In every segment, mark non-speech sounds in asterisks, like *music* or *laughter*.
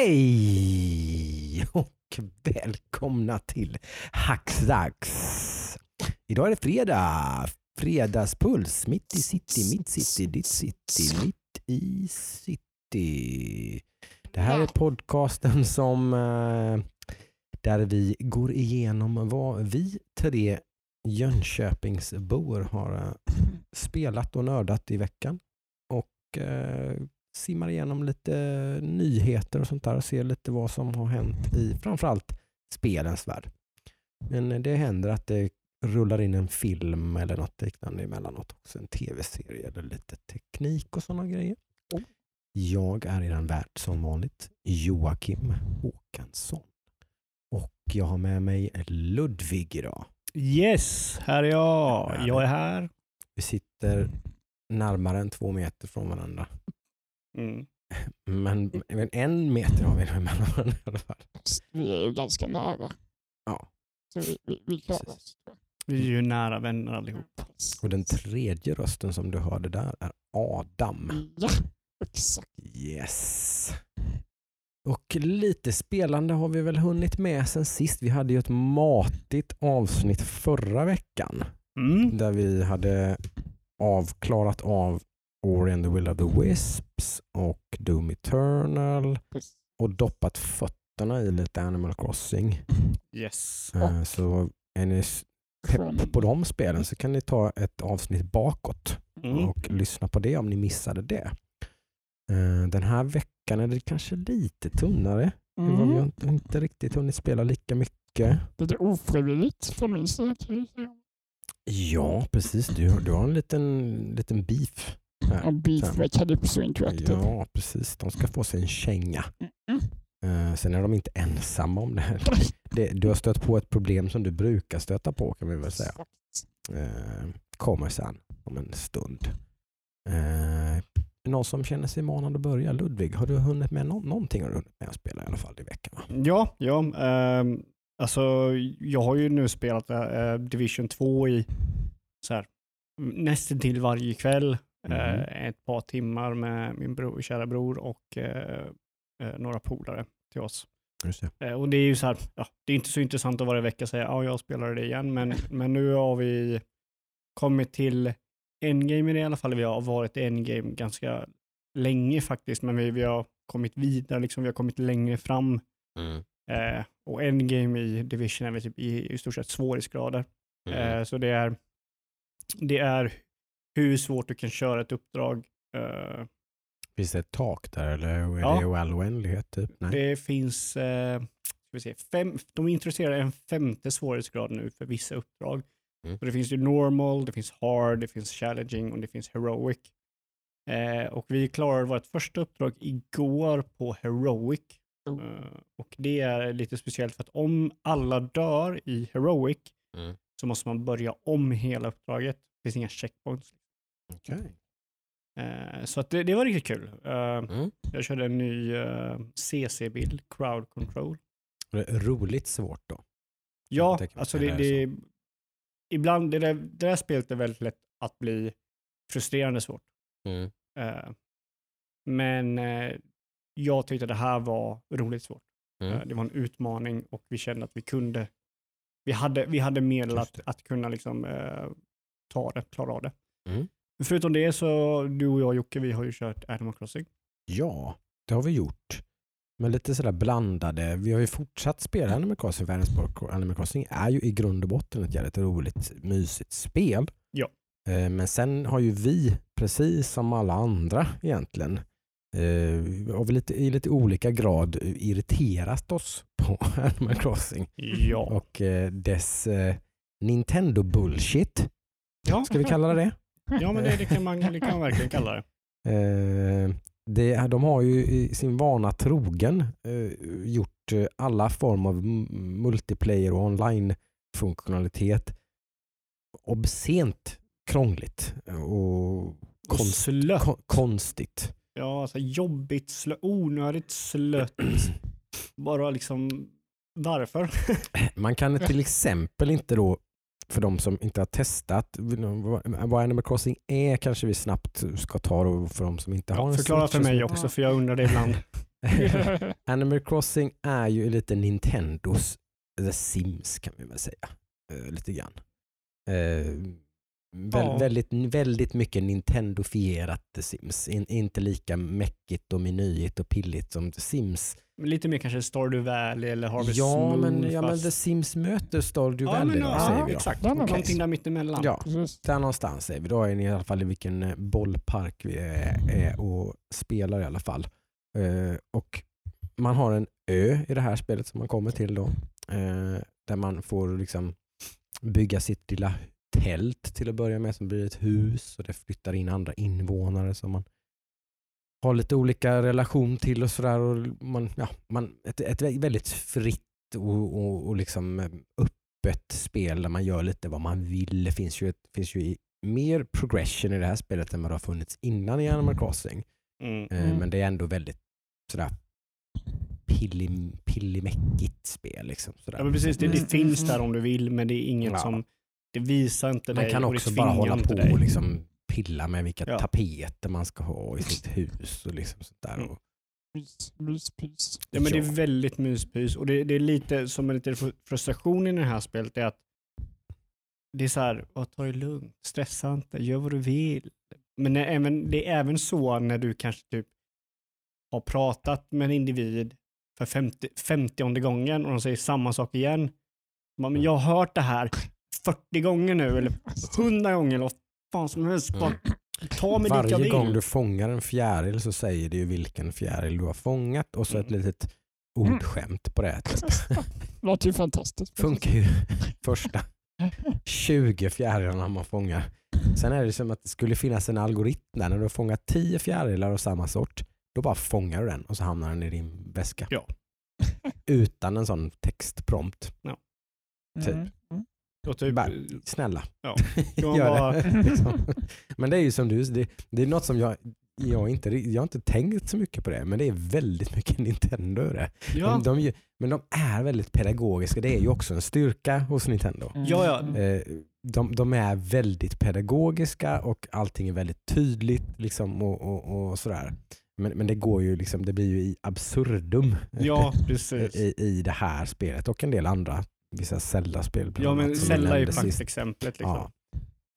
Hej och välkomna till Hackdags. Idag är det fredag. Fredagspuls. Mitt i city, mitt city, ditt city, mitt i city. Det här är podcasten som eh, där vi går igenom vad vi tre Jönköpingsbor har eh, spelat och nördat i veckan. Och eh, simmar igenom lite nyheter och sånt där och ser lite vad som har hänt i framförallt spelens värld. Men det händer att det rullar in en film eller något liknande emellanåt också. En tv-serie eller lite teknik och sådana grejer. Jag är i den värld som vanligt Joakim Håkansson. Och jag har med mig Ludvig idag. Yes, här är jag. Jag är här. Vi sitter närmare än två meter från varandra. Mm. Men men en meter har vi nog emellan varandra i alla fall. Vi är ju ganska nära. Ja. Så vi, vi, vi klarar oss. Vi är ju nära vänner allihop. Och den tredje rösten som du hörde där är Adam. Ja, exakt. Yes. Och lite spelande har vi väl hunnit med sen sist. Vi hade ju ett matigt avsnitt förra veckan Mm. där vi hade avklarat av Ori and the Will of the Wisps och Doom Eternal och doppat fötterna i lite Animal Crossing. Yes. Eh, Så är ni pepp på de spelen så kan ni ta ett avsnitt bakåt Mm. och lyssna på det om ni missade det. Eh, Den här veckan är det kanske lite tunnare. Var- Vi har Mm. inte- riktigt hunnit spela lika mycket. Lite ofrivilligt från min sida. Ja, precis. Du, du har en liten, liten beef. Här. Och beef Sen. med Calypso Interactive. Ja, precis. De ska få sig en känga. Mm. Eh, Sen är de inte ensamma om det här. Det, du har stött på ett problem som du brukar stöta på kan vi väl säga. Eh, kommer sen om en stund. Eh, någon som känner sig manad att börja? Ludvig, har du hunnit med nå- någonting har du hunnit med att spela i alla fall i veckan? Va? Ja, ja. ehm, alltså, jag har ju nu spelat Division 2 i så här, nästan till varje kväll. Eh, ett par timmar med min bror, kära bror och eh, eh, några polare till oss. Det. Och det är ju så här, ja, det är inte så intressant att varje vecka säga ja, jag spelar det igen, men, *laughs* men nu har vi kommit till endgame i det i alla fall. Vi har varit i endgame ganska länge faktiskt, men vi, vi har kommit vidare, liksom, vi har kommit längre fram. Eh, och endgame i Division är typ i, i stort sett svårighetsgrader. Mm. Eh, så det är, det är hur svårt du kan köra ett uppdrag. Eh, Finns det ett tak där eller är Ja. det all oändlighet? Typ? Nej. Det finns, ska vi se, fem, de introducerar en femte svårighetsgrad nu för vissa uppdrag. Mm. Så det finns ju normal, det finns hard, det finns challenging och det finns heroic. Eh, och vi klarade vårt första uppdrag igår på heroic. Eh, och det är lite speciellt för att om alla dör i heroic Mm. så måste man börja om hela uppdraget. Det finns inga checkpoints. Okej. Eh, så att det, det var riktigt kul. Eh, Mm. jag körde en ny eh, CC-bild, crowd control. Roligt svårt då? Ja, alltså det, det det, ibland, det där, det där spelet är väldigt lätt att bli frustrerande svårt. Mm. Eh, men eh, jag tyckte det här var roligt svårt. Mm. Eh, det var en utmaning och vi kände att vi kunde, vi hade, vi hade medel att, att kunna liksom, ta det, klara av det. Mm. Förutom det så, du och jag Jocke, vi har ju kört Animal Crossing. Ja, det har vi gjort. Men lite sådär blandade. Vi har ju fortsatt spela Animal Crossing för Animal- Crossing är ju i grund och botten ett jävligt roligt, mysigt spel. Ja. Eh, Men sen har ju vi, precis som alla andra egentligen, eh, har vi lite, i lite olika grad irriterat oss på *laughs* Animal Crossing Ja. och eh, dess eh, Nintendo bullshit. Ja, Ska vi kalla det ja men det, det, kan man, det kan man verkligen kalla det. Eh, det, de har ju i sin vana trogen eh, gjort eh, alla former av multiplayer och online-funktionalitet obscent krångligt och Och konst, slött. kon, konstigt. Ja, alltså jobbigt, slö, onödigt slött. Bara liksom, varför? Man kan till exempel inte då, för de som inte har testat vad- Animal Crossing är kanske vi snabbt ska ta då för de som inte har en Ja, förklara för mig så. också, för jag undrar det ibland. *laughs* *laughs* Animal Crossing är ju lite Nintendos The Sims kan vi väl säga. Eh, lite grann. Väl, Ja. väldigt, väldigt mycket Nintendofierat The Sims. In, inte lika mäckigt och menyigt och pilligt som The Sims. Lite mer kanske Stardew Valley eller Harvest Ja Moon. men, ja, men fast- The Sims möter Stardew ja, Valley men, då, ja, säger vi då. exakt. Men Någonting där mittemellan. Ja, Precis. där någonstans säger vi. Då är ni i alla fall i vilken eh, bollpark vi är, är och spelar i alla fall. Eh, och man har en ö i det här spelet som man kommer till då. Eh, där man får liksom bygga sitt lilla tält till att börja med som blir ett hus och det flyttar in andra invånare som man har lite olika relation till och sådär. och man, ja, man, ett, ett väldigt fritt och, och, och liksom eh, öppet spel där man gör lite vad man vill. Det finns ju, ett, finns ju i- mer progression i det här spelet än vad det har funnits innan i Animal Crossing. Mm. Eh, Mm. Men det är ändå väldigt sådär pillim, pillimäckigt spel. Liksom, sådär. Ja, men precis. Det, det Mm, finns mm, där om du vill, men det är inget Ja. som... Det visar inte Man dig kan och det också bara hålla på dig. och liksom pilla med vilka Ja. tapeter man ska ha i sitt hus och liksom sånt där. Mm. Myspys. Ja, men det är väldigt myspys och det, det är lite som en liten fr- frustration i det här spelet är att det är så här, "Åh, ta det lugnt, stressa inte, gör vad du vill. Men det är även, det är även så när du kanske typ har pratat med en individ för 50, 50 gången och de säger samma sak igen. Man, men jag har hört det här 40 gånger nu eller 100 gånger eller vad fan som helst. Bara, ta mig dit jag Varje vill. gång du fångar en fjäril så säger det ju vilken fjäril du har fångat och så ett litet ordskämt på det. Typ. *laughs* Låter ju fantastiskt. Funkar ju *laughs* första 20 fjärilarna man fångar. Sen är det som att det skulle finnas en algoritm där när du har fångat 10 fjärilar av samma sort. Då bara fångar du den och så hamnar den i din väska. Ja. Utan en sån textprompt. typ. Mm. Mm. Och typ, Bara- Snälla, Ja. *laughs* Bara- det. *laughs* Liksom. Men det är ju som du, det, det är något som jag, jag, inte, jag har inte tänkt så mycket på det, men det är väldigt mycket *laughs* Nintendo det. ja, De, de, men de är väldigt pedagogiska, det är ju också en styrka hos Nintendo. Mm. Ja, ja. Eh, de, de är väldigt pedagogiska och allting är väldigt tydligt liksom, och, och, och sådär. Men, men det går ju liksom, det blir ju i absurdum ja, precis. i, i det här spelet och en del andra, vissa Zelda-spel. Ja, men Zelda är ju praktexemplet. Liksom. Ja.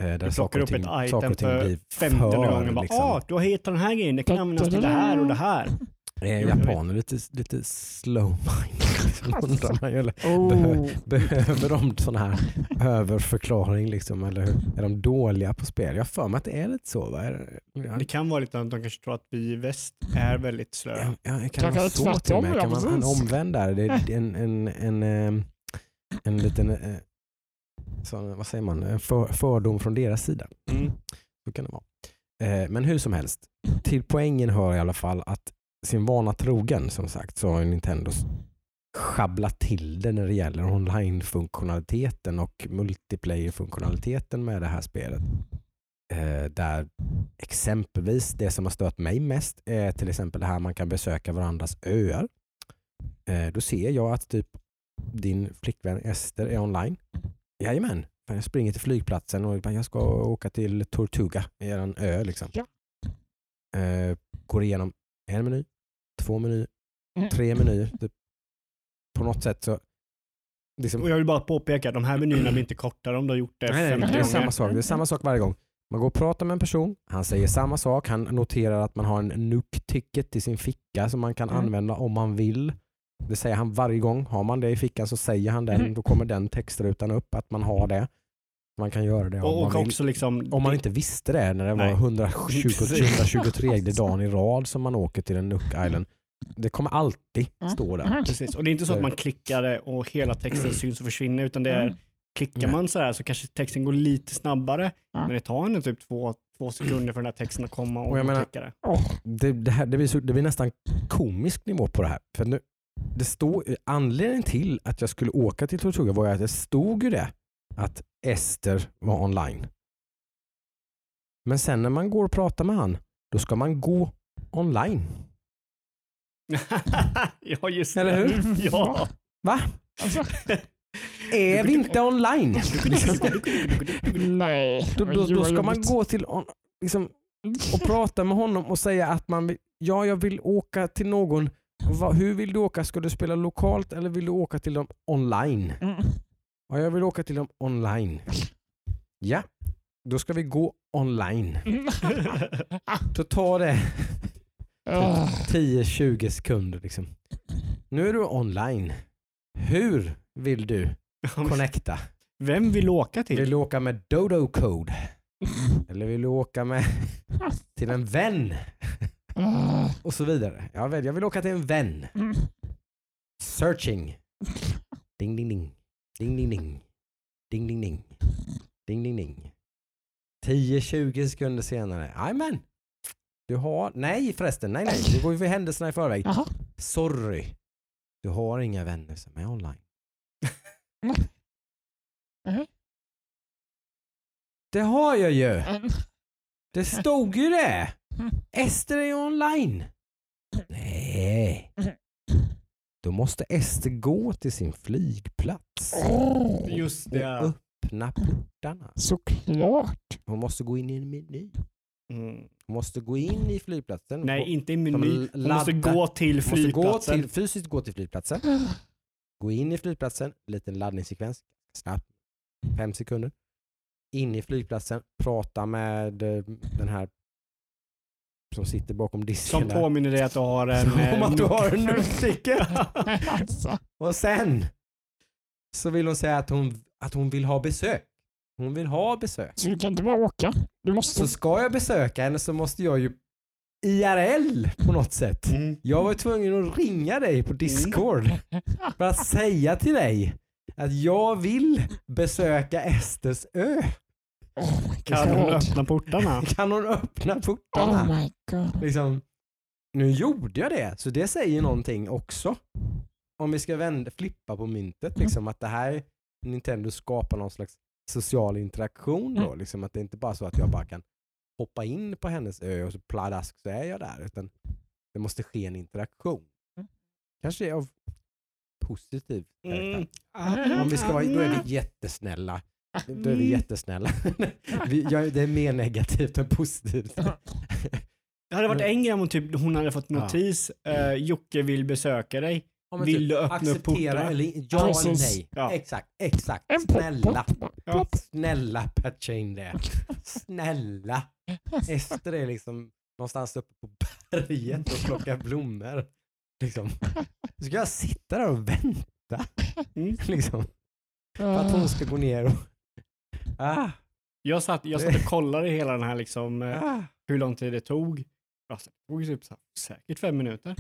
Eh, Där Du saker plockar och upp ting, ett saker item och ting för 50 för, gånger. Bara, liksom. ah, du har hittat den här grejen, det kan användas till det här och det här. Är japaner lite, lite slow mind? *laughs* Liksom, undrar man ju, eller Oh. Behöver de sån här överförklaring liksom, eller hur? Är de dåliga på spel? Jag har för mig att det är lite så. Va? Är det- Det kan vara lite att de kanske tror att vi i väst är väldigt slöa. Ja, ja, det kan Kanske vara så till och med. Kan man en precis. omvänd där? Det är en, en, en, en, en liten eh, sån, vad säger man? En för, fördom från deras sida. Mm. Så kan det vara. Eh, Men hur som helst, till poängen hör i alla fall att sin vana trogen som sagt så har Nintendo schabblat till det när det gäller online-funktionaliteten och multiplayer-funktionaliteten med det här spelet. Eh, Där exempelvis det som har stört mig mest är till exempel det här man kan besöka varandras öar. Eh, Då ser jag att typ din flickvän Ester är online. Jajamän, jag springer till flygplatsen och jag ska åka till Tortuga, er ö. Liksom. Ja. Eh, går igenom en meny, två menyer, Mm. tre menyer. Typ. På något sätt så... Liksom, Och jag vill bara påpeka, de här menyerna blir inte kortare om du har gjort det nej, nej, 50 det är samma sak. Det är samma sak varje gång. Man går och pratar med en person, han säger samma sak, han noterar att man har en NUC-ticket i sin ficka som man kan Mm. använda om man vill. Det säger han varje gång. Har man det i fickan så säger han den, Mm. då kommer den textrutan upp att man har det. Man kan göra det om Och, man och vill. också liksom... Om man inte visste det när det Nej. var 120, Precis. 123 dagen i rad som man åker till en Nook Island. Det kommer alltid stå där. Mm. Precis. Och det är inte så att man klickar det och hela texten syns och försvinner, utan det är Mm. klickar man så här så kanske texten går lite snabbare, men det tar ändå typ två, två sekunder för den här texten att komma och, Och jag man menar- det. Det, det, här, det, blir så, det blir nästan komisk nivå på det här. För nu, det stod, anledningen till att jag skulle åka till Tortuga var att det stod ju det att Ester var online. Men sen när man går och pratar med han, då ska man gå online. *laughs* ja, just Eller hur? *laughs* Ja. Va? Alltså, Är vi inte online? Nej. Då, då, då ska man gå till on, liksom, och prata med honom och säga att man vill, ja, jag vill åka till någon Vad, hur vill du åka? Ska du spela lokalt eller vill du åka till dem online? Mm. Ja, jag vill åka till dem online. Ja, då ska vi gå online. Mm. *laughs* Då tar det Ah, 10-20 sekunder. Liksom. Nu är du online. Hur vill du *laughs* connecta? Vem vill åka till? Vill du åka med Dodo Code? *laughs* Eller vill du åka med till en vän? Ah, Och så vidare. Jag vill, jag vill åka till en vän. mm. Searching. Ding ding ding. Ding ding ding. Ding ding ding. Ding ding ding. 10-20 sekunder senare. Jajamän. Du har... Nej förresten. Nej nej. Nu går vi för händelserna i förväg. Jaha. Sorry. Du har inga vänner som är online. Mhm. Det har jag ju. Det stod ju det. Ester är ju online. Nej. Då måste Ester gå till sin flygplats Just och det. öppna portarna. Såklart. Hon måste gå in i en meny. Mm. Hon måste gå in i flygplatsen. Nej, inte i meny. Hon måste gå till måste gå flygplatsen. till, fysiskt gå till flygplatsen. Gå in i flygplatsen, liten laddningssekvens, snabbt, fem sekunder. In i flygplatsen, prata med eh, den här som sitter bakom disken Som där. påminner dig att du har en... *laughs* Som eh, att du har en *laughs* nyckel. Alltså. Och sen så vill hon säga att hon, att hon vill ha besök. Hon vill ha besök. Så du kan inte bara åka. Du måste... Så ska jag besöka henne så måste jag ju IRL på något sätt. Mm. Jag var tvungen att ringa dig på Discord för att säga till dig att jag vill besöka Esters ö. Oh *laughs* Kan hon öppna portarna? Kan hon öppna Oh portarna? my god. Liksom, nu gjorde jag det, så det säger någonting också. Om vi ska vända, flippa på myntet, liksom att det här Nintendo skapar någon slags social interaktion då. Liksom att det inte bara är så att jag bara kan hoppa in på hennes ö och så pladask så är jag där. Utan det måste ske en interaktion. Mm. Kanske av positiv karaktär. Mm. Om vi ska vara, då är vi jättesnälla. Då är vi jättesnälla. *laughs* vi, jag, det är mer negativt än positivt. Det hade varit en grej om hon, typ, hon hade fått Ja. notis. Eh, Jocke vill besöka dig. Ja, Vill typ, du öppna upp acceptera portarna? eller ja eller nej. Ja. Exakt, exakt. Snälla, Ja. snälla patcha in det. Snälla. Ester är liksom någonstans uppe på berget och plockar blommor. Liksom. Så ska jag sitta där och vänta. Mm. Liksom, för att hon ska gå ner och... Ah, Jag satt, jag satt och kollade hela den här liksom, eh, ah. hur lång tid det tog. Alltså, det tog typ så här, säkert fem minuter.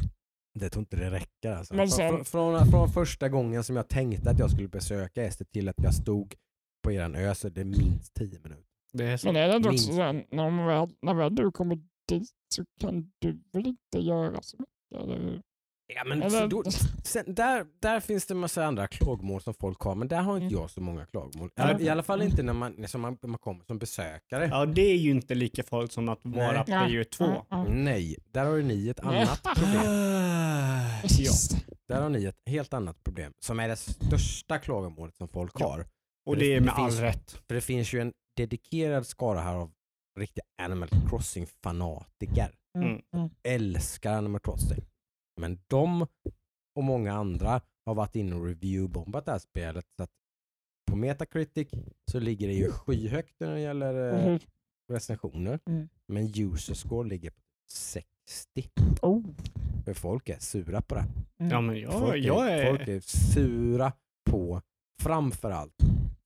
Det tror inte det räcker alltså. Men sen- frå- från, från första gången som jag tänkte att jag skulle besöka Ester till att jag stod på eran ö så är det minst tio minuter. Det är så. Men är det inte också Minst. så här, när, man väl, när väl du kommer dit så kan du väl inte göra så mycket? Eller? Ja, men Eller- då, sen, där, där finns det massa andra klagomål som folk har, men där har inte Mm. jag så många klagomål. Ja. I alla fall inte när man, som man, man kommer som besökare. Ja, det är ju inte lika farligt som att vara Nej. player 2. Ja, ja. Nej, där har ni ett annat problem. ja. Just det. Där har ni ett helt annat problem som är det största klagomålet som folk Ja. har. Och Det- det är det med all finns- rätt. För det finns ju en dedikerad skara här av riktiga Animal Crossing-fanatiker. Mm. Mm. Mm. älskar Animal Crossing. Men de och många andra har varit inne och reviewbombat det här spelet. Så att på Metacritic så ligger det ju skyhögt när det gäller hur- recensioner. Mm. Men user score ligger på 60. Oh. För folk är sura på det. Mm. Ja, men jag, Folk, jag är, är... folk är sura på framförallt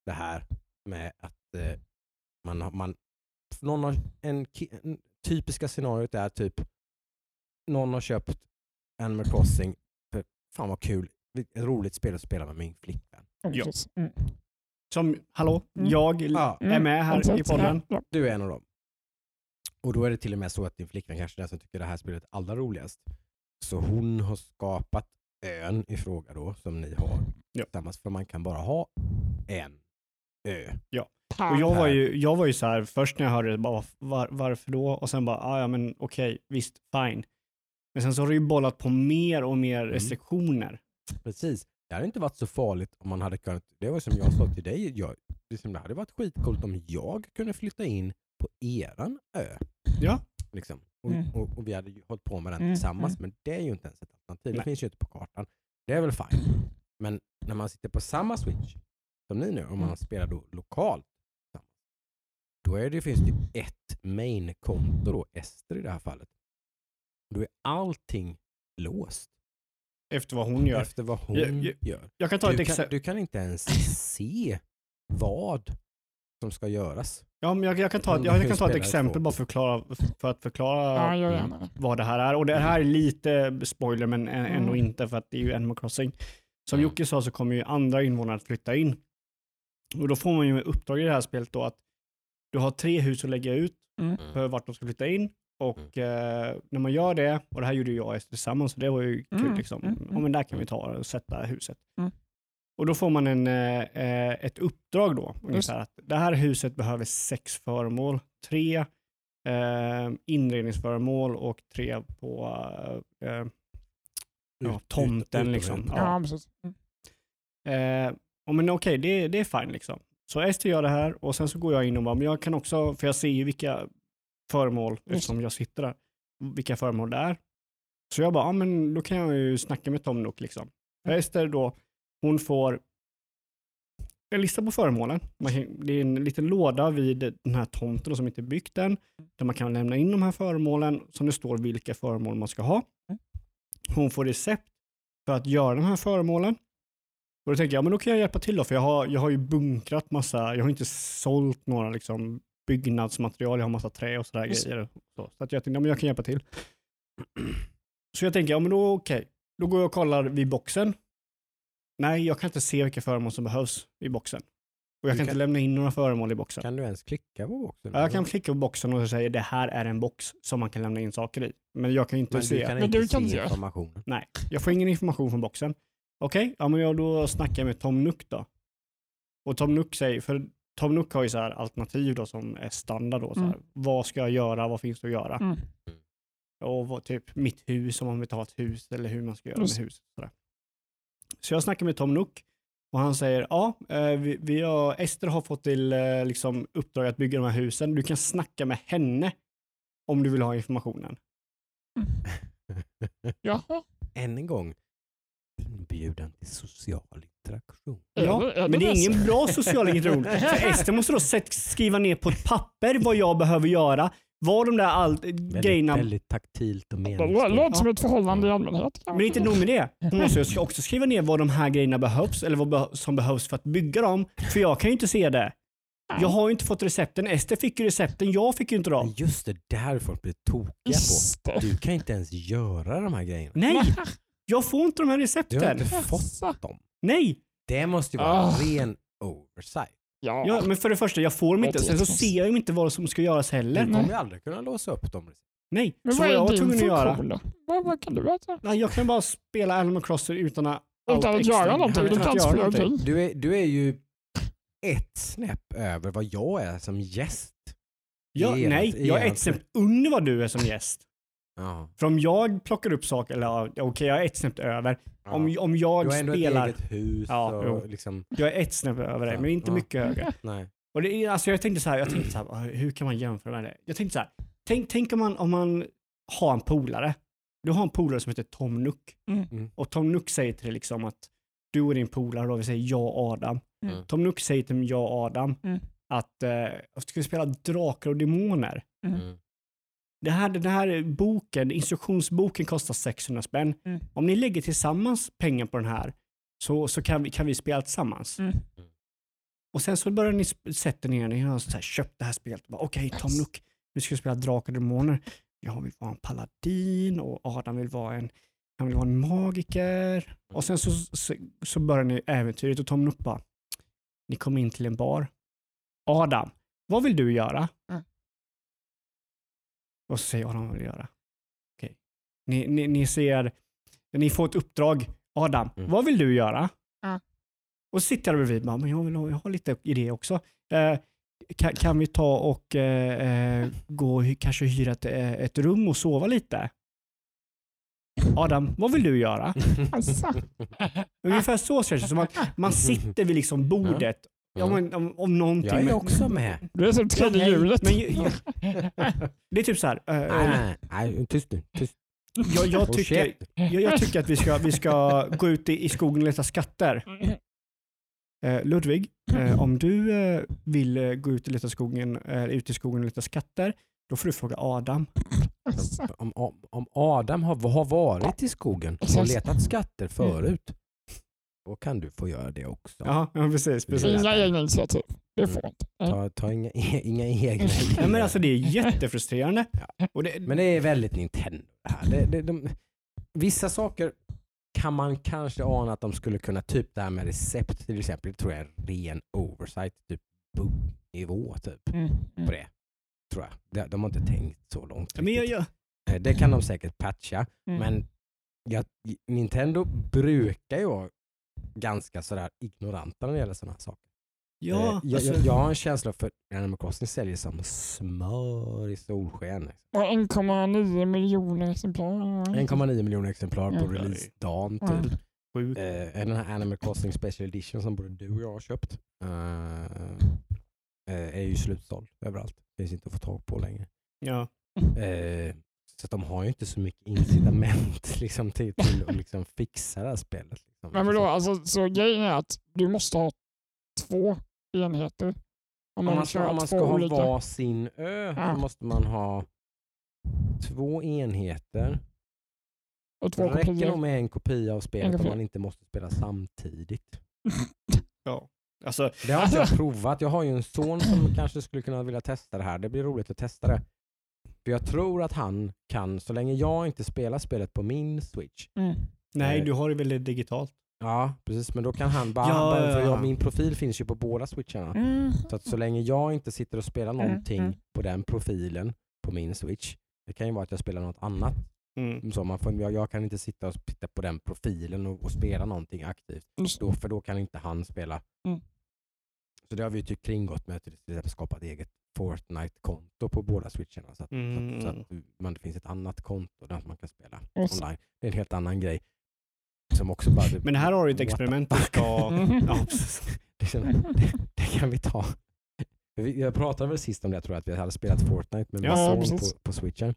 det här med att eh, man, har- man någon har, en, en typiska scenariot är typ någon har köpt Animal Crossing för fan vad kul, ett roligt spel att spela med min flickvän. Ja. Mm. Som, hallå, Mm. jag Ja, är med här i Exakt. podden. Ja, du är en av dem. Och då är det till och med så att din flickvän kanske är den som tycker det här spelet är allra roligast. Så hon har skapat ön i fråga då, som ni har Ja. tillsammans. För man kan bara ha en ö. ja. Och jag var ju, jag var ju så här, först när jag hörde det, bara, var, varför då? Och sen bara, ah, ja men okej, visst, fine. Men sen så har det ju bollat på mer och mer Mm. restriktioner. Precis. Det hade inte varit så farligt om man hade kunnat, det var som jag sa till dig, jag, liksom, det hade varit skitcoolt om jag kunde flytta in på eran ö. Ja. Liksom. Och, Mm. och, och vi hade ju hållit på med den Mm, tillsammans, mm. men det är ju inte ens ett alternativ. Det finns ju inte på kartan. Det är väl fine. Men när man sitter på samma switch som ni nu, om man Mm. spelar då lokalt, då är det, finns det ju ett main-konto, Ester i det här fallet. Då är allting låst Efter vad hon gör. efter vad hon Jag- jag- gör. Jag kan ta ett Du kan, exempel. du kan inte ens se vad som ska göras. Ja, men jag, jag kan ta ett, jag, kan ta ett exempel två. bara för att förklara, för att förklara Ja, Mm. vad det här är. Och det här är lite spoiler, men ä- ändå Mm. inte för att det är ju Animal Crossing. Som Mm. Jocke sa så kommer ju andra invånare att flytta in. Och då får man ju uppdrag i det här spelet då att du har tre hus att lägga ut Mm. för vart de ska flytta in. Och eh, när man gör det, och det här gjorde jag och Ester tillsammans, så det var ju kul Mm, liksom. mm, mm. Ja men där kan vi ta och sätta huset. Mm. Och då får man en, eh, eh, ett uppdrag då, ungefär att det här huset behöver sex föremål, tre eh, inredningsföremål och tre på eh, eh, ja, Ut- tomten ut- liksom. utomhus. Ja. Ja, precis. Mm. Eh, men okej, det, det är fine liksom. Så Ester gör det här och sen så går jag in och bara, men jag kan också, för jag ser ju vilka föremål, eftersom jag sitter där, vilka föremål det är. Så jag bara, ja men då kan jag ju snacka med Tom Nook liksom. För Ester då, hon får en lista på föremålen. Kan, det är en liten låda vid den här tomten som inte är byggt än, där man kan lämna in de här föremålen som det står vilka föremål man ska ha. Hon får recept för att göra de här föremålen. Och då tänker jag, men då kan jag hjälpa till då, för jag har, jag har ju bunkrat massa, jag har inte sålt några liksom byggnadsmaterial, jag har massa trä och sådär Just. grejer. Så, så att jag tänkte, ja, men jag kan hjälpa till. *clears throat* Så jag tänker, ja men då okej, då går jag och kollar vid boxen. Nej, jag kan inte se vilka föremål som behövs i boxen. Och jag kan, kan- inte lämna in några föremål i boxen. Kan du ens klicka på boxen? Ja, jag kan klicka på boxen och säga det här är en box som man kan lämna in saker i. Men jag kan inte Men se. kan Men inte du kan se se. informationen. Nej, jag får ingen information från boxen. Okej, ja men jag då snackar jag med Tom Nook då. Och Tom Nook säger, för Tom Nook har ju så här alternativ då som är standard då. Så här, Mm. Vad ska jag göra? Vad finns det att göra? Mm. Och vad, typ mitt hus, om man vill ta ett hus eller hur man ska göra Just. med huset. Sådär. Så jag snackar med Tom Nook och han säger, ja, eh, vi, vi har, Ester har fått till eh, liksom, uppdrag att bygga de här husen. Du kan snacka med henne om du vill ha informationen. *laughs* Jaha. Än en gång, inbjudan till social interaktion. Ja, det- men det är det ingen bra social interaktion. *laughs* För Ester måste då sätt- skriva ner på ett papper vad jag behöver göra. Vad de där all, Väldigt, grejerna... väldigt taktilt och Det meningsfullt. låter som ett förhållande i allmänhet. Men inte nog med det. Hon måste också skriva ner vad de här grejerna behövs eller vad som behövs för att bygga dem. För jag kan ju inte se det. Jag har ju inte fått recepten. Ester fick ju recepten, jag fick ju inte dem. just det, där folk blir tokiga på. Det. Du kan inte ens göra de här grejerna. Nej, jag får inte de här Du har recepten. inte fått dem. Nej, Det måste ju vara Ah. ren oversight. Ja. ja, men för det första, jag får dem inte. Sen så ser jag ju inte vad som ska göras Du heller. kommer ju aldrig kunna låsa upp dem. Nej, Men så vad jag var är din tvungen att göra. då? Vad, vad kan du göra? Nej, jag kan bara spela Animal Crossing utan att Utan att göra någonting? Du Utan att kan spela någonting. Du är, du är ju ett snäpp över vad jag är som gäst. Ja, nej, jag är ett snäpp under vad du är som gäst. Ja, För om jag plockar upp saker, eller okej jag är ett snäpp över. ja. Om, om du jag har ändå spelar, ett eget hus. Ja, och liksom, jag är ett snäpp över dig, men inte ja. mycket högre. nej. Och det är, alltså jag tänkte så här, jag tänkte så här, "Ah, hur kan man jämföra med det? Jag tänkte så här, tänk, tänk om, man, om man har en polare. Du har en polare som heter Tom Nook. Mm. Mm. Och Tom Nook säger till dig liksom att du och din polare, då vi säger jag och Adam. Mm. Tom Nook säger till mig, jag och Adam Mm. att eh, ska vi spela Drakar och Demoner? Mm. Det här, den här boken, instruktionsboken kostar 600 spänn. Mm. Om ni lägger tillsammans pengar på den här så, så kan, vi, kan vi spela tillsammans. Mm. Och sen så börjar ni sätta ner, ni har så här, köpt det här spelet. och Okej, Tom Yes. Nook, nu ska vi spela Drakar och Demoner. Jag vill vara en paladin och Adam vill vara en, han vill vara en magiker. Och sen så, så, så börjar ni äventyret och Tom Nook bara, ni kommer in till en bar. Adam, vad vill du göra? Mm. Och så säger Adam vad vill göra. Okej. Ni, ni, ni ser, ni får ett uppdrag. Adam, Mm. vad vill du göra? Mm. Och så sitter jag bredvid bara, men jag, vill, ha- jag har lite idé också. Eh, kan, kan vi ta och eh, eh, gå och kanske hyra ett, eh, ett rum och sova lite? Adam, vad vill du göra? Alltså. Ungefär så känns det som att man sitter vid liksom bordet. Ja, men, om, om någonting. Jag är men- också med. Du är som tredje Nej, hjulet. Det är typ så här. eh, Nej, nej, tyst nu. Tyst. Jag, jag, tycker, jag, jag tycker att vi ska, vi ska gå ut i, i skogen och leta skatter. Eh, Ludvig, eh, om du eh, vill eh, gå ut, och leta skogen, eh, ut i skogen och leta skatter, då får du fråga Adam. Om, om, om Adam har, har varit i skogen och Exakt. letat skatter förut, då kan du få göra det också. Ja, ja precis. precis. Inga egna initiativ. Det får inte. Ta, ta inga, *laughs* inga egna *laughs* Ja, men alltså det är jättefrustrerande. Ja. Och det, Men det är väldigt Nintendo det här. Det, det, de, vissa saker kan man kanske ana att de skulle kunna, typ det här med recept till exempel, det tror jag är ren oversight, typ buggnivå typ Mm. på det. Tror jag. De, de har inte tänkt så långt. Ja, men jag, jag, Eh, Det kan de säkert patcha, Mm. men jag, Nintendo brukar ju vara ganska sådär ignoranta när det gäller sådana här saker. ja, Eh, jag, alltså, jag, jag har en känsla för att Animal Crossing säljer som smör i solsken. Och 1,9 miljoner exemplar. 1,9 miljoner exemplar på Mm. releasedagen Mm. typ. sjukt. Eh, den här Animal Crossing Special Edition som både du och jag har köpt eh, eh, är ju slutsåld överallt. Finns inte att få tag på längre. Ja. Eh, så att de har ju inte så mycket incitament *laughs* liksom, till, till att liksom, fixa det här spelet. Liksom. Men vadå, alltså, så grejen är att du måste ha två enheter. Om om man, man kör ska, om man ska ha olika. var sin ö Ja. så måste man ha två enheter. och Det två räcker nog med en kopia av spelet om man inte måste spela samtidigt. *laughs* ja. Alltså, Det har inte jag provat. Jag har ju en son som *clears throat* kanske skulle kunna vilja testa det här. Det blir roligt att testa det. För jag tror att han kan, så länge jag inte spelar spelet på min switch. Mm. Nej, Eh. du har det väldigt digitalt. Ja, precis. Men då kan han bara, Ja, bara för ja, ja. jag, min profil finns ju på båda switcharna. Mm. Så att så länge jag inte sitter och spelar Mm, någonting mm. på den profilen på min switch. Det kan ju vara att jag spelar något annat. Mm. Så man får, jag, jag kan inte sitta och titta på den profilen och, och spela någonting aktivt. Det. Då, för då kan inte han spela. Mm. Så det har vi ju typ kringgått med att till exempel skapa ett eget Fortnite-konto på båda switcharna. Så att, Mm. så att, så att man, det finns ett annat konto där man kan spela online. Det är en helt annan grej. Som också bara, Men här har du ett experiment du ska... *laughs* Ja, det, det, det kan vi ta. Jag pratade väl sist om det, jag tror jag, att vi hade spelat Fortnite med min Ja, son på, på switchen.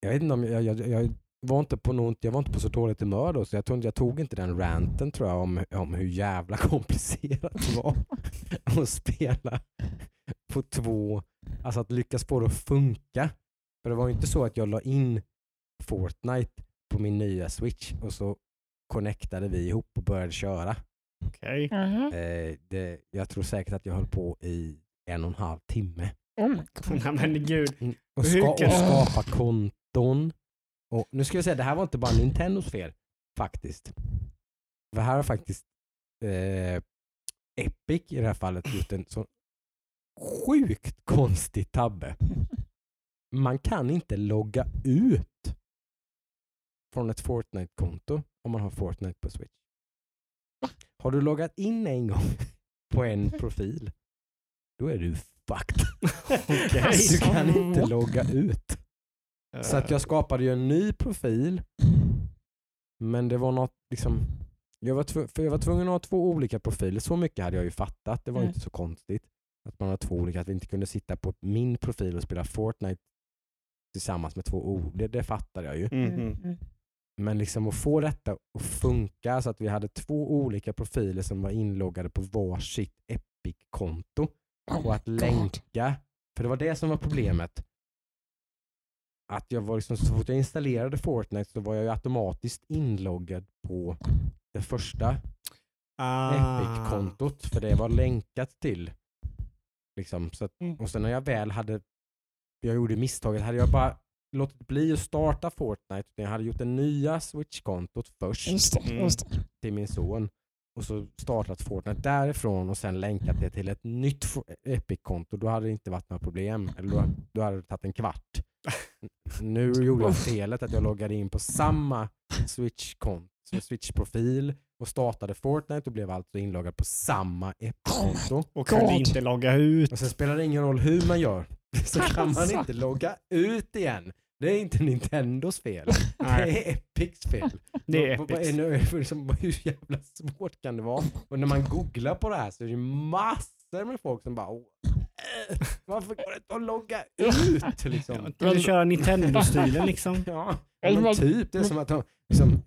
Jag vet inte om jag, jag, jag, var inte på något, jag var inte på så dåligt humör då, så jag, tog, jag tog inte den ranten tror jag om, om hur jävla *laughs* komplicerat det var *laughs* att spela på två, alltså att lyckas få det att funka. För det var ju inte så att jag la in Fortnite på min nya switch och så connectade vi ihop och började köra. Okej. Mhm. Eh, det, jag tror säkert att jag höll på i en och en halv timme. Oh my God. *laughs* Nej men gud. Mm. Och, ska, och skapa konton. Och nu ska jag säga, det här var inte bara Nintendos fel faktiskt. För här har faktiskt eh, Epic i det här fallet gjort en så sjukt konstig tabbe. *laughs* Man kan inte logga ut från ett Fortnite-konto om man har Fortnite på Switch. Har du loggat in en gång *laughs* på en profil, då är du fucked. *laughs* Okej. Du kan inte logga ut. Så att Eh, jag skapade ju en ny profil. Men det var något liksom jag var, för jag var tvungen att ha två olika profiler. Så mycket hade jag ju fattat. Det var Mm. inte så konstigt. Att man har två olika, att vi inte kunde sitta på min profil och spela Fortnite tillsammans med två ord. Det, det fattar jag ju. mhm. Mm. Men liksom att få detta att funka så att vi hade två olika profiler som var inloggade på varsitt Epic-konto Oh och att länka. För det var det som var problemet. Att jag var liksom, så fort jag installerade Fortnite så var jag ju automatiskt inloggad på det första Ah. Epic-kontot. För det var länkat till. Liksom, så att, Mm. och sen när jag väl hade, jag gjorde misstaget, hade jag bara låtit bli att starta Fortnite. utan Jag hade gjort det nya Switch-kontot först Just det, Mm. just det. till min son och så startat Fortnite därifrån och sen länkat det till ett nytt Epic-konto. Då hade det inte varit några problem. Eller då, då hade det tagit en kvart. *laughs* Nu gjorde jag felet att jag loggade in på samma Switch-konto, Switch-profil och startade Fortnite och blev alltså inloggad på samma Epic-konto. Och kunde inte logga ut. Och sen spelar det ingen roll hur man gör så kan man inte logga ut igen. Det är inte Nintendos fel. Det är Epics fel. det är Vad- vad Epic. nu- liksom, hur jävla svårt kan det vara? Och när man googlar på det här så är det massor med folk som bara "Åh, äh, varför går det inte att logga ut? *laughs* Liksom. Eller köra Nintendo-stilen liksom. Ja, men- typ, det är som att de liksom,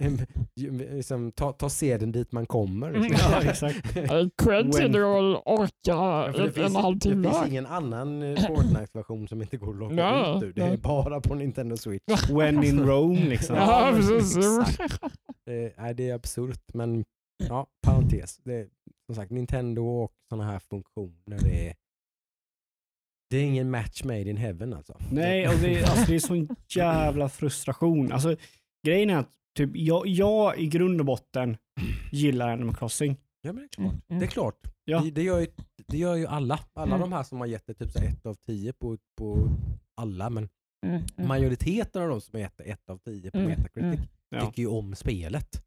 liksom, ta, ta seden dit man kommer. Liksom. Ja, exakt. *laughs* Cred till att orka Ja, en, det, finns, en halv det finns ingen annan eh, *clears throat* Fortnite-version som inte går att logga ut ur. Det är bara på Nintendo Switch. *laughs* When in Rome liksom. Ja, precis. *laughs* Det, nej, det är absurt, men ja, parentes. Det, som sagt, Nintendo och sådana här funktioner, det är, det är ingen match made in heaven alltså. Nej, och det, alltså, det är sån jävla frustration. Alltså, grejen är att typ, jag, jag i grund och botten gillar Animal Crossing. Ja, men det är klart. Mm, Det är klart. Ja. Det, det, gör ju, det gör ju alla. Alla Mm. de här som har gett det typ så ett av tio på, på alla, men Mm, mm. majoriteten av de som har gett det ett av tio på Mm, Metacritic mm. Ja. tycker ju om spelet.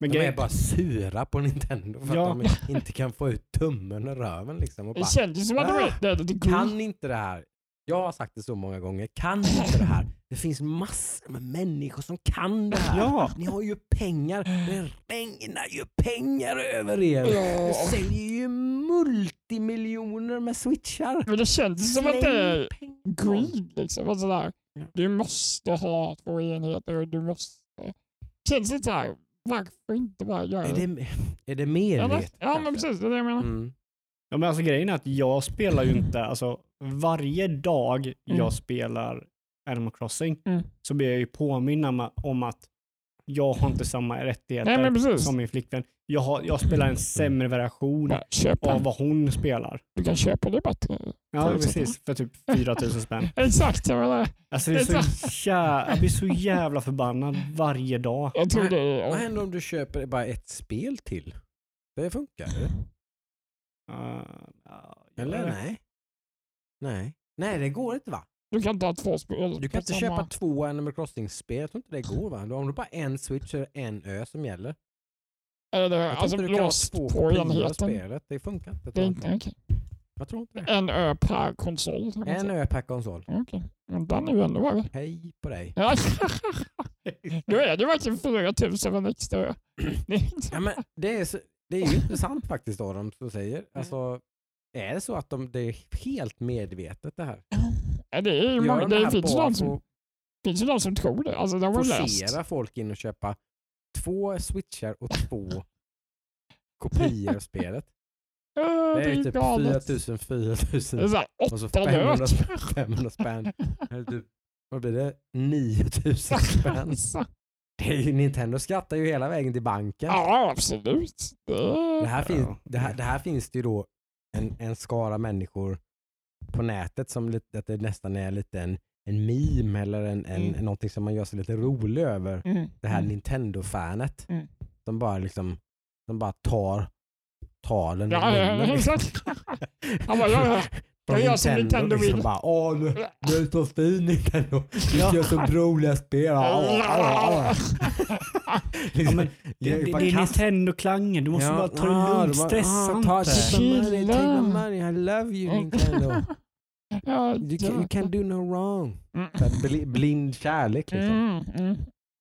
Men De är bara sura på Nintendo för Ja. att de inte kan få ut tummen ur röven. Liksom, och bara, Det ju som att de Ah, kan inte det här. Jag har sagt det så många gånger. Kan inte det här. Det finns massor med människor som kan det här. ja, Ni har ju pengar. Det regnar ju pengar över er. Ja. Det säljer ju multimiljoner med switchar. Men det känns som att det är Släng greed liksom. Och sådär. Du måste ha två enheter och du måste... Känns lite såhär, varför inte bara göra Är det? det, är det medvetet? Ja men precis, det är det jag menar. Mm. ja, men alltså grejen är att jag spelar ju inte, alltså varje dag jag Mm. spelar Animal Crossing Mm. så blir jag ju påminn om- att jag har inte samma rättigheter Nej som min flickvän. Jag, har, jag spelar en sämre version av vad hon spelar. Du kan köpa det bättre. Ja, precis. För typ 4000 spänn. *laughs* Exakt, jag menar. Alltså det är så jä... Jag blir så jävla förbannad varje dag. Jag tror det Vad är... händer om du köper bara ett spel till? Det funkar eller? Uh, ja, Eller jag- nej? Nej. Nej, det går inte va? Du kan inte ha två spel. Du kan inte på köpa samma- två Animal Crossing-spel. Jag tror inte det går va? Om du bara en switch är det en ö som gäller. Eller Jag tror alltså låst på enheten. spelet. Det funkar inte. Det är inte, okej. Jag tror inte det. En ö per konsol. En ö per konsol. Okej, men den är ju ändå värre. Hej på dig. *laughs* Då är det verkligen 4000 för en extra ö. Det är Ja, men det, är så, det är ju intressant faktiskt av dem som säger. Alltså, är det så att de, det är helt medvetet det här? Ja, det är Gör många, de det det här finns för som, finns ju som tror det. Alltså de forcera folk in och köpa två switchar och två kopior av spelet? *laughs* Ja, Det är typ galet. 4000, Det är 4000 såhär och så åtta 500 lök. spänn. 500 spänn. Typ, vad blir det? 9000 *laughs* spänn. Det är ju, Nintendo skrattar ju hela vägen till banken. Ja, absolut. Det, Det här, finns, det, här, det här finns det ju då en, en skara människor på nätet som lite, att det nästan är lite en, en meme eller en, en, Mm. någonting som man gör sig lite rolig över. mm. Det här mm. Nintendo-fanet. Mm. De bara liksom de bara tar talen ur Ja, ja, ja, liksom. *laughs* ja, ja. Från Jag gör som Nintendo liksom vill. bara åh nu, du är så fin Nintendo. Du Ja. gör så roliga spel. Ja, ja, ja. liksom, men Det, det, det är Nintendo-klangen. Du måste bara ta det lugnt. Stressa ah, ta, inte. Money, take Chilla. my money, I love you Nintendo. Ja, You can, you can do no wrong. Mm. Blind kärlek liksom. Mm, mm.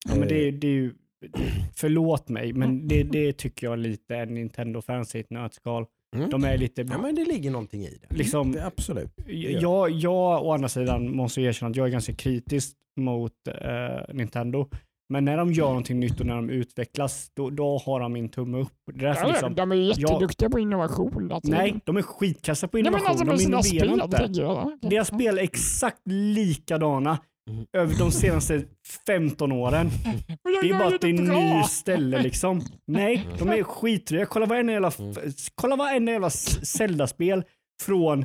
Ja, men det, är- det är ju... *clears throat* Förlåt mig, men det, det tycker jag lite är Nintendo-fans i ett nötskal. Mm. De är lite... Ja men det ligger någonting i det. Liksom- det absolut. Jag, jag å andra sidan måste erkänna att jag är ganska kritisk mot eh, Nintendo. Men när de gör någonting nytt och när de utvecklas, då, då har de min tumme upp. Det är Ja, liksom, de är jätteduktiga på innovation. Alltså. nej, de är skitkassa på Nej, men innovation. alltså med de innoverar inte. jag. Deras spel är exakt likadana Mm. Över de senaste 15 åren. Det är bara att det är ny ställe liksom. Nej, de är skitroliga. Kolla varenda jävla, Mm. kolla varenda jävla Zelda-spel från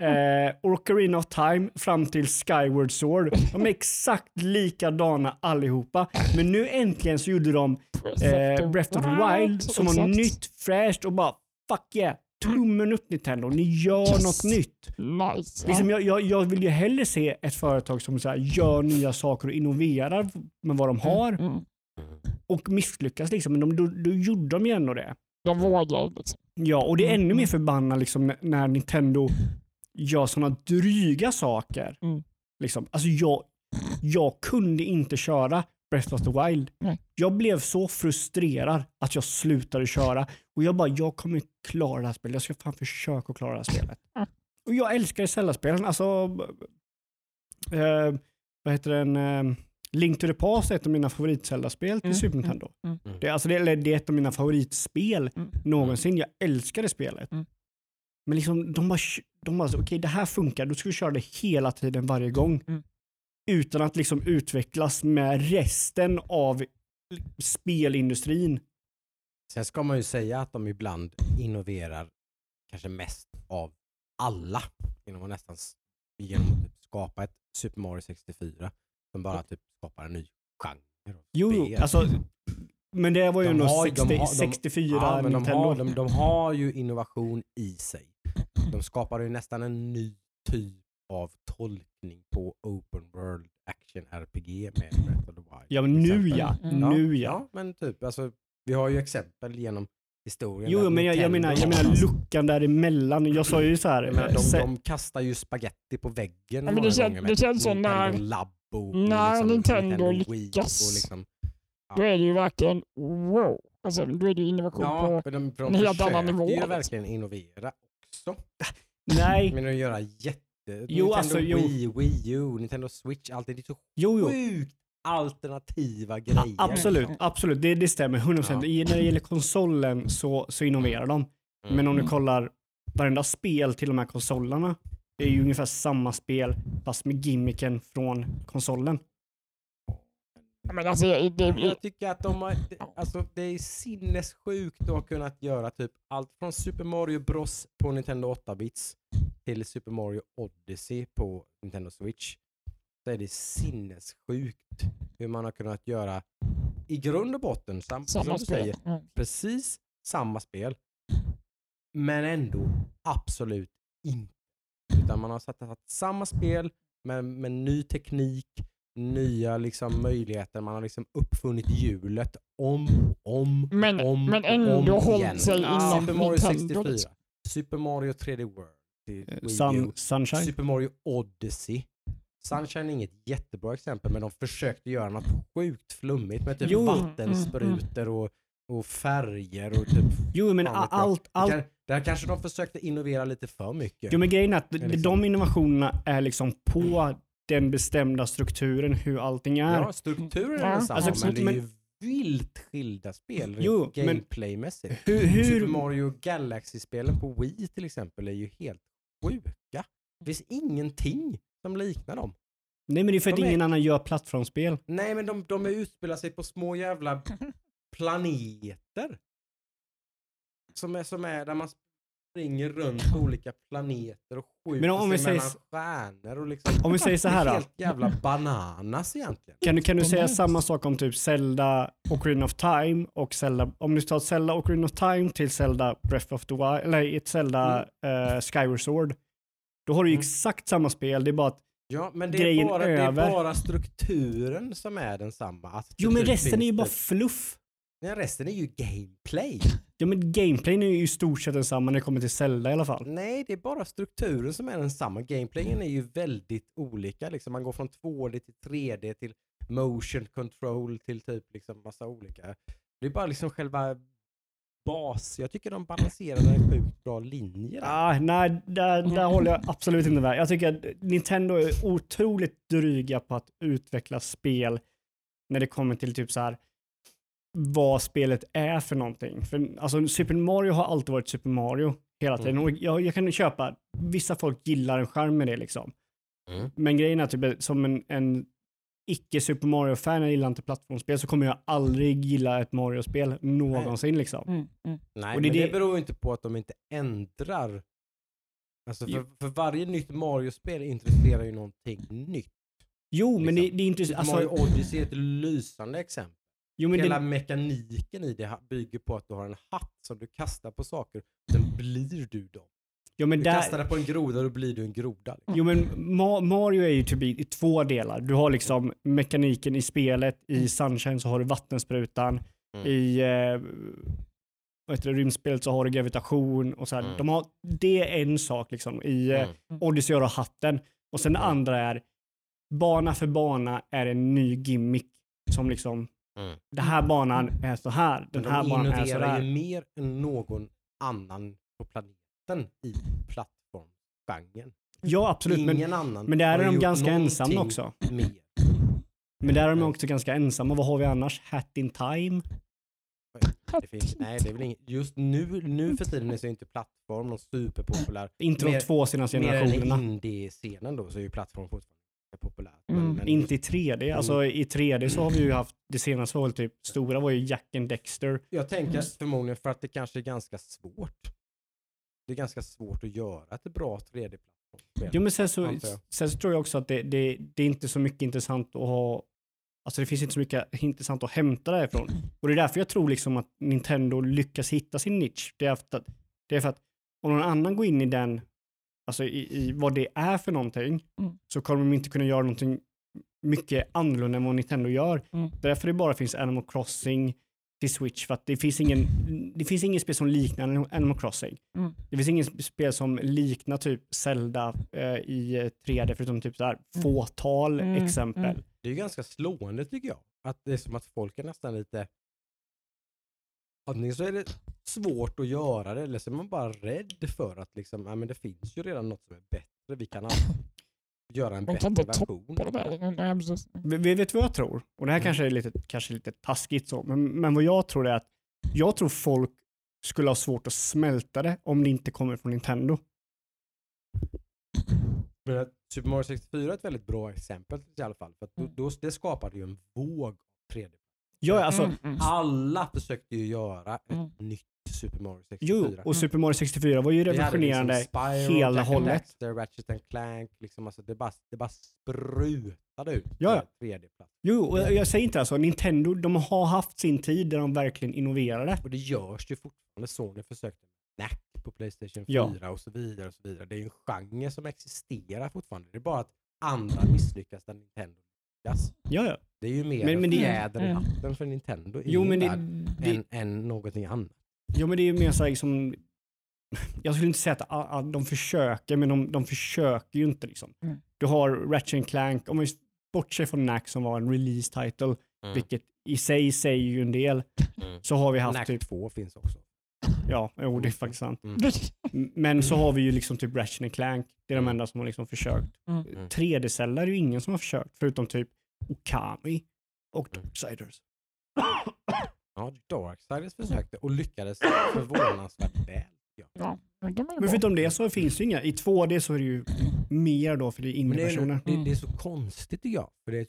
eh, Ocarina of Time fram till Skyward Sword. De är exakt likadana allihopa. Men nu äntligen så gjorde de eh, Breath of the Wild som var nytt, fräscht och bara fuck yeah. Tummen upp Nintendo, ni gör Yes. något nytt. Nice. Liksom jag, jag, jag vill ju hellre se ett företag som så här, gör nya saker och innoverar med vad de har Mm. och misslyckas. Liksom. Men de, då, då gjorde de ju ändå det. De vågar liksom. Ja, och det är ännu Mm. mer förbannat liksom, när- när Nintendo gör sådana dryga saker. Mm. Liksom. Alltså jag, jag kunde inte köra Breath of the Wild. Nej. Jag blev så frustrerad att jag slutade köra. Och jag bara, jag kommer klara det här spelet. Jag ska fan försöka klara det här spelet. Mm. Och jag älskar Zelda-spelen. Alltså, eh, vad heter den? Eh, Link to the Past är ett av mina favorit-Zelda-spel till Mm, Super mm, Nintendo. mm. Det, är- alltså det, eller det är ett av mina favoritspel Mm. någonsin. Jag älskar det spelet. Mm. Men liksom, de bara, de bara okej det här funkar, då ska vi köra det hela tiden varje gång. Utan att liksom utvecklas med resten av spelindustrin. Sen ska man ju säga att de ibland innoverar kanske mest av alla genom att nästan genom att typ skapa ett Super Mario 64 som bara typ skapar en ny genre. Jo, alltså, men det var ju De ändå har- de 60, har- de- 64 ja, men de, Nintendo. har, de, de har ju innovation i sig. De skapar ju nästan en ny typ av tolkning på Open World Action RPG med Breath of the Wild. Ja, men nu ja. Mm. Nu ja. Ja, men typ alltså, vi har ju exempel genom historien. Jo, men jag, jag Nintendo menar, jag menar *laughs* luckan däremellan. Jag sa ju så här. menar, de, se- de kastar ju spaghetti på väggen Ja, men det kän- det med känns Nintendo när- när Nintendo Wii lyckas. Och liksom, Då är det ju verkligen wow. Alltså, då är det ju innovation ja, på... de, de en helt annan försöker nivå, ju liksom. verkligen innovera också. nej, Men att göra jätte... Nintendo Jo, alltså, jo. Wii, Wii U, Nintendo Switch, allt det är så jo, jo. sjukt alternativa grejer. absolut, absolut. Det, det stämmer. 100%. Ja. I, när det gäller konsolen så, så innoverar de. Mm. Men om du Mm. kollar varenda spel till de här konsolerna. Det är ju ungefär samma spel fast med gimmicken från konsolen. Men alltså, det, det, Jag tycker att de har, det- alltså, det är sinnessjukt att ha kunnat göra typ allt från Super Mario Bros på Nintendo 8-bits till Super Mario Odyssey på Nintendo Switch. Så är det sinnessjukt hur man har kunnat göra i grund och botten, sam, som samma spel. säger, Ja. precis samma spel. Men ändå absolut inte. Utan man har satt, satt samma spel med, med ny teknik, nya liksom möjligheter. Man har liksom uppfunnit hjulet om om Men, om men ändå om hållit igen. sig inom Super Mario Nintendo. 64, Liksom. Super Mario 3D World, U, Sun, Sunshine. Super Mario Odyssey. Sunshine är inget jättebra exempel men de försökte göra något sjukt flummigt med typ Jo. vattensprutor och, och färger och typ Jo, men allt, allt. Där, där kanske de försökte innovera lite för mycket. Jo, men grejen är att liksom- de innovationerna är liksom på den bestämda strukturen hur allting är. ja, strukturen är Ja, densamma alltså, men det är men- ju vilt skilda spel Jo, gameplaymässigt. Hur, Super hur, Mario Galaxy-spelen på Wii till exempel är ju helt sjuka. Det finns ingenting som liknar dem. nej men det är för att de är- ingen annan gör plattformsspel. Nej men de, de är utspelar sig på små jävla *laughs* planeter. Som är, som är där man springer runt på olika planeter och skjuter Men om vi sig säger mellan stjärnor och liksom. Om vi säger så här då. helt jävla bananas egentligen. Kan du, kan du säga samma sak om typ Zelda Ocarina of Time och Zelda, om du tar Zelda Ocarina of Time till Zelda Breath of the Wild, eller ett Zelda eh, Skyward Sword. Då har du ju Mm. exakt samma spel, det är bara att, Ja men det är, bara, det är över. bara strukturen som är densamma. Att jo men typ resten är ju bara fluff. Nej, resten är ju gameplay. Ja men gameplayen är ju i stort sett densamma när det kommer till Zelda i alla fall. Nej, det är bara strukturen som är densamma. Gameplayen är ju väldigt olika. Liksom man går från 2D till 3D till motion control till typ liksom massa olika. Det är bara liksom själva bas. Jag tycker de balanserar en sjukt bra linje. Ah, nej, där, där håller jag absolut inte med. Jag tycker att Nintendo är otroligt dryga på att utveckla spel när det kommer till typ så här vad spelet är för någonting. För, alltså, Super Mario har alltid varit Super Mario hela tiden. Mm. Och jag, jag kan köpa, vissa folk gillar en charm med det liksom. Mm. Men grejen är typ som en, en icke Super Mario-fan, jag gillar inte plattformsspel, så kommer jag aldrig gilla ett Mario-spel någonsin liksom. Mm, mm. Nej, Och det men det det- beror ju inte på att de inte ändrar. Alltså för, för varje nytt Mario-spel introducerar ju någonting nytt. Jo, men det, Liksom. det är inte... Super Alltså, Mario Odyssey är ett lysande exempel. Jo, men Hela det, mekaniken i det bygger på att du har en hatt som du kastar på saker. Sen blir du dem. jo, men Du där, kastar det på en groda då blir du en groda. Liksom. Jo men Ma- Mario är ju typ i, två delar. Du har liksom mekaniken i spelet, i Sunshine så har du vattensprutan, Mm. i eh, vad heter det, rymdspelet så har du gravitation och så här. Mm. De har, det är en sak liksom. I eh, Mm. Odyssey har du hatten och sen det Mm. andra är bana för bana är en ny gimmick som liksom Mm. den här banan är så här, den Men här de banan är så innoverar där. ju mer än någon annan på planeten i plattformsgenren. Ja absolut, men, Ingen annan men där är de ganska ensamma också. Mer. Men där är de också ganska ensamma. Vad har vi annars? Hat in time? Det finns, nej, det är väl inget, just nu, nu för tiden är så inte plattform någon superpopulär. Inte de två senaste Mer än generationerna. i indie-scenen då så är ju plattform fortfarande populärt. Mm. Inte i 3D. Alltså i 3D så har vi ju haft, det senaste var väl typ, stora var ju Jack and Dexter. Jag tänker förmodligen för att det kanske är ganska svårt. Det är ganska svårt att göra ett bra 3D-plattformsspel. Jo men sen så, sen så tror jag också att det, det, det är inte så mycket intressant att ha, alltså det finns inte så mycket intressant att hämta därifrån. Och det är därför jag tror liksom att Nintendo lyckas hitta sin nisch. Det är för att, det är för att om någon annan går in i den, alltså i, i vad det är för någonting, Mm. så kommer de inte kunna göra någonting mycket annorlunda än vad Nintendo gör. Mm. Därför det bara finns Animal Crossing till Switch, för att det finns ingen, det finns ingen spel som liknar Animal Crossing. Mm. Det finns ingen spel som liknar typ Zelda eh, i eh, 3D, förutom typ så här Mm. fåtal Mm, exempel. mm. Det är ju ganska slående tycker jag. Att det är som att folk är nästan lite... Antingen så är det svårt att göra det eller så är man bara rädd för att liksom, ja, men det finns ju redan något som är bättre. Vi kan *laughs* göra en Man bättre version. Vi- vi Vet vad jag tror? Och det här Mm. kanske är lite, kanske lite taskigt så, men, men vad jag tror är att jag tror folk skulle ha svårt att smälta det om det inte kommer från Nintendo. Men Super Mario 64 är ett väldigt bra exempel i alla fall. För att då, Mm. då, det skapade ju en våg av 3D. Ja, alltså, Mm, mm. Alla försökte ju göra ett Mm. nytt Super Mario 64. jo, och Super Mario 64 var ju revolutionerande liksom Spyro, hela Jack hållet. Daxter, Ratchet and Clank, liksom, alltså det, bara, det bara sprutade ut Ja, ja. 3D-plats. Jo, och jag jag säger inte alltså, Nintendo, de har haft sin tid där de verkligen innoverade. Och det görs ju fortfarande. Sony försökte Knack på Playstation 4 Ja. och så vidare. och så vidare. Det är ju en genre som existerar fortfarande. Det är bara att andra misslyckas där Nintendo lyckas. Ja, ja. Det är ju mer Men- en men det- fjäder i Mm. hatten för Nintendo Jo, men det, det, än, än någonting annat. jo, men det är ju mer så här liksom, jag skulle inte säga att de försöker, men de, de försöker ju inte liksom. Mm. Du har Ratchet and Clank, om vi bortser från Knack som var en release title, vilket i sig säger ju en del, Mm. så har vi haft Knack typ, 2 finns också. Ja, jo det är faktiskt sant. Mm. M- Men så har vi ju liksom typ Ratchet and Clank, det är de Mm. enda som har liksom försökt. Mm. Mm. 3D-celler är ju ingen som har försökt, förutom typ Okami och Mm. Darksiders. Ja, Darksiders försökte och lyckades förvånansvärt väl. Ja. Men förutom det så finns det inga, i 2D så är det ju mer då för det är är, indie-versioner. det, det är så konstigt tycker jag. För det är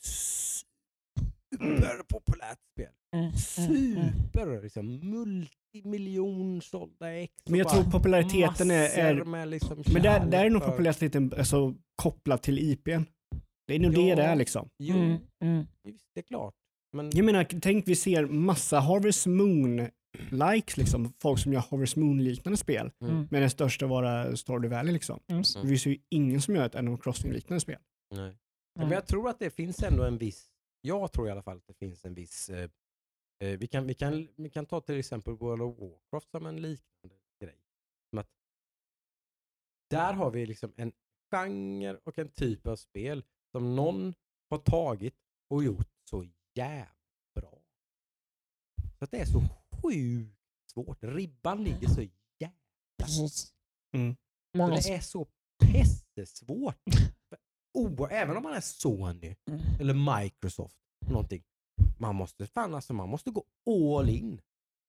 superpopulärt spel. Mm, mm, mm. Super, liksom multimiljon sålda ex. Men jag tror populariteten är, är med liksom men där, där är nog populariteten alltså, kopplad till IPn. Det är nog det Ja. det är liksom. Jo, Mm, mm. det är klart. Men Jag menar, tänk vi ser massa Harvest Moon likes liksom, folk som gör Harvest Moon-liknande spel. Mm. Men den största vara Stardew Valley liksom. Mm. Det finns ju ingen som gör ett Animal Crossing-liknande spel. Nej. Men jag tror att det finns ändå en viss, jag tror i alla fall att det finns en viss, eh, eh, vi, kan, vi, kan, vi kan ta till exempel World of Warcraft som en liknande grej. Som att där har vi liksom en genre och en typ av spel som någon har tagit och gjort så jävla bra. Så att det är så sjukt svårt. Ribban ligger så jävla. Mm. så det är så pestesvårt. För o- Även om man är Sony Mm. eller Microsoft, någonting. Man måste, fan alltså, man måste gå all in.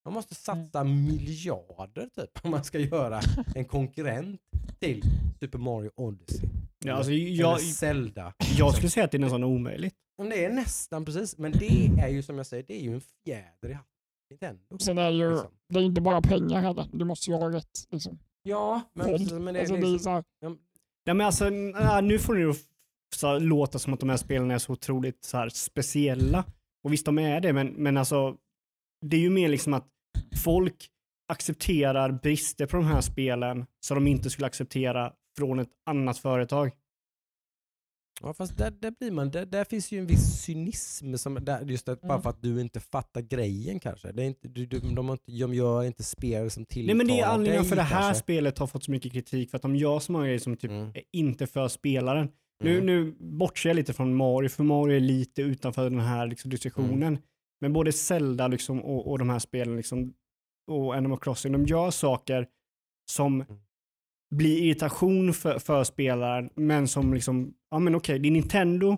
Man måste satsa miljarder typ om man ska göra en konkurrent till Super Mario Odyssey. Ja, alltså, eller jag, Zelda. jag skulle säga att det är nästan omöjligt. Men det är nästan precis, men det är ju som jag säger, det är ju en fjäder i hatten. Nintendo. Sen är ju, Liksom. det är inte bara pengar heller. Du måste ju ha rätt. Liksom. Ja, men, men det alltså, är det är liksom, så här, Nej, men alltså, äh, nu får ju så, låta som att de här spelen är så otroligt så här, speciella. Och visst, de är det, men, men alltså, det är ju mer liksom att folk accepterar brister på de här spelen som de inte skulle acceptera från ett annat företag. Ja fast där, där blir man, där, där finns ju en viss cynism, som, där, just bara Mm. för att du inte fattar grejen kanske. Det är inte, du, du, de, har de gör inte spel som Nej tilltalar men det är anledningen dig för det här kanske. spelet har fått så mycket kritik för att de gör så många grejer som typ Mm. inte för spelaren. Nu, Mm. nu bortser jag lite från Mario, för Mario är lite utanför den här liksom, diskussionen. Mm. Men både Zelda liksom, och, och de här spelen liksom, och Animal Crossing, de gör saker som Mm. blir irritation för, för spelaren, men som liksom, ja men okej, det är Nintendo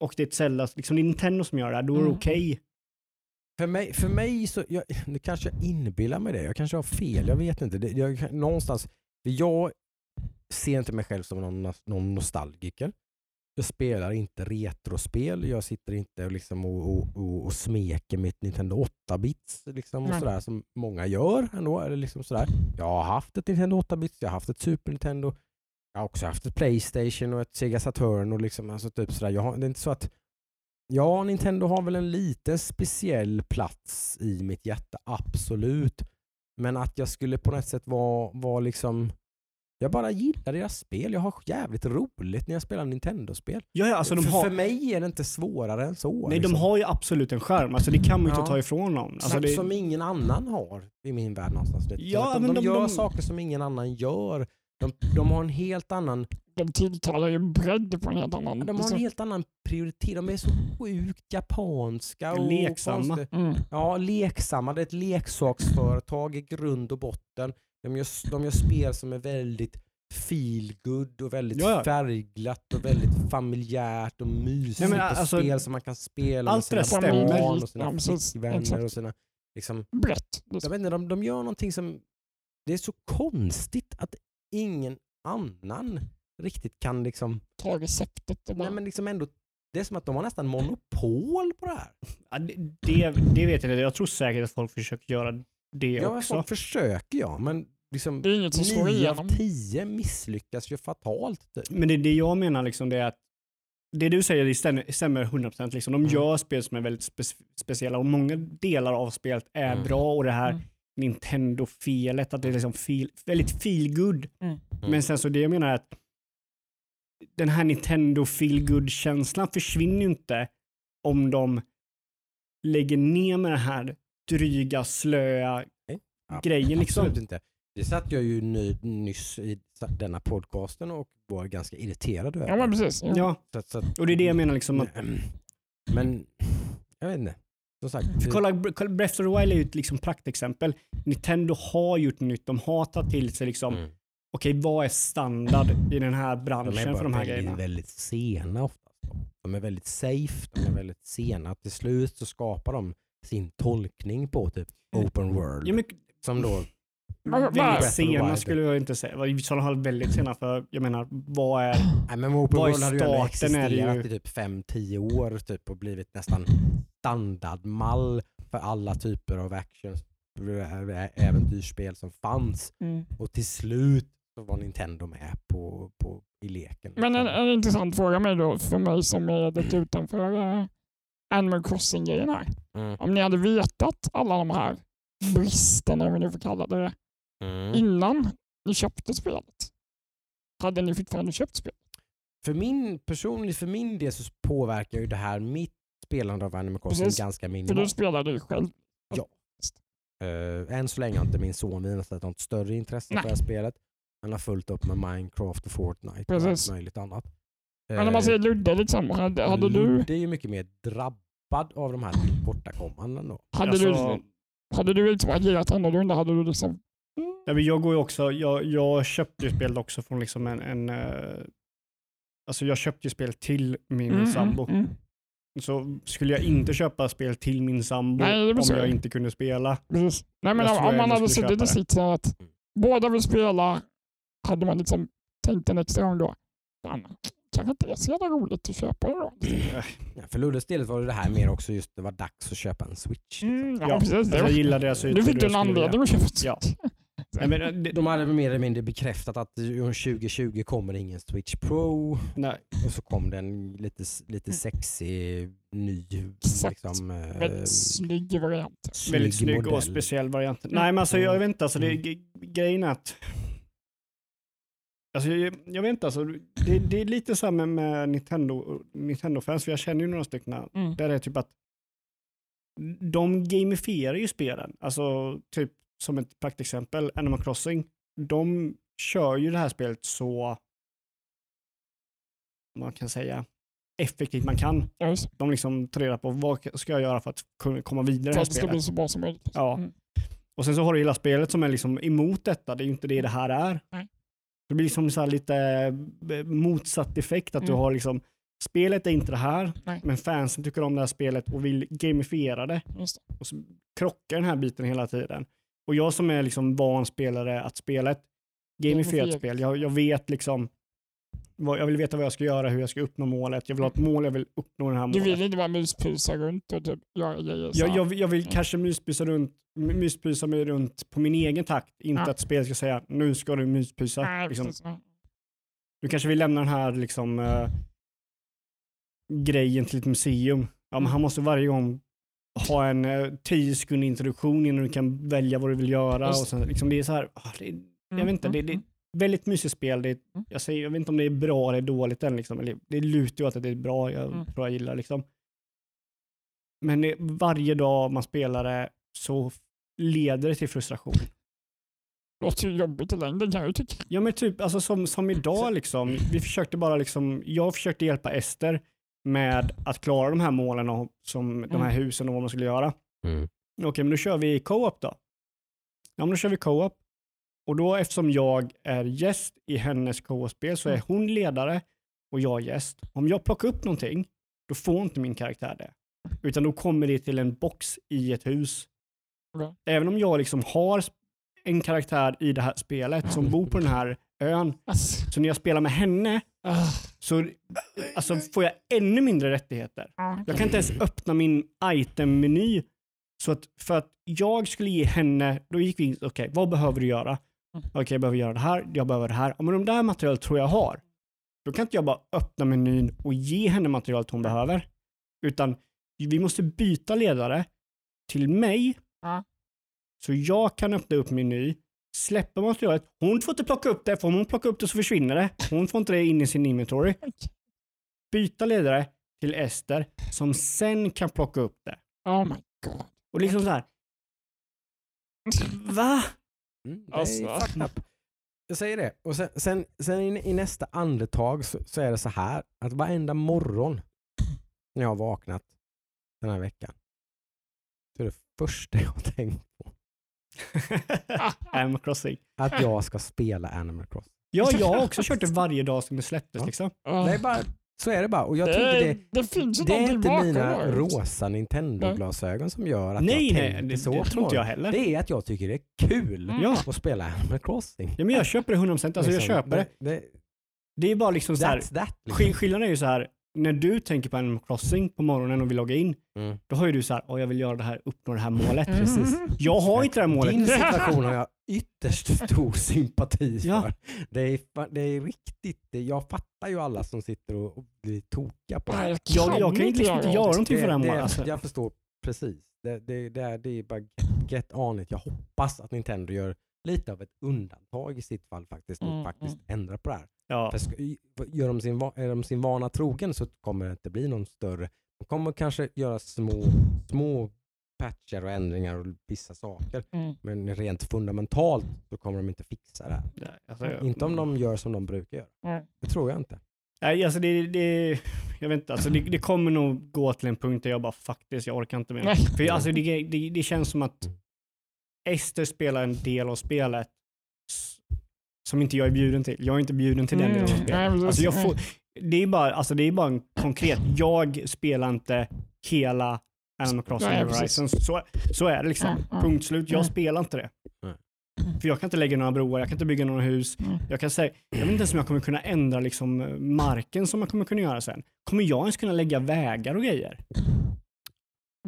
och det är ett Zelda, liksom det är Nintendo som gör det här, då är det Mm. okej. För mig, för mig så, jag, nu kanske jag inbillar mig det, jag kanske har fel, jag vet inte. Det, jag, någonstans, jag ser inte mig själv som någon, någon nostalgiker. Jag spelar inte retrospel, jag sitter inte och, liksom och, och, och, och smeker mitt Nintendo 8-bits liksom och Nej. sådär som många gör ändå. Eller liksom sådär. Jag har haft ett Nintendo 8-bits, jag har haft ett Super Nintendo, jag har också haft ett Playstation och ett Sega Saturn och liksom, alltså typ sådär. Jag har, det är inte så att Ja, Nintendo har väl en lite speciell plats i mitt hjärta, absolut. Men att jag skulle på något sätt vara, vara liksom... Jag bara gillar deras spel. Jag har jävligt roligt när jag spelar Nintendo-spel. Ja, ja, alltså de för, har, för mig är det inte svårare än så. nej, de liksom. har ju absolut en skärm, alltså det kan man ju Ja. inte ta ifrån dem. Alltså, som, det, som ingen annan har i min värld någonstans. Ja, de, men de, de- gör de- saker som ingen annan gör. De, de har en helt annan De tilltalar ju bredd på en helt annan... de har en helt annan prioritet. De är så sjukt japanska och Leksamma. mm. Ja, leksamma. Det är ett leksaksföretag i grund och botten. De gör, de gör spel som är väldigt feel good och väldigt Ja, färgglatt och väldigt familjärt och mysigt. Nej, men och alltså, spel som man kan spela allt med sina stämmer. barn och sina Ja, precis. flickvänner och sina... Liksom, brett. jag vet inte, de, de gör någonting som... Det är så konstigt att ingen annan riktigt kan liksom... Ta receptet och bara... Nej, men liksom ändå, det är som att de har nästan monopol på det här. ja, det, det, det vet jag inte, jag tror säkert att folk försöker göra det Ja, också. folk försöker ja, men liksom det är inget som slår nio av igenom. tio misslyckas ju fatalt. Typ. Men det, det jag menar liksom det är att det du säger det stämmer, stämmer 100%. Liksom. De Mm. gör spel som är väldigt spe, speciella och många delar av spelet är Mm. bra och det här Mm. Nintendo-felet, att det är liksom feel, väldigt feel good. Mm. Men sen så det jag menar är att den här Nintendo feel good-känslan försvinner ju inte om de lägger ner med den här dryga, slöa grejen. Liksom. Absolut inte. Det satt jag ju ny, nyss i denna podcasten och var ganska irriterad över. Ja, men precis. Ja. Ja, så, så, att- och det är det jag menar. Liksom, att, Men, jag vet inte. Som sagt, kolla, kolla, Breath of the Wild är ju ett liksom praktexempel. Nintendo har gjort nytt, de har tagit till sig liksom, mm. okej vad är standard i den här de branschen är för de här väldigt, grejerna? väldigt sena oftast. De är väldigt safe, de är väldigt sena. Till slut så skapar de sin tolkning på typ open world. Ja, men, Som då men- väldigt sena skulle jag inte säga. I sådana fall väldigt sena för jag menar, vad är Nej, men Open Vad i World hade ju ändå starten är det ju- existerat i typ 5-10 år typ, och blivit nästan standardmall för alla typer av action äventyrsspel som fanns. Mm. Och till slut så var Nintendo med på, på, i leken. Men en, en intressant fråga med då, för mig som är lite utanför uh, Animal Crossing-grejen här. Mm. Om ni hade vetat alla de här bristerna, om vi nu får kalla det det, Mm. innan ni köpte spelet, hade ni fortfarande köpt spelet? För min personligt, för min del så påverkar ju det här mitt spelande av Animal Crossing Precis. ganska För du minimalt. spelade ju själv. Uh, än så länge har inte min son visat något större intresse Nej. för det här spelet. Han har fullt upp med Minecraft och Fortnite och Precis. allt möjligt annat. Men om Eh, man säger Ludde, liksom, hade, hade du, Ludde är ju mycket mer drabbad av de här tillkortakommandena då. hade Alltså- du, hade du liksom agerat annorlunda? Hade du liksom... Ja, men jag går ju också, jag, jag köpte ju spelet också från liksom en, en eh, alltså jag köpte ju spel till min Mm, sambo. mm, mm. Så skulle jag inte köpa spel till min sambo Nej, om så. jag inte kunde spela. Precis. Nej, men Jag om, om man hade suttit i sitsen att Mm. båda vill spela, hade man liksom tänkt en extra gång då. Fan, kanske inte är så jävla roligt att köpa då. *laughs* Ja, för Luddes del var det det här mer också just det var dags att köpa en switch. liksom. Mm, ja, Ja, precis. Alltså, Det jag var, gillar deras du utbud fick en jag anledning att köpa Ja. Switch. *laughs* Nej, men, eh, De hade mer eller mindre bekräftat att år 2020 kommer ingen Switch Pro nej, och så kom det en lite, lite sexig ny Exakt. liksom, eh, Väldigt snygg variant. väldigt snygg modell. och speciell variant. Mm. Nej men alltså jag Mm. vet inte, alltså, det, Mm. grejen är att Alltså, jag, jag vet inte, alltså, det, det är lite här med, med Nintendo, Nintendo-fans, för jag känner ju några stycken. Mm. Där det är typ att de gamifierar ju spelen. Alltså typ som ett praktexempel, Animal Crossing. De kör ju det här spelet så, man kan säga, effektivt man kan. Just. De liksom tar reda på vad ska jag göra för att kunna komma vidare i det För här att det ska spelet. bli så bra som möjligt. Ja. Mm. Och sen så har du hela spelet som är liksom emot detta. Det är ju inte det det här är. Nej. Det blir liksom så här lite eh, motsatt effekt att du Mm. har liksom spelet är inte det här, Nej. men fansen tycker om det här spelet och vill gamifiera det. Det. Och så krockar den här biten hela tiden. Och jag som är liksom van spelare att spela ett Gamifierat. spel, jag, jag vet liksom vad, jag vill veta vad jag ska göra, hur jag ska uppnå målet. Jag vill ha ett mål, jag vill uppnå det här Du målet. vill inte bara myspysa runt och typ göra grejer Jag, jag, jag vill kanske myspysa, runt, myspysa mig runt på min egen takt. Inte Ja. att spelet ska säga nu ska du myspysa. Nej, liksom. Du kanske vill lämna den här liksom, eh, grejen till ett museum. Ja, men Mm. han måste varje gång ha en uh, 10 sekund introduktion innan du kan välja vad du vill göra. Just Och sen, liksom, det är så här, ah, det, jag vet inte, det, mm, det mm. ett väldigt mysigt spel. Det, är- Mm. jag, säger, jag vet inte om det är bra eller dåligt än. Liksom. Eller, det lutar ju att det är bra, jag Mm. tror jag gillar liksom. Men det, varje dag man spelar det så leder det till frustration. låter ju jobbigt i längden kan jag ju tycka. Ja men typ alltså som, som idag liksom. Vi försökte bara liksom, jag försökte hjälpa Ester med att klara de här målen och som de här Mm. husen och vad man skulle göra. Mm. Okej, men då kör vi co-op då. Ja, men då kör vi co-op. Och då eftersom jag är gäst i hennes co-op-spel så är Mm. hon ledare och jag gäst. Om jag plockar upp någonting, då får inte min karaktär det. Utan då kommer det till en box i ett hus. Okej. Även om jag liksom har en karaktär i det här spelet som bor på den här ön, så när jag spelar med henne ah, så alltså, får jag ännu mindre rättigheter. ja, Jag kan inte ens öppna min item-meny. Så att för att jag skulle ge henne, då gick vi in, okej vad behöver du göra? Mm. Okej jag behöver göra det här, jag behöver det här. Ja, men de där material tror jag har. Då kan inte jag bara öppna menyn och ge henne materialet hon behöver. Utan vi måste byta ledare till mig. Ja. Så jag kan öppna upp meny, släppa materialet. Hon får inte plocka upp det, för om hon plockar upp det så försvinner det. Hon får inte det in i sin inventory *laughs* byta ledare till Ester som sen kan plocka upp det. Oh my god. Och liksom så här. *laughs* Va? Mm, det Alltså. är fucked up. Jag säger det. Och sen, sen, sen i, i nästa andetag så, så är det så här att varenda morgon när jag har vaknat den här veckan så är det första jag har tänkt på *laughs* Animal Crossing. att jag ska spela Animal Crossing. Ja, jag har också kört det varje dag sedan det släpptes. Ja. Liksom. Ah. Det är bara, så är det bara. Och jag trodde det, det finns det är inte mina det. rosa Nintendo-glasögon som gör att Nej, jag nej, tänker det, så det tror inte jag heller. Det är att jag tycker det är kul Mm. Att spela Animal Crossing. ja, men jag köper det 100%. Alltså jag Liksom, köper det. det. Det är bara liksom så här. That. Liksom. skill- Skillnaden är ju så här. När du tänker på Animal Crossing på morgonen och vill logga in, Mm. då har ju du så här, "Åh, jag vill göra det här, uppnå det här målet. Mm. Precis. Jag har inte det här målet. Din *laughs* situation har jag ytterst stor sympati för. Ja. Det, är, det är riktigt, det, jag fattar ju alla som sitter och, och blir tokiga på det här. Jag, jag kan ju liksom inte göra någonting för det här målet. Alltså. Jag förstår precis. Det, det, det, är, det är bara get, get on it. Jag hoppas att Nintendo gör lite av ett undantag i sitt fall faktiskt och Mm, faktiskt ändrar på det här. Ja. För ska, gör de sin, är de sin vana trogen så kommer det inte bli någon större. De kommer kanske göra små, små patcher och ändringar och vissa saker. Mm. Men rent fundamentalt så kommer de inte fixa det här. Ja, alltså, jag- Inte om de gör som de brukar göra. Mm. Det tror jag inte. Nej, alltså det, det, jag vet inte, alltså det, det kommer nog gå till en punkt där jag bara faktiskt, jag orkar inte mer. Nej. För alltså det, det, det känns som att Ester spelar en del av spelet som inte jag är bjuden till. Jag är inte bjuden till den Mm, delen av spelet. Alltså jag får, det, är bara, alltså det är bara en konkret, jag spelar inte hela Animal Crossing Nej. Horizons. Så, så är det liksom. Mm, mm. Punkt slut. Jag spelar inte det. För jag kan inte lägga några broar, jag kan inte bygga några hus. Jag kan säga, jag vet inte ens om jag kommer kunna ändra liksom marken som jag kommer kunna göra sen. Kommer jag ens kunna lägga vägar och grejer?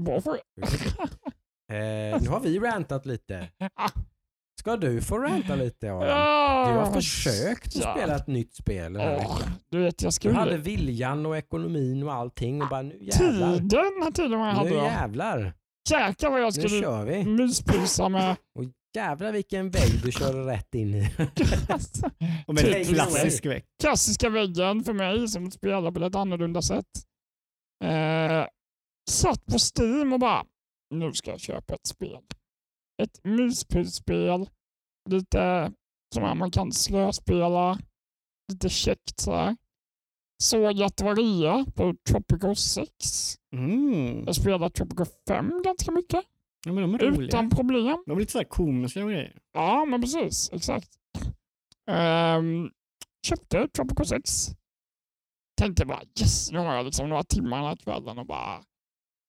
Varför? Eh, nu har vi rantat lite. *laughs* Ska du få ranta lite? Ja, Du har försökt att ja. spela ett nytt spel den här Åh, veckan. du vet, jag Du skulle... hade viljan och ekonomin och allting och bara nu jävlar. Tiden och med hade Nu jag. jävlar. Jäklar vad jag Nu skulle kör vi. myspysa med. *laughs* Och jävlar vilken vägg du kör rätt in i. *laughs* Och Take it away. klassisk väg. Klassiska väggen för mig som spelar på ett annorlunda sätt. Eh, satt på Steam och bara, nu ska jag köpa ett spel. Ett myspysspel. Lite som man kan slöspela. Lite käckt sådär. Såg att det var rea på Tropico 6. Mm. Jag spelade Tropico 5 ganska mycket. Ja, men de är roliga. Utan problem. De är lite sådär komiska och grejer. Ja, men precis. Exakt. Ehm, köpte Tropico 6. tänkte bara yes, nu har jag liksom några timmar den här kvällen och bara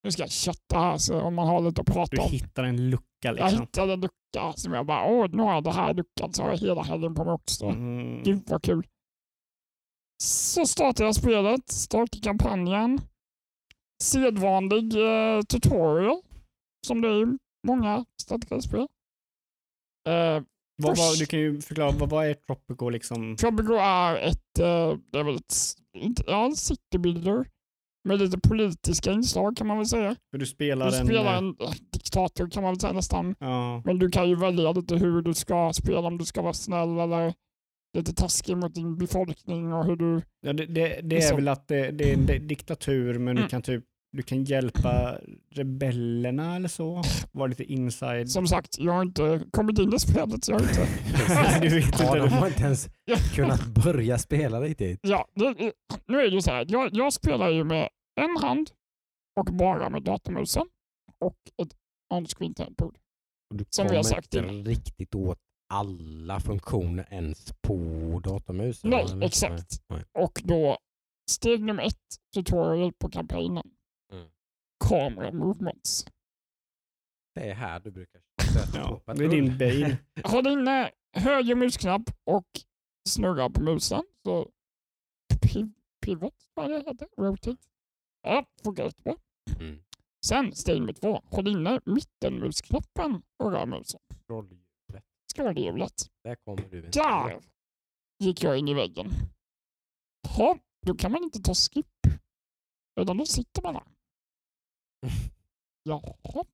nu ska jag kötta här så om man har lite att prata Du om. hittar en lucka Jag liksom. hittade en lucka som jag bara, åh nu har jag det här luckan så har jag hela helgen på mig också. Mm. Gud vad kul. Så startar jag spelet, startar kampanjen. Sedvanlig eh, tutorial som det är i många strategispel. Eh, Vad, vad, du kan ju förklara, vad, vad är Tropico liksom? Tropico är ett, eh, det är väl ett, ja, en city builder med lite politiska inslag kan man väl säga. För du spelar Du en... spelar eh, en eh, diktator kan man väl säga nästan. Ja, Men du kan ju välja lite hur du ska spela, om du ska vara snäll eller lite taskig mot din befolkning och hur du... ja det, det, det är väl att det, det är en di- diktatur men Mm. du kan typ du kan hjälpa rebellerna eller så. Vara lite inside. Som sagt, jag har inte kommit in i spelet. Så jag har inte... *laughs* du vet Ja, de inte. har inte ens kunnat börja spela riktigt. Ja, det, nu är det ju så här, jag, jag spelar ju med en hand och bara med datormusen och ett on-screen tangentbord. Och Du Som vi har sagt inte innan. riktigt åt alla funktioner ens på datormusen. Nej, eller? exakt. Nej. Och då steg nummer ett, tutorial på kampanjen. Mm. Camera movements. Det är här du brukar stöta *laughs* Ja, på är din bane. Håll inne höger musknapp och snurra på musen. Så piv, pivot, vad det heter, rotate. Ja, funkar jättebra. Mm. Sen steg nummer två, håll inne mittenmusknappen och rör musen. Scrollhjulet. Skålhjulet. Där kommer du. Där gick jag in i väggen. Ja, då kan man inte ta skip. Utan då sitter man där. *laughs* Jaha.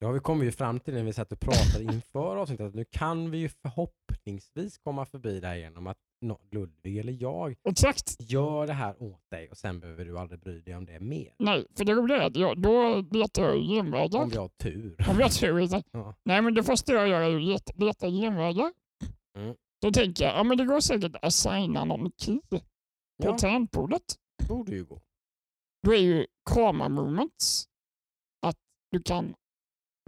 Har vi kommit ju fram till när vi satt och pratade inför avsnittet att nu kan vi ju förhoppningsvis komma förbi det här genom att Ludvig eller jag Exakt. gör det här åt dig och sen behöver du aldrig bry dig om det mer. Nej, för det roliga är att jag, då letar jag genvägar. Om vi har tur. Om jag tror inte. *laughs* Ja. Nej, men det första jag gör är att leta, genvägar. Mm. Då tänker jag, ja men det går säkert att assigna någon key på Ja, tangentbordet. det borde ju gå. Då är ju camera movements att du kan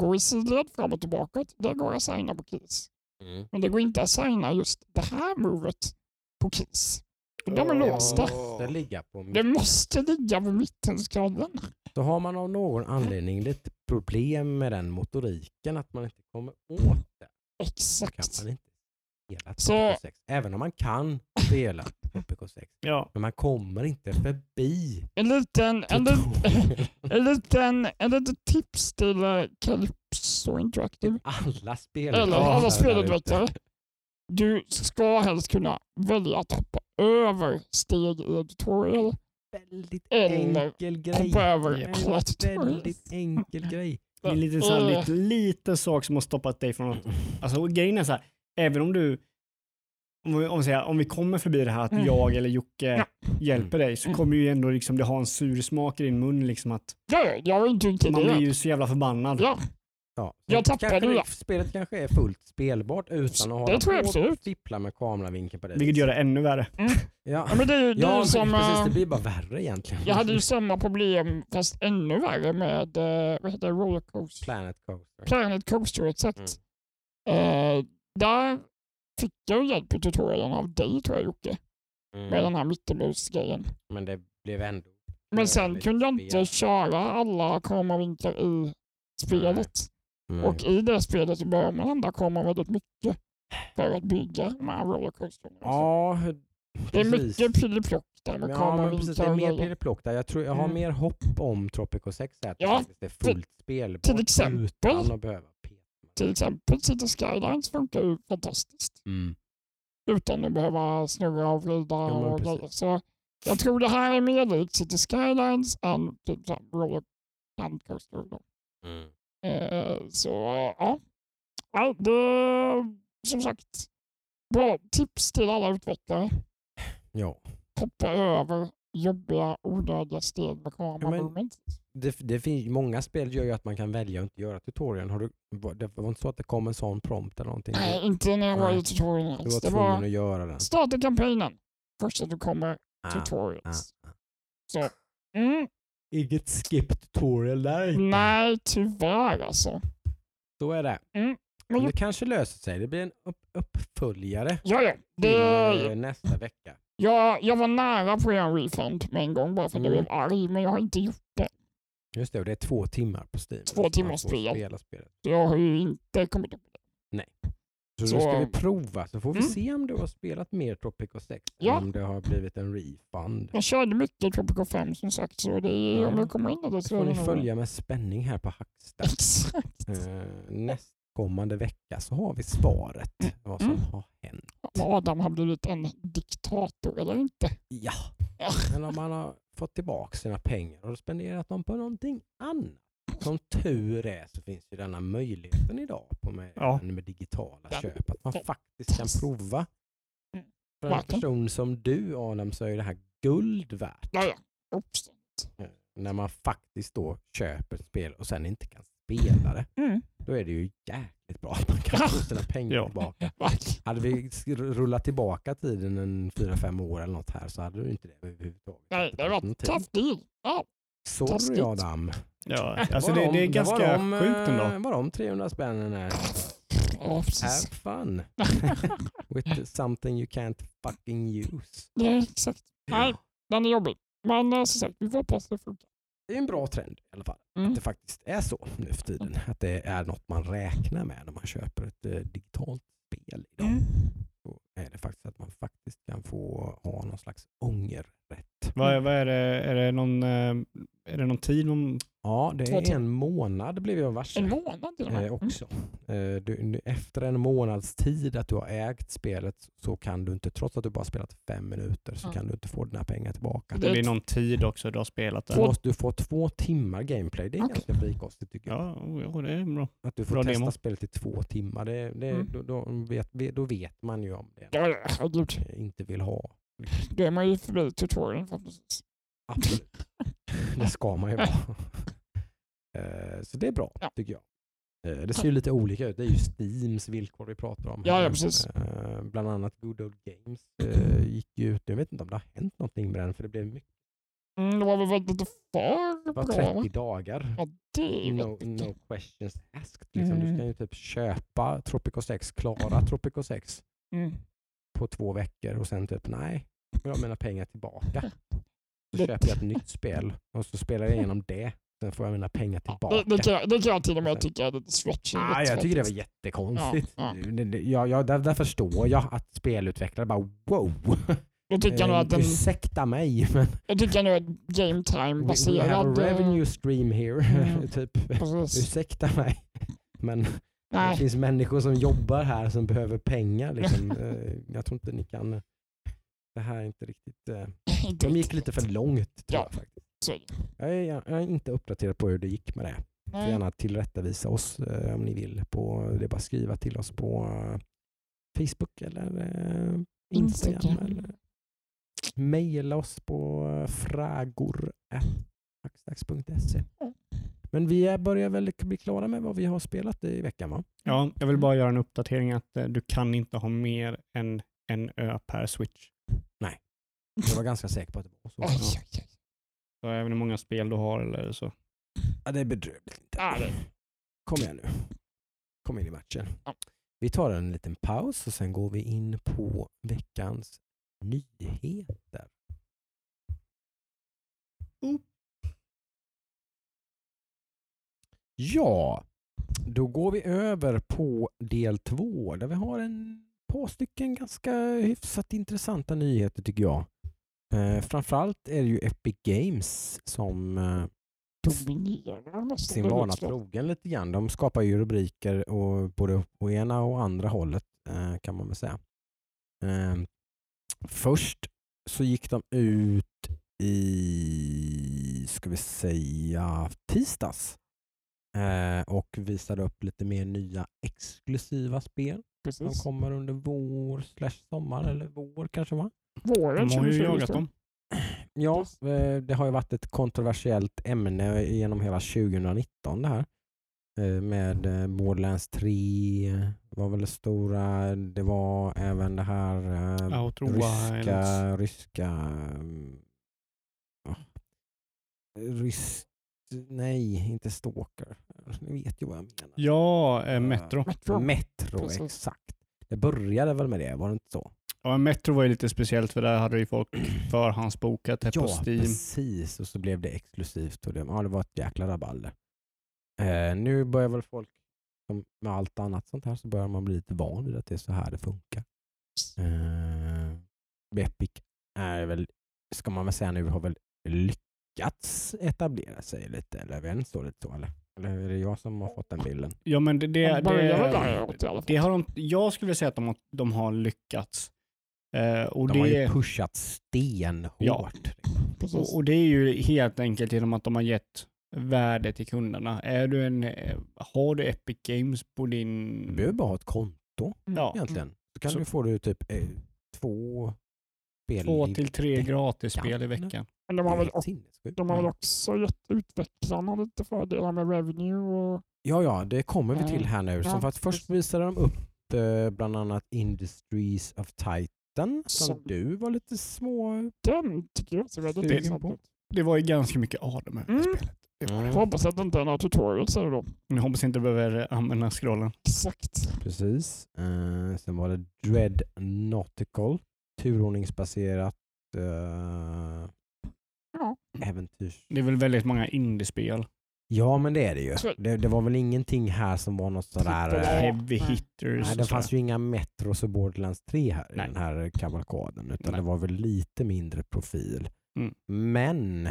gå i sidled fram och tillbaka. Det går att assigna på keys. Mm. Men det går inte att assigna just det här movet på keys. För de är låsta. Det ligga på Det måste ligga på mittenskallen. Då har man av någon anledning lite problem med den motoriken, att man inte kommer åt det. Då kan Exakt. man inte spela Så- PK6. Även om man kan spela PK6. Ja, Men man kommer inte förbi En liten, en, tutorial. *laughs* en liten, en liten tips till Calypso Interactive. Alla spel. Eller Ja, alla spelutvecklare. Du ska helst kunna välja att hoppa över steg i tutorial. Väldigt Eller enkel grej. Hoppa över alla tutorials. Väldigt enkel grej. det är en liten, så här, lite, liten sak som har stoppat dig från att... Alltså grejen är så här, även om du... Om vi, om vi, säger, om vi kommer förbi det här att Mm. jag eller Jocke Ja. hjälper dig så Mm. kommer ju ändå liksom det ha en sur smak i din mun. Liksom att Ja, ja, jag har inte man blir ju så jävla förbannad. Ja, Ja. Jag tappade det. Spelet kanske är fullt spelbart utan att Det hålla på och fippla med kameravinkeln på det Vilket gör det ännu värre. Ja, ja men det är ju det är ja som... precis. Det blir bara värre egentligen. Jag hade ju samma problem, fast ännu värre med eh, vad heter det, Rollercoaster. Planet Coaster. Planet Coaster, exakt. Eh, där fick jag hjälp i tutorialen av dig tror jag Jocke, Mm. med den här mittenmusgrejen. Men det blev ändå... Men sen kunde jag inte köra alla kameravinklar i spelet. Mm. Och i det spelet behöver man använda kameran väldigt mycket för att bygga de här rollercoasterna. Ja, det är precis. mycket pilliplock där med Ja, men precis. Det är mer pilliplock där. Jag, tror, jag har Mm. mer hopp om Tropico 6 här. Att Ja, det är fullt spelbart till exempel- utan att behöva. Till exempel City Skylines funkar ju fantastiskt. Mm. utan att behöva snurra och vrida Ja, och grejer. Så jag tror det här är mer likt City Skylines än typ roller coaster. Mm. Eh, så ja, ja det, som sagt, bra tips till alla utvecklare. Ja. Hoppa över jobbiga onödiga steg med Ja, kamera men- movement. Det, det finns, många spel gör ju att man kan välja att inte göra tutorialen. Har du, det var inte så att det kom en sån prompt eller någonting? Nej, inte när jag var Nej. i tutorialen du var Det tvungen var att göra den? starta kampanjen. Först att du kommer Ah, tutorials. ah, ah. Så, mm, Inget skip tutorial där inte. nej, tyvärr alltså. Så är det. Mm. Men det kanske löser sig. Det blir en upp, uppföljare ja, ja. Det, eh, nästa vecka. jag, jag var nära på en refund med en gång bara för att jag Mm. blev arg, men jag har inte gjort det. Just det, och det är två timmar på Steam. Två Så timmars spel. Jag har ju inte kommit upp det. Så, Så- nu ska vi prova så får vi Mm. se om du har spelat mer Tropico 6 Ja. om det har blivit en refund. Jag körde mycket Tropico 5 som sagt, så det är, Ja. om jag kommer in Det så får ni följa med spänning här på Hackstack. *laughs* Exakt. Eh, nästkommande vecka så har vi svaret vad som Mm. har hänt. Om Adam har blivit en diktator eller inte. Ja, Ja. men om man har fått tillbaka sina pengar och spenderat dem på någonting annat. Som tur är så finns ju denna möjligheten idag på med, Ja. med digitala Ja. köp. Att man faktiskt kan prova. Mm. För en person som du Adam så är det här guld värt. Ja, ja. När man faktiskt då köper ett spel och sen inte kan spela det. Mm. Då är det ju jäkligt bra att man kan få sina *laughs* pengar Ja. tillbaka. *laughs* Hade vi rullat tillbaka tiden en fyra fem år eller något här så hade du inte det överhuvudtaget. Nej, det var deal. Ja, Sorry taskigt. Adam. Ja, alltså Var det, de- det är var ganska de, sjukt ändå. eh, Var de 300 spännen är? ja precis. Have fun. *laughs* With something you can't fucking use. Ja, exakt. Nej, den är jobbig. Men eh, som sagt, vi får hoppas det funkar. Det är en bra trend i alla fall. Mm. Att det faktiskt är så nu för tiden. Att det är något man räknar med när man köper ett eh, digitalt spel idag. Mm. Så är det faktiskt att man faktiskt kan få ha någon slags ångerrätt. Vad, är- vad är det? Är det någon, eh, är det någon tid? Någon, Ja, det är en månad blev jag varse. En månad till och med. eh, också. Eh, du, du, efter en månads tid att du har ägt spelet så kan du inte, trots att du bara spelat fem minuter, så Ja. kan du inte få dina pengar tillbaka. Det blir någon tid också du har spelat Du det. måste du få två timmar gameplay. Det är Okej. ganska frikostigt tycker jag. Ja, jo, det är bra. Att du får Bra testa demo. spelet i två timmar. Det, det, Mm. då, då, vet, då vet man ju om det Ja, ja, herregud. inte vill ha. Då är man ju förbi tutorialen förhoppningsvis. Absolut. *laughs* det ska man ju vara. Eh, Så det är bra Ja. tycker jag. Eh, Det ser ju lite olika ut. Det är ju Steams villkor vi pratar om. Ja, ja, precis. Eh, Bland annat Good Old Games gick ju ut. Jag vet inte om det har hänt någonting med den för det blev mycket. Mm, det var väl lite för Det var bra? 30 va? dagar. Ja, det är No, no questions asked. Liksom. Du Mm. kan ju typ köpa Tropico 6, klara *laughs* Tropico 6 Mm. På två veckor och sen typ nej, jag har mina pengar tillbaka. *laughs* Så köper jag ett nytt spel och så spelar jag igenom det. Sen får jag mina pengar tillbaka. Det, det, kan jag, det kan jag till och med tycka är lite stretching. Ah, jag tycker det var jättekonstigt. Ja, det- Jag, där, där förstår jag att spelutvecklare bara wow. Jag tycker nog Eh, att den, Ursäkta mig men jag tycker nog att game time we, we have a baserad... eh, revenue stream here. Mm. *laughs* typ. Precis. Ursäkta mig. Men det Nej, finns människor som jobbar här som behöver pengar. Liksom. *laughs* Eh, jag tror inte ni kan... Det här är inte riktigt... eh, *laughs* De gick lite för långt tror Ja. jag faktiskt. Det. Jag är, jag är inte uppdaterad på hur det gick med det. Får gärna tillrättavisa oss eh, om ni vill. På, det är bara att skriva till oss på eh, Facebook eller eh, Instagram. Instagram. Eller mejla oss på eh. Mm. Men vi börjar väl bli klara med vad vi har spelat i veckan va? Ja, jag vill bara göra en uppdatering att eh, du kan inte ha mer än en ö per switch. Jag var ganska säker på att det var så. Oj, oj, oj. Så även hur många spel du har eller så. Ja, det är bedrövligt. Det- Kom igen nu. Kom in i matchen. Ja. Vi tar en liten paus och sen går vi in på veckans nyheter. Ja, då går vi över på del två där vi har en par stycken ganska hyfsat intressanta nyheter tycker jag. Eh, framförallt är det ju Epic Games som eh, sin vana trogen lite grann. De skapar ju rubriker och både på ena och andra hållet eh, kan man väl säga. Eh, först så gick de ut i, ska vi säga, tisdags eh, och visade upp lite mer nya exklusiva spel som Precis. kommer under vår slash sommar eller vår kanske va? Våren De har ju 2020, jagat dem. *clears throat* Ja, eh, det har ju varit ett kontroversiellt ämne genom hela 2019 det här. Eh, Med Borderlands 3 var väl det stora. Det var även det här Wilds. ryska, ryska mm, ja, rysk, nej, inte Stalker. *laughs* Ni vet ju vad jag menar. Ja, eh, Metro. Metro. Metro, Precis. exakt. Det började väl med det, var det inte så? Ja, Metro var ju lite speciellt för där hade ju folk *clears throat* förhandsbokat det på Ja, Steam. precis. Och så blev det exklusivt. Och det, ja, det var ett jäkla rabalder. Eh, nu börjar väl folk, som med allt annat sånt här, så börjar man bli lite van vid att det är så här det funkar. Eh, Epic är väl, ska man väl säga nu, har väl lyckats etablera sig lite. Eller så lite så eller? Eller är det jag som har fått den bilden? Ja, men det, det, det, det har de, jag skulle säga att de har, de har lyckats. Eh, och, De har ju det, pushat stenhårt. Ja. Och, och det är ju helt enkelt genom att de har gett värde till kunderna. Är du en, eh, har du Epic Games på din... Du behöver bara ha ett konto Ja, egentligen. Så kan Så- du få du typ eh, två spel två till tre gratisspel i veckan. Men de har, väl, också- de har väl också gett utvecklarna lite fördelar med revenue och Ja, ja, det kommer vi till här nu. Ja, Så för att först visade de upp eh, bland annat Industries of Titan som Som- du var lite små... den tycker jag ser väldigt Det- intressant ut. Det var ju ganska mycket Adam över Mm. spelet. Mm. Får hoppas att det inte är några tutorials här då. Jag hoppas inte behöver använda scrollen. Exakt. Precis. Eh, sen var det Dread Nautical, turordningsbaserat eh, Ja. äventyrs... Det är väl väldigt många indiespel. Ja, men det är det ju. Det, det var väl ingenting här som var något sådär... Triple eh, Heavy hitters. Nej, det fanns ju inga Metros och Borderlands 3 här Nej. i den här kavalkaden, utan Nej. det var väl lite mindre profil. Mm. Men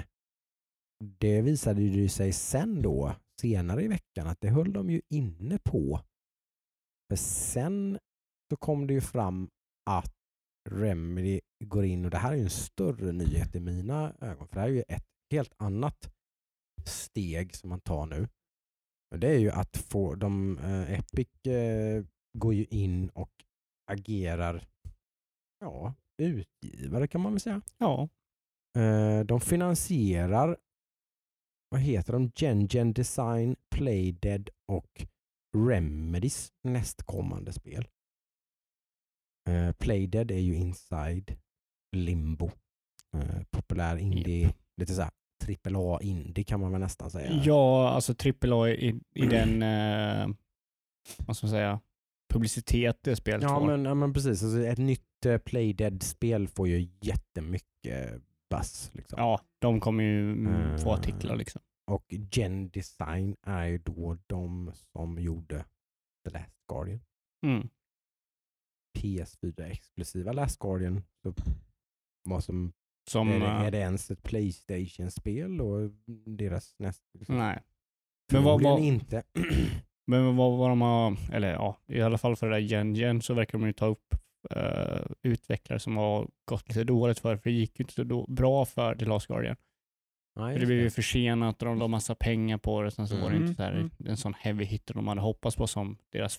det visade ju sig sen då, senare i veckan, att det höll de ju inne på. För sen så kom det ju fram att Remedy går in, och det här är ju en större nyhet i mina ögon, för det här är ju ett helt annat steg som man tar nu. Och Det är ju att få de, eh, Epic eh, går ju in och agerar ja, utgivare kan man väl säga. Ja, Eh, de finansierar, vad heter de, Gen Design, Playdead och Remedys nästkommande spel. Eh, Playdead är ju Inside Limbo. Eh, populär indie, lite såhär AAA indie kan man väl nästan säga. ja alltså AAA i, i *clears throat* den, eh, vad ska man säga, publicitet det spelet Ja får. men, ja, men precis, alltså, ett nytt uh, Playdead-spel får ju jättemycket buzz. Liksom. Ja, de kommer ju mm, få artiklar liksom. Och Gen Design är ju då de som gjorde The Last Guardian. Mm. PS4-exklusiva Last Guardian. Så vad som, Som, är, det, eh, är det ens ett Playstation-spel och deras nästa? nej. Men vad, vad, inte. *clears throat* men vad, vad de har, eller ja, i alla fall för det där Gen Gen så verkar de ju ta upp eh, utvecklare som har gått lite dåligt för, för det gick ju inte så då, bra för The Last Guardian. Nej, För det blev ju försenat och de la massa pengar på det. Sen så var det Mm, inte så här, mm. en sån heavy hitter de hade hoppats på som deras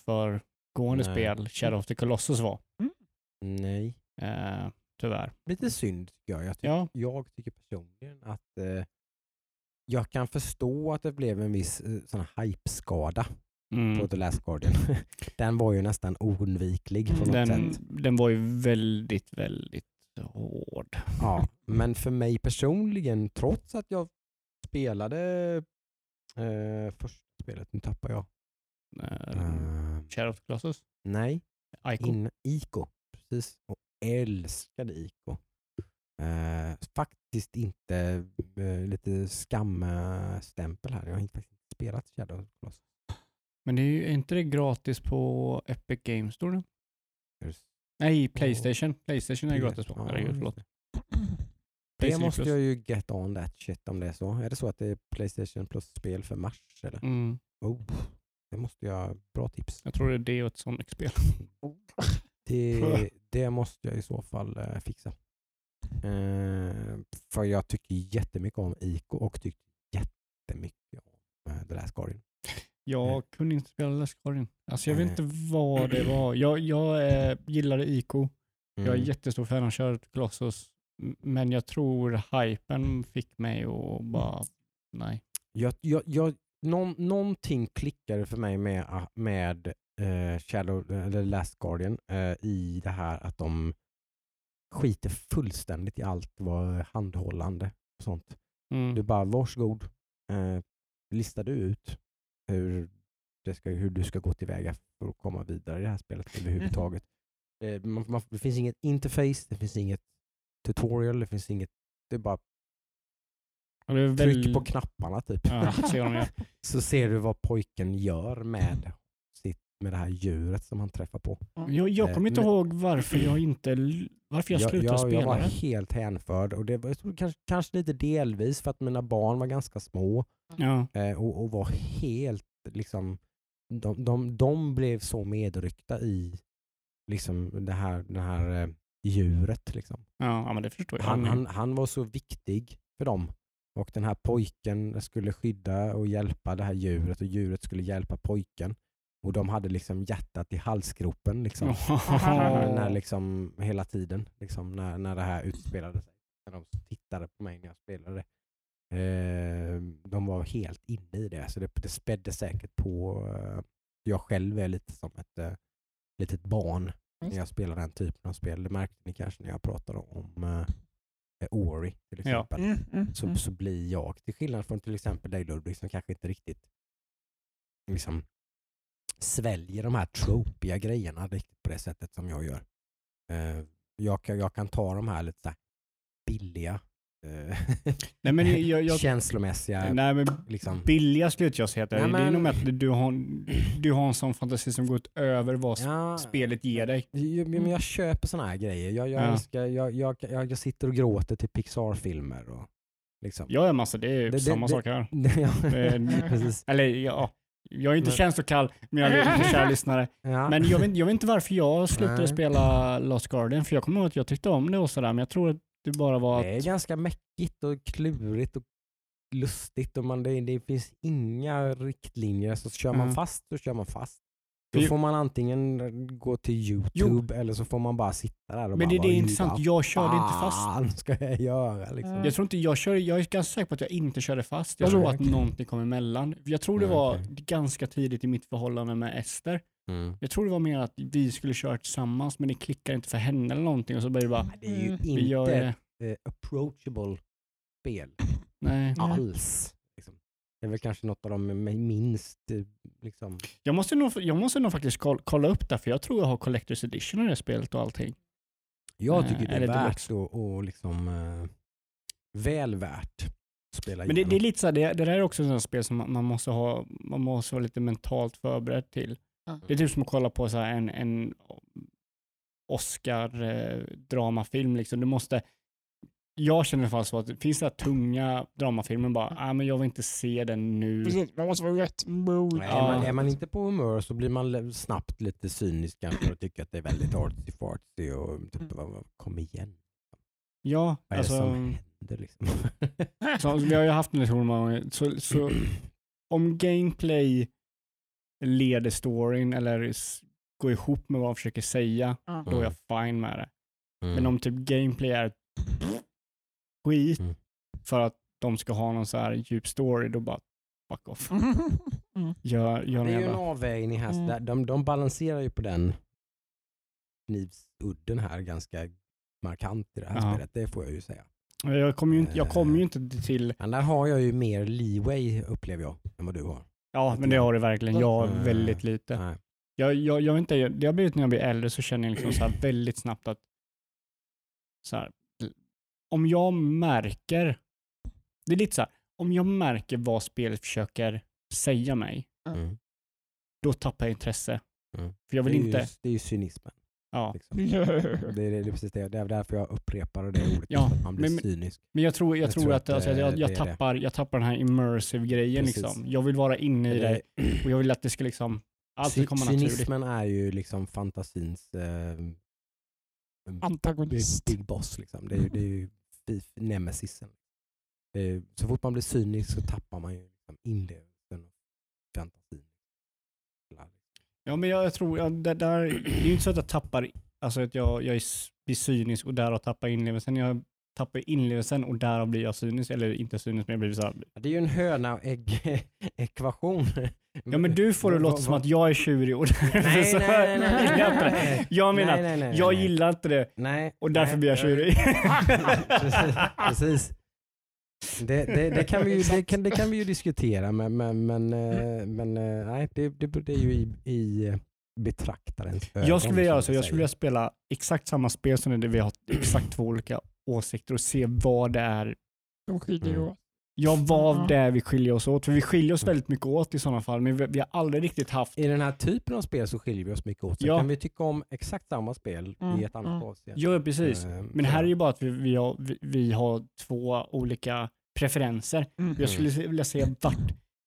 föregående Nej. spel, Shadow of the Colossus var. Nej. Eh, tyvärr. Lite synd tycker jag. Jag, tycker- Ja, jag tycker personligen att eh, jag kan förstå att det blev en viss eh, sån här hype-skada mm. på The Last Guardian. *laughs* Den var ju nästan oundviklig på något den, sätt. den var ju väldigt, väldigt hård. Ja, *laughs* men för mig personligen, trots att jag spelade eh, första spelet, nu tappar jag. Eh, Eh, Shadow of the Colossus? nej, Ico? in, Ico. Precis, och älskade Ico. Eh, faktiskt inte eh, lite skamstämpel här. Jag har inte faktiskt inte spelat Shadow of the Colossus. Men det är ju inte det gratis på Epic Games Store? Just Nej, Playstation. Playstation är det. gratis på. Ja, Herregud, förlåt. det. Måste Plus. jag ju get on that shit om det är så. Är det så att det är Playstation Plus-spel för mars? Eller? Mm. Oh, det måste jag... Bra tips. Jag tror det är *laughs* det och ett Sonic-spel. Det, det måste jag i så fall eh, fixa. Eh, för jag tycker jättemycket om Ico och tycker jättemycket om eh, The Last Guardian. Jag kunde inte spela Last Guardian. Alltså jag vet inte vad det var. Jag, jag eh, gillade Ico. Jag är Mm. jättestor fan av the Colossus. Men jag tror hypen fick mig att bara, nej. Jag, jag, jag, någon, någonting klickade för mig med, ah, med eh, Shadow, eller Last Guardian eh, i det här att de skiter fullständigt i allt vad handhållande och sånt. Mm. Du bara varsågod, eh, listar du ut hur, det ska, hur du ska gå tillväga för att komma vidare i det här spelet överhuvudtaget. *laughs* Eh, man, man, det finns inget interface, det finns inget tutorial, det finns inget, det är bara Är tryck väl- på knapparna typ. Ja, gör. *laughs* Så ser du vad pojken gör med, sitt, med det här djuret som han träffar på. Jag, jag kommer inte Men- ihåg varför jag inte varför jag slutade jag, spela jag var det. helt hänförd och det var tror kanske, kanske lite delvis för att mina barn var ganska små Ja. eh, och, och var helt liksom, de, de, de blev så medryckta i liksom det här, det här eh, djuret. Liksom. Ja, ja, men det förstår jag. Han, han, han var så viktig för dem. Och den här pojken skulle skydda och hjälpa det här djuret och djuret skulle hjälpa pojken. Och de hade liksom hjärtat i halsgropen liksom. *laughs* när, liksom, hela tiden liksom, när, när det här utspelade sig. När de tittade på mig när jag spelade. Eh, de var helt inne i det. Så det, det spädde säkert på. Eh, jag själv är lite som ett eh, litet barn när jag spelar den typen av spel. Det märkte ni kanske när jag pratade om eh, Ori till Ja. exempel. Mm, mm, Så, mm. så blir jag, till skillnad från till exempel dig Ludvig som kanske inte riktigt liksom, sväljer de här tropiga grejerna riktigt på det sättet som jag gör. Eh, jag, kan, jag kan ta de här lite så här billiga, eh, Nej, men jag, jag, känslomässiga, nej, men liksom. billiga skulle jag säga att det är. Det är nog med att du har, du har en sån fantasi som går utöver vad Ja, spelet ger dig. ju- men jag köper såna här grejer. Jag, jag, Ja. älskar, jag, jag, jag, jag sitter och gråter till Pixar-filmer. Och, liksom. Jag är massa, det är Det- det- samma det- sak här. *laughs* *laughs* precis. Eller ja, jag är inte Men- känslokall, men jag vet inte, kära lyssnare. *laughs* Ja. Men jag vet, jag vet inte varför jag slutade Nej. spela Lost Guardian, för jag kommer ihåg att jag tyckte om det och sådär, men jag tror att det bara var Det är att... ganska mäckigt och klurigt och lustigt och man, det, det finns inga riktlinjer. Så kör man Mm. fast så kör man fast. Då får man antingen gå till Youtube eller så får man bara sitta där och Men bara det, det är intressant, jag körde inte fast. ska jag göra? Liksom. Mm. Jag tror inte jag körde, jag är ganska säker på att jag inte körde fast. Jag tror att okej. någonting kom emellan. Jag tror det var okej. ganska tidigt i mitt förhållande med Ester. Mm. Jag tror det var mer att vi skulle köra tillsammans, men det klickade inte för henne eller någonting och så började det bara, Det är ju Mm. vi gör inte det. eh, approachable spel Nej. Alls. Liksom. Det är väl kanske något av de med minst eh, liksom, Jag måste nog, jag måste nog faktiskt koll- kolla upp det, för jag tror jag har Collector's Edition i det spelet och allting. Jag Eh, tycker det är eller värt deluxe. och, och liksom eh, väl värt att spela Men det, det är lite så här, det, det där är också ett spel som man, man måste ha, man måste vara lite mentalt förberedd till. Det är typ som att kolla på så här en, en Oscar-dramafilm. Liksom. Du måste, jag känner i alla fall så att det finns det här tunga dramafilmer bara, ah, men jag vill inte se den nu. Precis, man måste vara rätt mood. Ja. är, man, är man inte på humör så blir man snabbt lite cynisk kanske och tycker att det är väldigt artsy fartsy och typ, Mm. kom igen. Ja, Vad är alltså, det som händer liksom? så, vi har ju haft en diskussion. Så, så *clears throat* om gameplay leder storyn eller går ihop med vad man försöker säga, Ja. då är jag fine med det. Mm. Men om typ gameplay är skit Mm. för att de ska ha någon så här djup story, då bara fuck off. *laughs* Mm. Gör, gör det är ju en avvägning här. Mm. där- De, de balanserar ju på den knivsudden här ganska markant i det här Ja. spelet. Det får jag ju säga. Jag kommer ju inte, jag kommer ju inte till... Men där har jag ju mer leeway upplever jag än vad du har. Ja, men det har det verkligen. Jag har Mm. väldigt lite. Nej. Jag, jag, jag vet inte, det har blivit när jag blir äldre så känner jag liksom så här *clears throat* väldigt snabbt att så här, om jag märker, det är lite så här, om jag märker vad spelet försöker säga mig, Mm. då tappar jag intresse. Mm. För jag vill det, är inte, Ju, det är ju cynismen. Ja. Liksom. *laughs* Det, är, det är precis det. Det är därför jag upprepar det ordet. Ja, att man blir men- cynisk. Men jag tror, jag Jag tror, tror att, att alltså, jag, det jag, tappar, jag tappar den här immersive grejen. Precis. Liksom. Jag vill vara inne i det och jag vill att det ska liksom, allt ska komma naturligt. Cynismen är ju liksom fantasins eh, Antagonist. big boss. Liksom. Det är det är ju nemesisen. Så fort man blir cynisk så tappar man ju liksom inlevelsen och fantasin. Ja, men jag, jag tror, ja, det, där, det är ju inte så att jag tappar, alltså att jag, jag är, blir cynisk och därav tappar inlevelsen. Jag tappar inlevelsen och därav blir jag cynisk, eller inte cynisk, men jag blir så här. Det är ju en höna och ägg-ekvation. *laughs* Ja, men du får det låta som att jag är tjurig och därför *laughs* Nej, så nej, nej, nej, nej. Jag menar, nej, jag gillar inte det Nej. och därför blir jag tjurig. *laughs* precis. Det, det, det, kan vi ju, det, kan, det kan vi ju diskutera men, men, men, eh, men eh, nej, det, det, det är ju i, i betraktarens ögon. Jag skulle vilja göra som så, vi jag skulle vilja spela exakt samma spel som det vi har exakt två olika åsikter och se vad det är De skiljer Mm. Åt. Ja, vad Ja. det är vi skiljer oss åt. För vi skiljer oss väldigt mycket åt i sådana fall, men vi, vi har aldrig riktigt haft... I den här typen av spel så skiljer vi oss mycket åt. Sen Ja. kan vi tycka om exakt samma spel Mm, i ett annat mm. avseende. Ja, precis. Eh, Men så. här är ju bara att vi, vi, har, vi, vi har två olika preferenser. Mm. Jag skulle vilja se vart,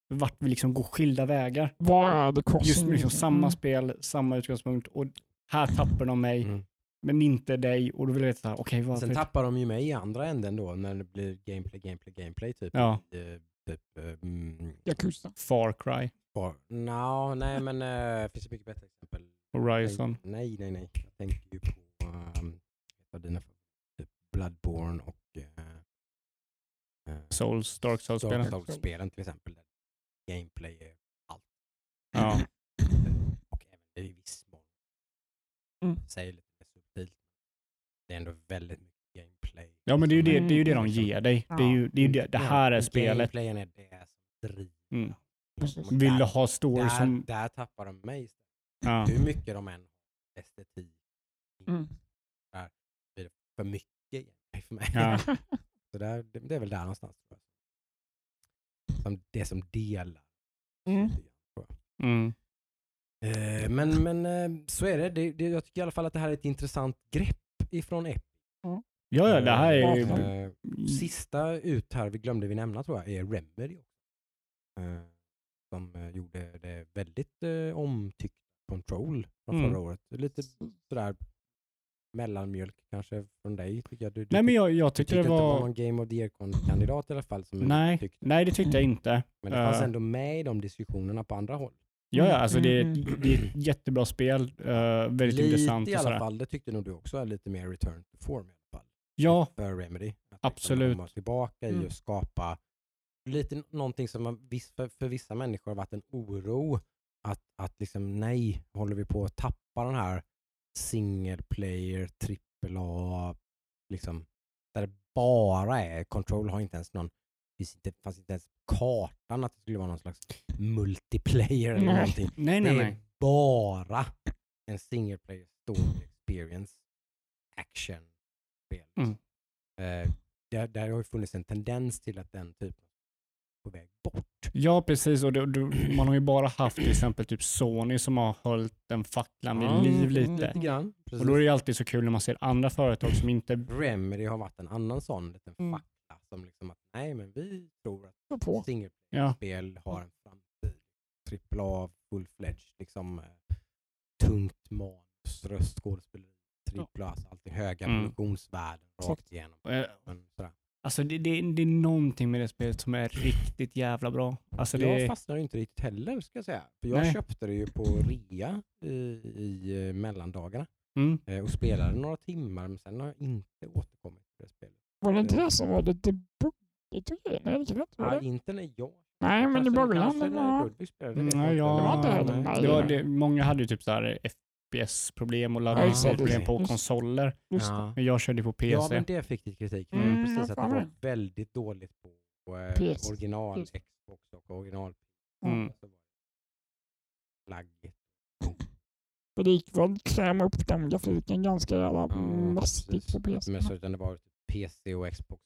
vart vi liksom går skilda vägar. Vad är det? Just med liksom samma Mm. spel, samma utgångspunkt och här tappar de mig, Mm. Men inte dig. Och då vill jag veta, okej varför? Sen tappar de ju mig i andra änden då när det blir gameplay, gameplay, gameplay typ. Ja. I, eh, typ mm, Yakuza. Far Cry, Far- Nå, nej men uh, finns det mycket bättre exempel. Horizon. Nej, nej, nej. Jag tänker ju på um, dina typ Bloodborne och uh, Souls, Dark Souls-spelen. Souls-spelen till exempel. Där gameplay är allt. Ja. *clears throat* Och även i viss mån. Mm. Säger lite. Det är ändå väldigt mycket gameplay. ja, men det är ju det, det, är ju det de ger dig. Det, är ju, det, är ju det, det här är spelet. Gameplayen är det som driver. Mm. Vill där- du ha story där, som... där tappar de mig. Ja. Hur mycket de än har estetik. Mm. blir det för mycket gameplay för mig. Ja. *laughs* Så där, det, det är väl där någonstans. Som det som delar. Mm. Mm. Eh, men men eh, så är det. det, det. Jag tycker i alla fall att det här är ett intressant grepp ifrån Epic. Ja, ja, det här är ju... Eh, Sista ut här, vi glömde vi nämna tror jag, är Remedy. också. Eh, som eh, gjorde det väldigt omtyckt Control från Mm. förra året. Lite sådär mellanmjölk kanske från dig tycker jag. Du, du Nej, men jag, jag tyckte tyckte det inte det var var... någon Game of the Year-kandidat i alla fall? Som Nej, tyckte. nej, det tyckte jag inte. Men det fanns ändå med i de diskussionerna på andra håll. Ja, ja, alltså det är, Mm. det är ett jättebra spel. eh, väldigt lite intressant i och alla fall, det tyckte nog du också är lite mer return to form i alla fall. Ja, För Remedy. Att liksom Absolut. komma tillbaka i Mm. och skapa lite någonting som man, för, för vissa människor har varit en oro. Att, att liksom nej, håller vi på att tappa den här single player, trippel A, liksom, där det bara är, Control har inte ens någon, det fanns inte ens kartan att det skulle vara någon slags multiplayer eller Nej. någonting. nej, Det nej, är nej. bara en single player story experience action spel. Mm. Eh, där, där har ju funnits en tendens till att den typen på väg bort. Ja, precis. Och det, det, man har ju bara haft till exempel typ Sony som har hållit den facklan vid liv Mm, lite. lite grann. Precis. Och då är det ju alltid så kul när man ser andra företag som inte... Remedy har varit en annan sån liten Mm. fackla som liksom att nej men vi tror att Gå på. single Ja, spel har en framtid. Trippel A, full-fledged, liksom eh, tungt manus, röstskådespeleri, trippel A, alltså allting höga Mm. produktionsvärden rakt igenom. Men, alltså det, det, det är någonting med det spelet som är riktigt jävla bra. Alltså det, Jag fastnade inte riktigt heller ska jag säga. För jag Nej. köpte det ju på rea i, i eh, mellandagarna mm, eh, och spelade några timmar men sen har jag inte återkommit till det spelet. Var det det som var lite buggigt och grejer? Nej, det rätt, var Ja, inte när jag Nej, men i början. Ja. Det vet Nej, jag ja. Det var inte heller Nej. det var det, många hade ju typ så här FPS-problem och Ja, just laddningsproblem just på det. konsoler. Just det. Ja. Men jag körde på PC. ja, men det fick lite kritik för. Mm, precis jag att det var väldigt dåligt på eh, PS. original PS. Xbox och original Mm. var laggigt. För det gick väl att klämma upp den grafiken ganska jävla Ja, mastigt precis. på PC. Men så utan det var typ PC och Xbox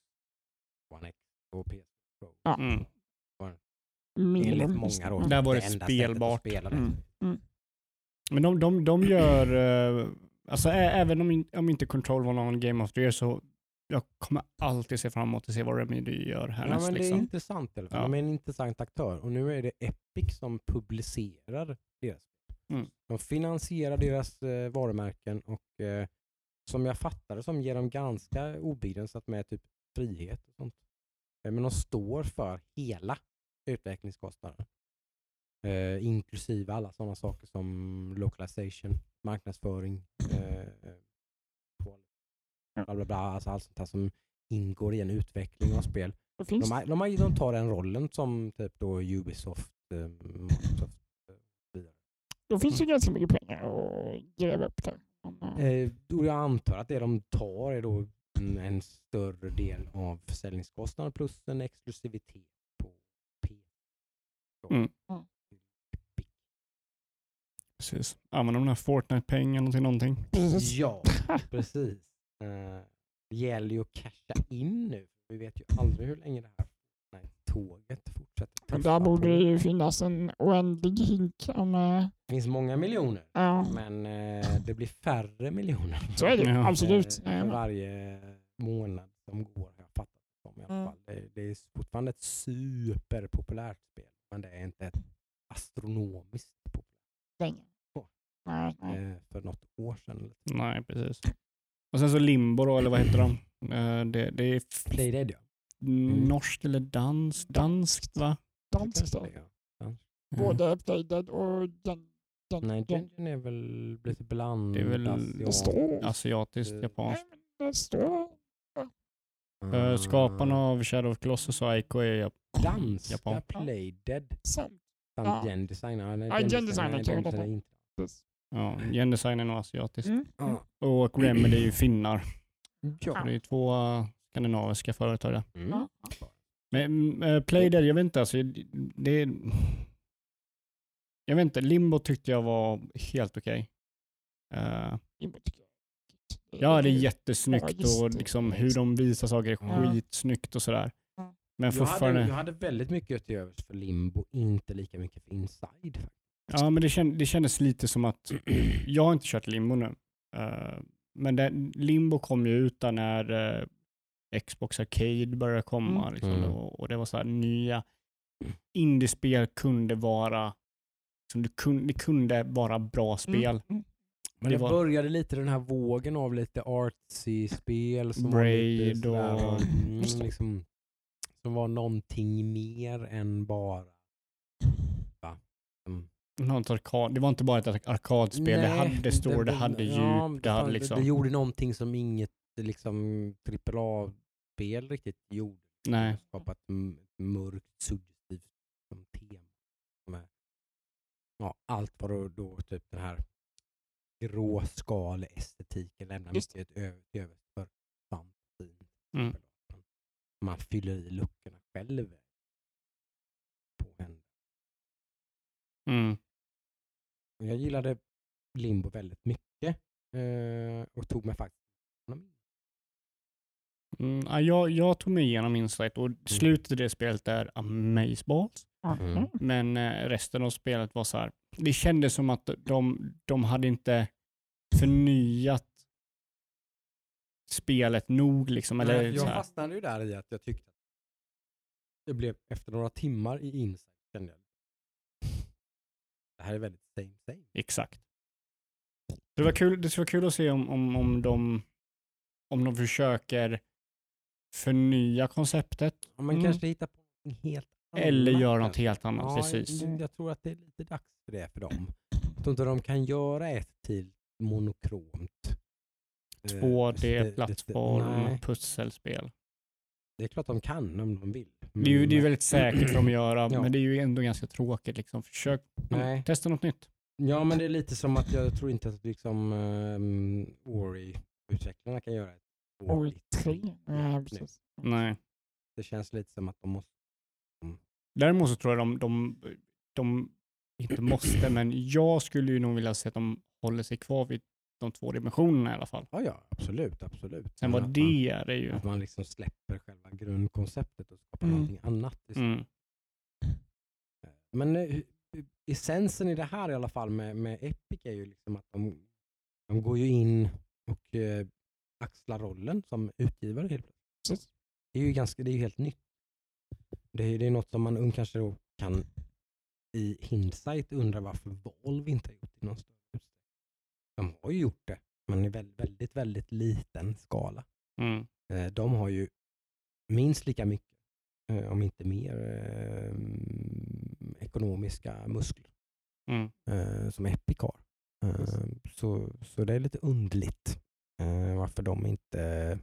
One X och PS Pro. Ja. Mm. Enligt många då. Ja. Där var det att spelbart. det. Mm. Men de, de, de gör, eh, alltså ä, även om, in, om inte Control var någon Game of the Year så jag kommer alltid se fram emot att se vad Remedy gör Ja, härnäst. men det är liksom. intressant fall. Ja. De är en intressant aktör och nu är det Epic som publicerar deras Mm. De finansierar deras eh, varumärken och eh, som jag fattar det som ger dem ganska obegränsat med typ frihet och sånt. Eh, men de står för hela utvecklingskostnaden. Eh, inklusive alla sådana saker som localization, marknadsföring, eh, bla bla bla, alltså allt sånt här som ingår i en utveckling av spel. Det finns De, har- de, de tar den rollen som typ då Ubisoft, eh, Microsoft eh, och vidare. Det finns ju ganska mycket pengar att gräva upp där. Men, eh, och jag antar att det de tar är då en, större del av försäljningskostnaden plus en exklusivitet på P. Mm. Precis. Använder de den här Fortnite-pengarna till någonting? Ja, *laughs* precis. Eh, det gäller ju att casha in nu. Vi vet ju aldrig hur länge det här tåget fortsätter. Men tuffa Där borde det ju finnas en oändlig hink. Om, eh, Det finns många miljoner, ja, men eh, det blir färre miljoner. så är det. Ja. Absolut. Eh, varje månad som går jag fattat det som i alla Mm. fall. Det, det är fortfarande ett superpopulärt spel, men det är inte ett astronomiskt populärt länge. Nej, nej. eh, för något år sedan. Nej, precis. Och sen så Limbo då, eller vad heter de? Det, det är Playdead ja. Norskt eller danskt? Danskt va? Danskt. Både Playdead och den, den, Nej, den, Gengen är väl lite blandat. Det är väl- asiat. Asiatiskt, Eh, japanskt. Det står. Eh, Skaparna Ah. av Shadow of Colossus och Ico är jap- Danska Japan. Playdead samt Ja. Gen Design. Ja, nej, Ja, Gen Gen Design, Design nej, är kul Gen detta. Design är inte. ja, gendesign är nog asiatiskt. Mm. Ja. Och Remedy är ju finnar. Ja. Det är två eh, skandinaviska företag. Mm. Men äh, Playdead, jag vet inte alltså. Det, jag vet inte, Limbo tyckte jag var helt okej. Eh, Limbo tycker jag. ja, det är jättesnyggt och liksom hur de visar saker är Ja. skitsnyggt och sådär. Men Jag, hade, fortfarande, jag hade väldigt mycket till övers för Limbo, inte lika mycket för Inside. faktiskt. ja men det, känd, det kändes lite som att, jag har inte kört Limbo nu. Eh, men det, Limbo kom ju ut där när eh, Xbox Arcade började komma. Mm. Liksom, Mm. och, och det var så här nya indiespel kunde vara, som du kun, det kunde vara bra spel. Mm. Men Det det var- började lite den här vågen av lite artsy-spel som var Braid lite sådär, och- mm, det. liksom, som var någonting mer än bara va? Mm. Något arkad, det var inte bara ett arkadspel, det Nej, hade story, det hade djup, ja, det hade fan, liksom... det gjorde någonting som inget liksom AAA-spel riktigt gjorde. Nej. Skapat mörkt, suggestivt som tema. Är, ja, allt var då, då typ den här gråskaleestetiken lämnar Just mycket över, över för fantasin. Mm. Man fyller i luckorna själv. På en. Mm. Jag gillade Limbo väldigt mycket eh, och tog mig faktiskt Mm, ja, jag, jag tog mig igenom Insight och slutet i det spelet är amazeballs. Mm. Men eh, resten av spelet var så här. Det kändes som att de, de hade inte förnyat spelet nog. Liksom, eller Nej, så jag här. fastnade ju där i att jag tyckte att det blev efter några timmar i Insight kände jag det här är väldigt same same. Exakt. Det, var kul, det skulle vara kul att se om, om, om, de, om de försöker förnya konceptet Om man Mm. kanske hittar på något helt annat. eller göra något helt annat. Ja, precis. Jag, jag tror att det är lite dags för det för dem. Jag tror inte de kan göra ett till monokromt. eh, 2D-plattform, Nej, pusselspel. det är klart de kan om de vill. Det är ju det är Men- väldigt säkert att göra, *clears throat* Ja. men det är ju ändå ganska tråkigt. Liksom. Försök Nej. testa något nytt. Ja, men det är lite som att jag tror inte att liksom um, Ori-utvecklarna kan göra ett 3. Ja, nu. precis. Nej. Det känns lite som att de måste... Däremot så tror jag de, de, de inte måste, *clears throat* men jag skulle ju nog vilja se att de håller sig kvar vid de två dimensionerna i alla fall. Ja, ja, absolut, absolut. Sen vad att det är, det är ju... Man, att man liksom släpper själva grundkonceptet och skapar Mm. någonting annat. Mm. Men eh, essensen i det här i alla fall med, med Epic är ju liksom att de, de går ju in och eh, axlar rollen som utgivare helt plötsligt. Det är ju ganska, det är helt nytt. Det är, det är något som man kanske då kan i hindsight undra varför Valve inte har gjort det i någon större utsträckning. De har ju gjort det, men i väldigt, väldigt, väldigt liten skala. Mm. Eh, De har ju minst lika mycket, eh, om inte mer, eh, ekonomiska muskler Mm. som Epic har. Så, så det är lite underligt varför de inte...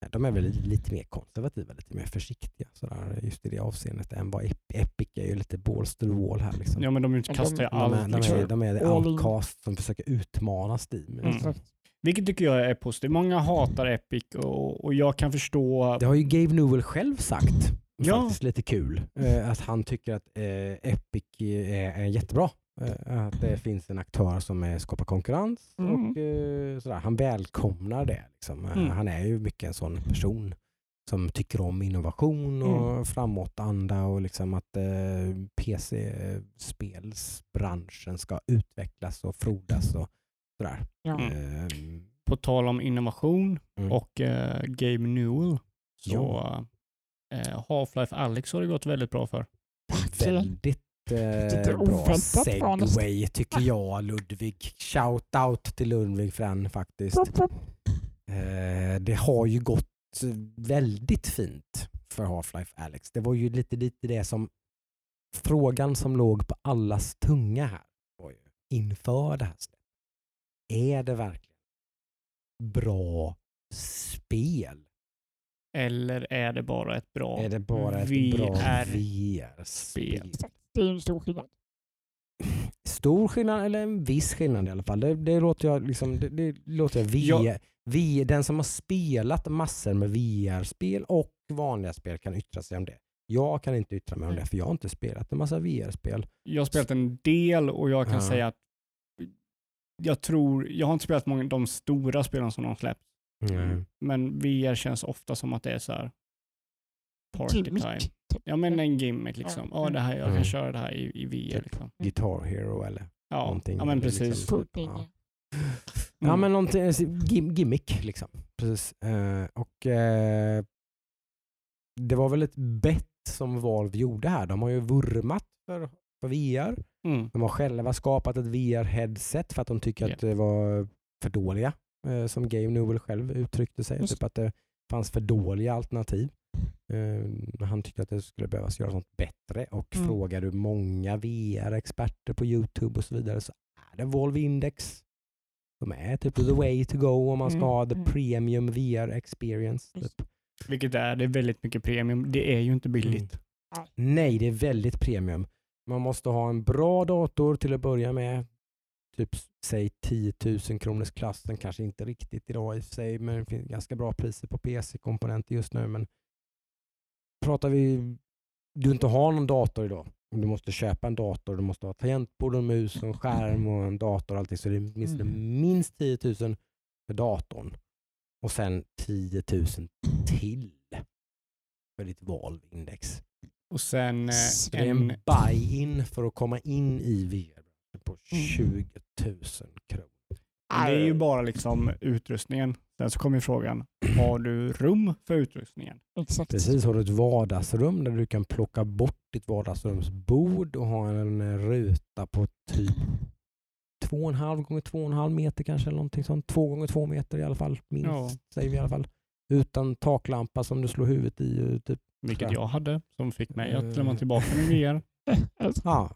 ja, De är väl lite mer konservativa, lite mer försiktiga sådär, just i det avseendet än vad Ep- Epic är ju lite balls to the wall här. Liksom. Ja, men de de- kastar ju de, är, allt. de, liksom. är, de är in. outcast som försöker utmana Steam. Mm. Liksom. Exakt. Vilket tycker jag är positivt. Många hatar Epic och, och jag kan förstå. Det har ju Gabe Newell själv sagt. Ja. Faktiskt lite kul. Eh, att han tycker att eh, Epic är jättebra. Eh, att det finns en aktör som är, skapar konkurrens Mm. och eh, sådär. Han välkomnar det. Liksom. Eh, Mm. Han är ju mycket en sån person som tycker om innovation och Mm. framåtanda och liksom att eh, PC-spelsbranschen ska utvecklas och frodas och sådär. Ja. Mm. Eh, På tal om innovation Mm. och eh, Gabe Newell så Ja. eh, Half-Life Alyx har det gått väldigt bra för. Väldigt Lite eh, segway tycker jag Ludvig. Shout out till Ludvig för den faktiskt. Eh, det har ju gått väldigt fint för Half-Life Alex. Det var ju lite, lite det som frågan som låg på allas tunga här var ju inför det här släppet. Är det verkligen bra spel? Eller är det bara ett bra ett VR? VR-spel? Det är ju en stor skillnad. Stor skillnad eller en viss skillnad i alla fall. Det, det låter jag liksom, det, det låter jag VR, Ja. VR, den som har spelat massor med VR-spel och vanliga spel kan yttra sig om det. Jag kan inte yttra mig om det för jag har inte spelat en massa VR-spel. Jag har spelat en del och jag kan Ja. säga att jag tror, jag har inte spelat många de stora spelen som de släppt. Mm. Men VR känns ofta som att det är så här party Gimmick. time. Ja men en gimmick liksom. Ja, det här, jag kan Mm. köra det här i, i VR Typ. liksom. Guitar Hero eller Ja, någonting. ja men eller precis. liksom-. Ja. Mm. Ja men någonting, alltså, gim, gimmick liksom. Precis. Eh, och eh, det var väl ett bett som Valve gjorde här. De har ju vurmat för, för VR. Mm. De har själva skapat ett VR-headset för att de tycker Ja. att det var för dåliga. Eh, som Game Newell själv uttryckte sig. Just Typ att det fanns för dåliga alternativ. Eh, han tyckte att det skulle behövas göras något bättre och Mm. frågar du många VR-experter på Youtube och så vidare så är det Valve Index som är typ the way to go om man ska Mm, ha the mm. premium VR experience. Typ. Vilket är, det är väldigt mycket premium. Det är ju inte billigt. Nej, det är väldigt premium. Man måste ha en bra dator till att börja med. Typ säg 10 000 kronors klassen, kanske inte riktigt idag i och för sig, men det finns ganska bra priser på PC-komponenter just nu. Men pratar vi, du inte har någon dator idag, du måste köpa en dator, du måste ha tangentbord och mus och en skärm och en dator och allting, så det är minst, Mm. minst 10 000 för datorn. Och sen 10 000 till för ditt Valve-index. Och sen Så eh, det är en, en buy-in för att komma in i VR på 20 000 kronor. Det är ju bara liksom utrustningen. Sen så kommer frågan, har du rum för utrustningen? Exakt. Precis, har du ett vardagsrum där du kan plocka bort ditt vardagsrumsbord och ha en eh, ruta på typ 2,5 gånger 2,5 meter kanske, eller någonting sånt. 2 gånger 2 meter i alla fall, minst, Ja. säger vi i alla fall. Utan taklampa som du slår huvudet i. eh, Typ. Vilket Ja. jag hade, som fick mig att Eh. lämna tillbaka min VR. *laughs* Ja.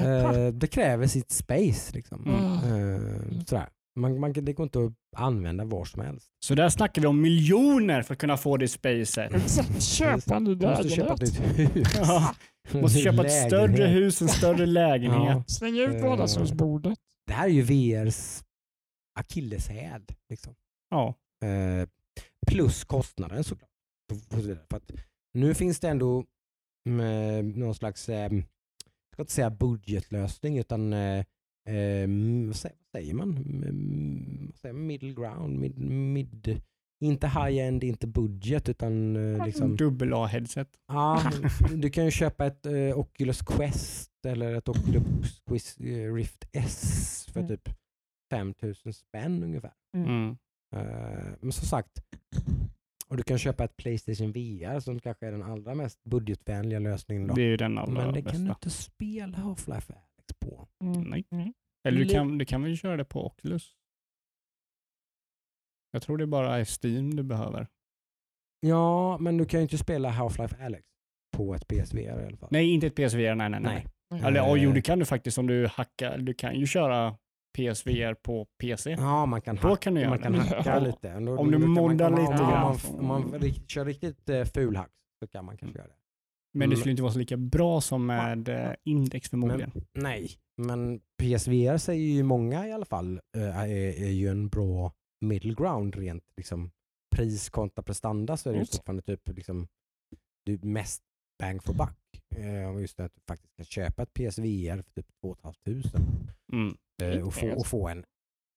Eh, det kräver sitt space. Liksom. Mm. Eh, sådär. Man, man, det går inte att använda var som helst. Så där snackar vi om miljoner för att kunna få det spacet. Exakt. Köpa en Du måste köpa ett lägenhet. nytt hus. Ja, måste köpa ett större Lägenhet. hus, en större lägenhet. Ja. Släng ut Eh. vardagsrumsbordet. Det här är ju VRs akilleshäl. Liksom. Ja. Eh, plus kostnaden såklart. För att nu finns det ändå mm, någon slags, eh, jag ska inte säga budgetlösning, utan eh, eh, vad säger, man? Mm, vad säger man? Middle ground, mid, mid, inte high-end, inte budget, utan eh, liksom, Dubbel A-headset. ja, du kan ju köpa ett eh, Oculus Quest eller ett Oculus Quest, eh, Rift S för Mm. typ 5000 spänn ungefär. Mm. Eh, men som sagt, och du kan köpa ett Playstation VR som kanske är den allra mest budgetvänliga lösningen. Då. Det är ju den allra Men det bästa. kan du inte spela Half-Life Alex på. Mm. Nej. Mm. Eller du kan, du kan väl köra det på Oculus? Jag tror det bara är Steam du behöver. Ja, men du kan ju inte spela Half-Life Alex på ett PSVR i alla fall. Nej, inte ett PSVR. Nej, nej, nej. Nej. Eller ja, Eh. jo, det kan du faktiskt om du hackar. Du kan ju köra PSVR på PC. Ja, man kan Då hacka, kan du göra man kan hacka lite. Då- Om du moddar lite om man. Om man, om man kör riktigt uh, fulhack så kan man kanske göra det. Men det Mm. skulle inte vara så lika bra som med eh, Index förmodligen. Nej, men PSVR säger ju många i alla fall eh, är, är ju en bra middle ground rent liksom, pris kontra prestanda så är det ju fortfarande typ liksom, är mest bang for buck. Eh, just det att du faktiskt kan köpa ett PSVR för typ 2 500 Mm. eh, och, få, och få en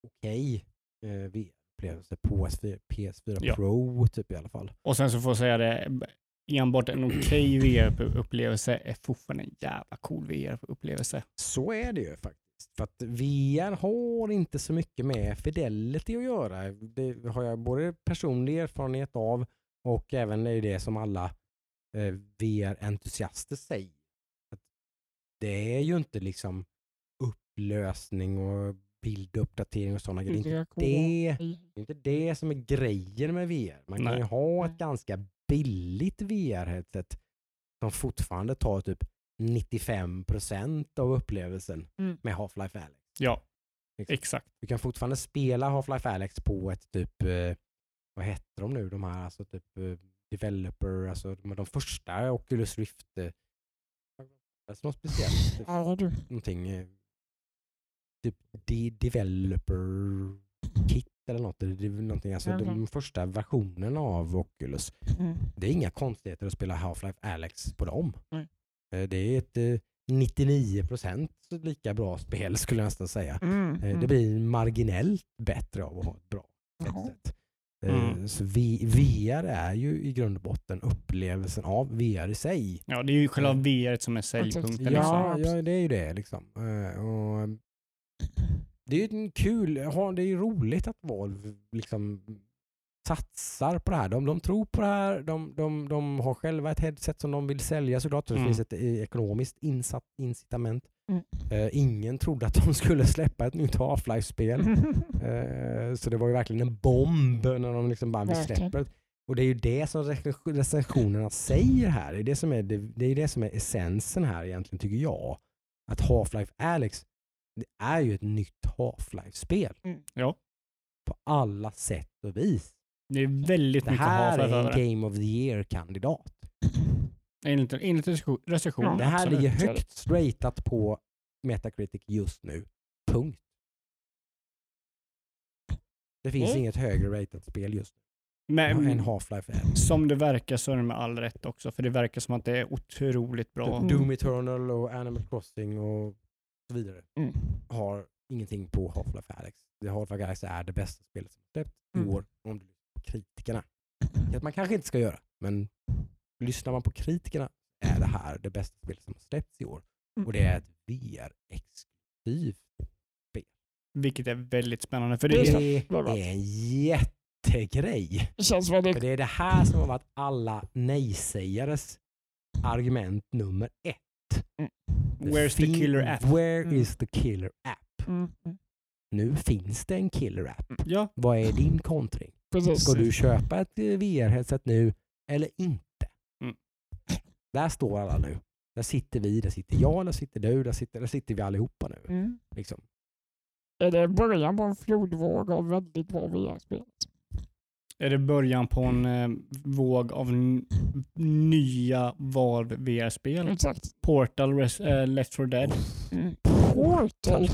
okej eh, VR-upplevelse på PS4, PS4 Ja. Pro typ i alla fall. Och sen så får jag säga det, enbart en okej VR-upplevelse är fortfarande en jävla cool VR-upplevelse. Så är det ju faktiskt. För att VR har inte så mycket med fidelity att göra. Det har jag både personlig erfarenhet av och även är det som alla eh, VR-entusiaster säger. Att det är ju inte liksom upplösning och bilduppdatering och sådana grejer. Det är inte det, det är inte det som är grejen med VR. Man kan ju Nej. ha ett ganska billigt VR-headset som fortfarande tar typ 95% av upplevelsen Mm. med Half-Life Alyx. Ja, Liksom. exakt. Du kan fortfarande spela Half-Life Alyx på ett typ, eh, vad heter de nu, de här alltså typ eh, developer, alltså de, de första Oculus Rift. Eh, alltså något speciellt. *laughs* Typ, Ja, du. någonting, eh, typ de developer kit eller något. Det är någonting, alltså de Mhm. första versionerna av Oculus. Mm. Det är inga konstigheter att spela Half-Life Alyx på dem. Eh, Det är ett eh, 99% lika bra spel skulle jag nästan säga. Mm. Eh, Mm. Det blir marginellt bättre av att ha ett bra headset. Mm. Så VR är ju i grund och botten upplevelsen av VR i sig. Ja, det är ju själva Mm. VR som är säljpunkten. Ja. Liksom. Ja, det är ju det liksom. Och det är ju en kul, det är ju roligt att Valve liksom satsar på det här. De, de tror på det här, de, de, de har själva ett headset som de vill sälja såklart. Så det Mm. finns ett eh, ekonomiskt insatt incitament. Mm. Eh, ingen trodde att de *laughs* skulle släppa ett nytt Half-Life-spel. *laughs* Eh, så det var ju verkligen en bomb när de liksom bara, vi släpper det. Och det är ju det som rec- recensionerna säger här. Det är det som är, det, det är det som är essensen här egentligen tycker jag. Att Half-Life Alyx, det är ju ett nytt Half-Life-spel. Ja, På alla sätt och vis. det är väldigt Det mycket här Half-Life är över en det. Game of the Year-kandidat. Enligt, enligt recension- recensionen. Det här absolut. ligger högt straightat på Metacritic just nu. Punkt. Det finns Mm. inget högre ratat spel just nu Men, än Half-Life som det verkar så är det med all rätt också, för det verkar som att det är otroligt bra. Mm. Doom Eternal och Animal Crossing och så vidare Mm. har ingenting på Half-Life Alyx. Det Half-Life Alyx är det bästa spelet som släppts i Mm. år om du lyssnar på kritikerna. *clears throat* Vilket man kanske inte ska göra, men lyssnar man på kritikerna är det här det bästa spelet som har släppts i år. Mm. Och det är ett VR-exklusivt. Vilket är väldigt spännande. För Det det är, är en jättegrej. Det känns att För det det är det här som har varit alla nej-sägares argument nummer ett. Where's the fin- killer app? Where Mm. is the killer app? mm, mm, Nu finns det en killer app. ja, Vad är din kontring? precis. Ska du köpa ett eh, VR-headset nu eller inte? Mm. Där står alla nu. Där sitter vi, där sitter jag, där sitter du, där sitter, där sitter vi allihopa nu. Mm. Liksom. Är det början på en flodvåg av väldigt bra VR-spel? Är det början på en eh, våg av nya Valve VR-spel? Exakt. Portal, Res- eh, Left 4 Dead. Mm. Portal.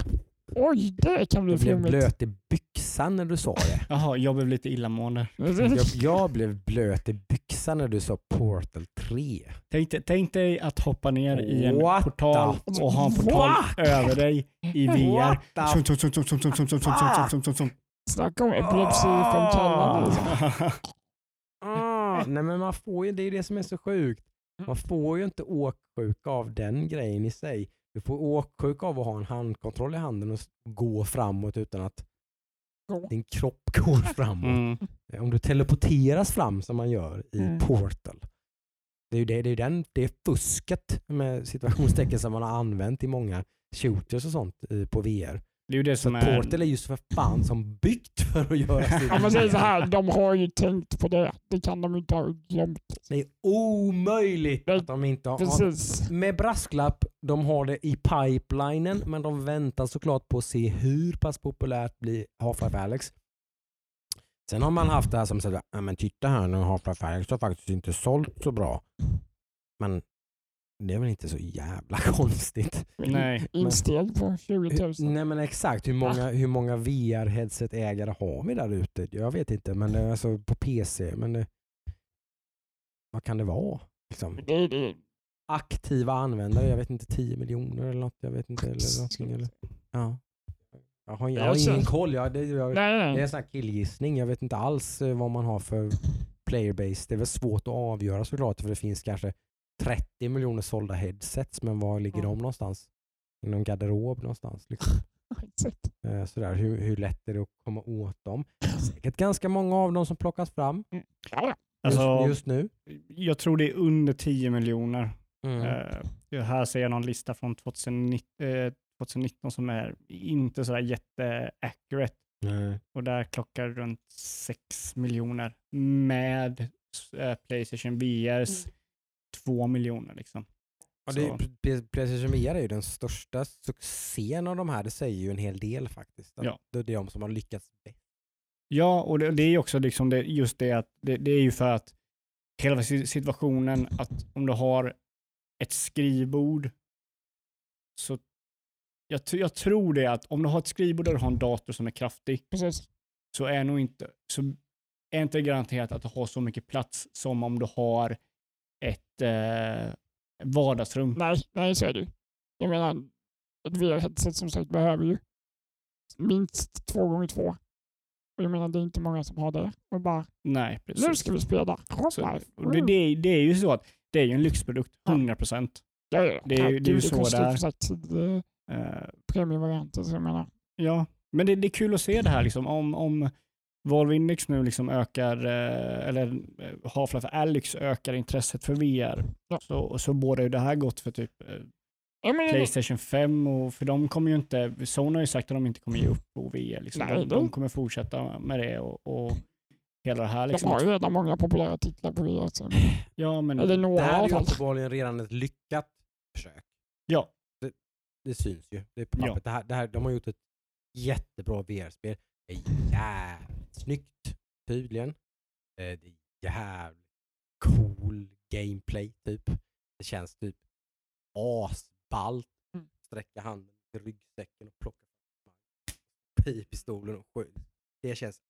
Oj, det kan bli Jag blev flummigt. blöt i byxan när du sa det. Jaha, jag blev lite illamående. Jag, jag blev blöt i byxan när du sa Portal 3. Tänk, dig- tänk dig att hoppa ner i en What portal the och ha en portal fuck? över dig i VR. Snacka om epilepsi Oh! *laughs* ah, nej men man får ju, det är det som är så sjukt. Mm. Man får ju inte åksjuka av den grejen i sig. Du får åksjuka av att ha en handkontroll i handen och gå framåt utan att din kropp *laughs* går framåt. Mm. Eh, om du teleporteras fram som man gör i mm. Portal. Det är ju det, det, är den, det är fusket med situationstecken som man har använt i många shooters och sånt på VR. Det är ju det som är... Portal är just för fan som byggt för att göra sin Ja, men det är så här, de har ju tänkt på det. Det kan de inte ha glömt. Det är omöjligt Nej, att de inte har... Precis. Med brasklapp, de har det i pipelinen men de väntar såklart på att se hur pass populärt blir Half-Life Alyx. Sen har man haft det här som säger, ja men titta här nu Half-Life Alyx har faktiskt inte sålt så bra. Men Det är väl inte så jävla *laughs* konstigt. Nej. Insteg på 20 000. Hur- Nej men exakt, hur många, hur många VR-headset-ägare har vi där ute? Jag vet inte, men är alltså på PC. Men det, vad kan det vara? Liksom. Det, det, Aktiva användare, jag vet inte 10 miljoner eller något. Jag vet inte. Eller någonting, eller, ja. Jag har, jag har Jag ingen koll. Jag, det, jag, nej, det är nej. en sån här killgissning. Jag vet inte alls eh, vad man har för playerbase. Det är väl svårt att avgöra såklart för det finns kanske 30 miljoner sålda headsets men var ligger Ja. de någonstans? I någon garderob någonstans? Liksom. *laughs* Eh, Sådär. Hur, hur lätt är det att komma åt dem? *clears throat* Säkert ganska många av dem som plockas fram ja. just, Alltså, just nu. jag tror det är under 10 miljoner. Mm. Eh, här ser jag någon lista från 2019, eh, 2019 som är inte sådär jätte-accurate. Nej. Och där klockar runt 6 miljoner med eh, Playstation VRs 2 miljoner. Liksom. Ja, det är, Playstation VR är ju den största succén av de här. Det säger ju en hel del faktiskt. Ja. Det är de som har lyckats bäst. Ja, och det, det är ju också liksom det, just det att det, det är ju för att hela si- situationen att om du har ett skrivbord så jag, jag tror det att om du har ett skrivbord där du har en dator som är kraftig Precis. så är nog inte så är inte garanterat att du har så mycket plats som om du har ett eh, vardagsrum. Nej, nej, så är det ju. Jag menar, ett VR-headset som sagt behöver ju minst två gånger två. Och jag menar, det är inte många som har det. Och bara, Nej, precis. nu ska vi spela Så, Half-Life. det, det, är- det är ju så att det är ju en lyxprodukt, Ja. 100 procent. Ja, ja, det är ju- herregud, det är ju så där. tio Eh, premiumvarianter, så jag menar. Ja, men det, det är kul att se det här liksom. Om, om Valve Index nu liksom ökar, eh, eller eh, Half-Life Alyx ökar intresset för VR, Ja. så, så borde ju det här gått för typ eh, Ja, men, Playstation 5 och för de kommer ju inte, Sony har ju sagt att de inte kommer ge upp på VR. Liksom. Nej, de, de- de kommer fortsätta med det och, och hela det här. de Liksom. har ju redan många populära titlar på VR. Så Ja, men eller Det några i här är ju uppenbarligen redan ett lyckat försök. ja, Det syns ju. Det är på Ja. Det här, det här, de har gjort ett jättebra VR-spel. Det är *clears throat* snyggt tydligen. Eh, Det är jävligt cool gameplay typ. Det känns typ asballt. Mm. Sträcka handen till ryggsäcken och plocka fram pistolen och skjuta. Det känns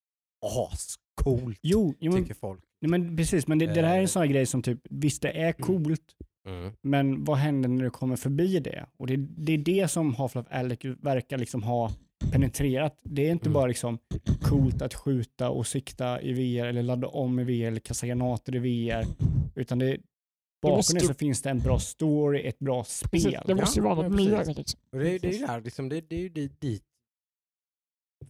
ascoolt jo, jo tycker folk. nej, men precis, men det, det här är Eh. en sån här grej som typ, visst det är coolt, Mm. Men vad händer när du kommer förbi det? Och det, det är det som Half-Life Alyx verkar liksom ha penetrerat. Det är inte Mm. bara liksom coolt att skjuta och sikta i VR eller ladda om i VR eller kasta granater i VR. Utan det, bakom det så finns det en bra story, ett bra Precis, spel. det måste ju Ja, vara ja, något precis. mer. Liksom. Och det, är- det är ju där, liksom, det, det är ju dit,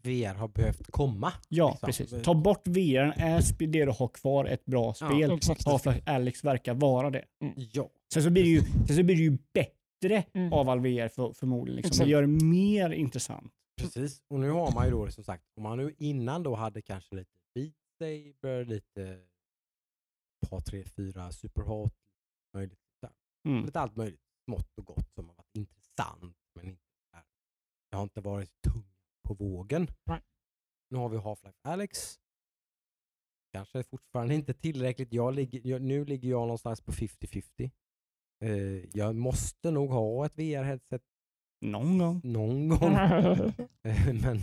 VR har behövt komma. Ja, liksom. precis. Ta bort VR, är det du har kvar ett bra spel. Exakt. Half-Life Alyx verkar vara det. Ja. Sen så blir det ju, sen så blir det ju bättre Mm. av all VR för, förmodligen. Liksom. Det gör det mer intressant. Precis, och nu har man ju då som sagt, om man nu innan då hade kanske lite Beat Saber, lite par, tre, fyra Superhot, möjligt. Mm. lite allt möjligt smått och gott som har varit intressant men inte här. Det har inte varit tungt på vågen. Nej. Nu har vi Half-Life Alyx. Kanske fortfarande inte tillräckligt. Jag ligger, jag, nu ligger jag någonstans på 50-50. Eh, jag måste nog ha ett VR-headset Någon gång. någon gång. Eh, Men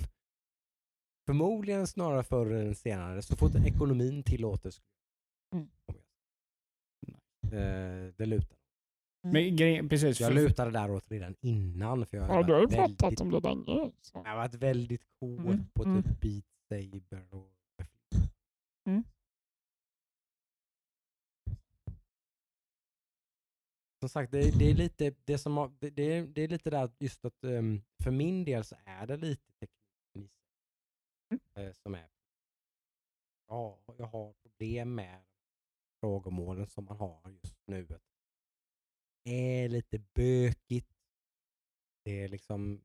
förmodligen snarare förr än senare. Så fort ekonomin tillåter Mm. Eh, Det lutar. Men grej, precis. Jag för- lutade däråt redan innan. För jag ja, du har ju pratat väldigt, om det länge. Jag har varit väldigt kåt Mm, på mm. typ Beat Saber och Mm. Som sagt, det, det är lite det som det, det, är, det är lite där just att ehm, för min del så är det lite tekniken sig, eh, som är ja, jag har problem med frågemålen som man har just nu. Det är lite bökigt. Det är liksom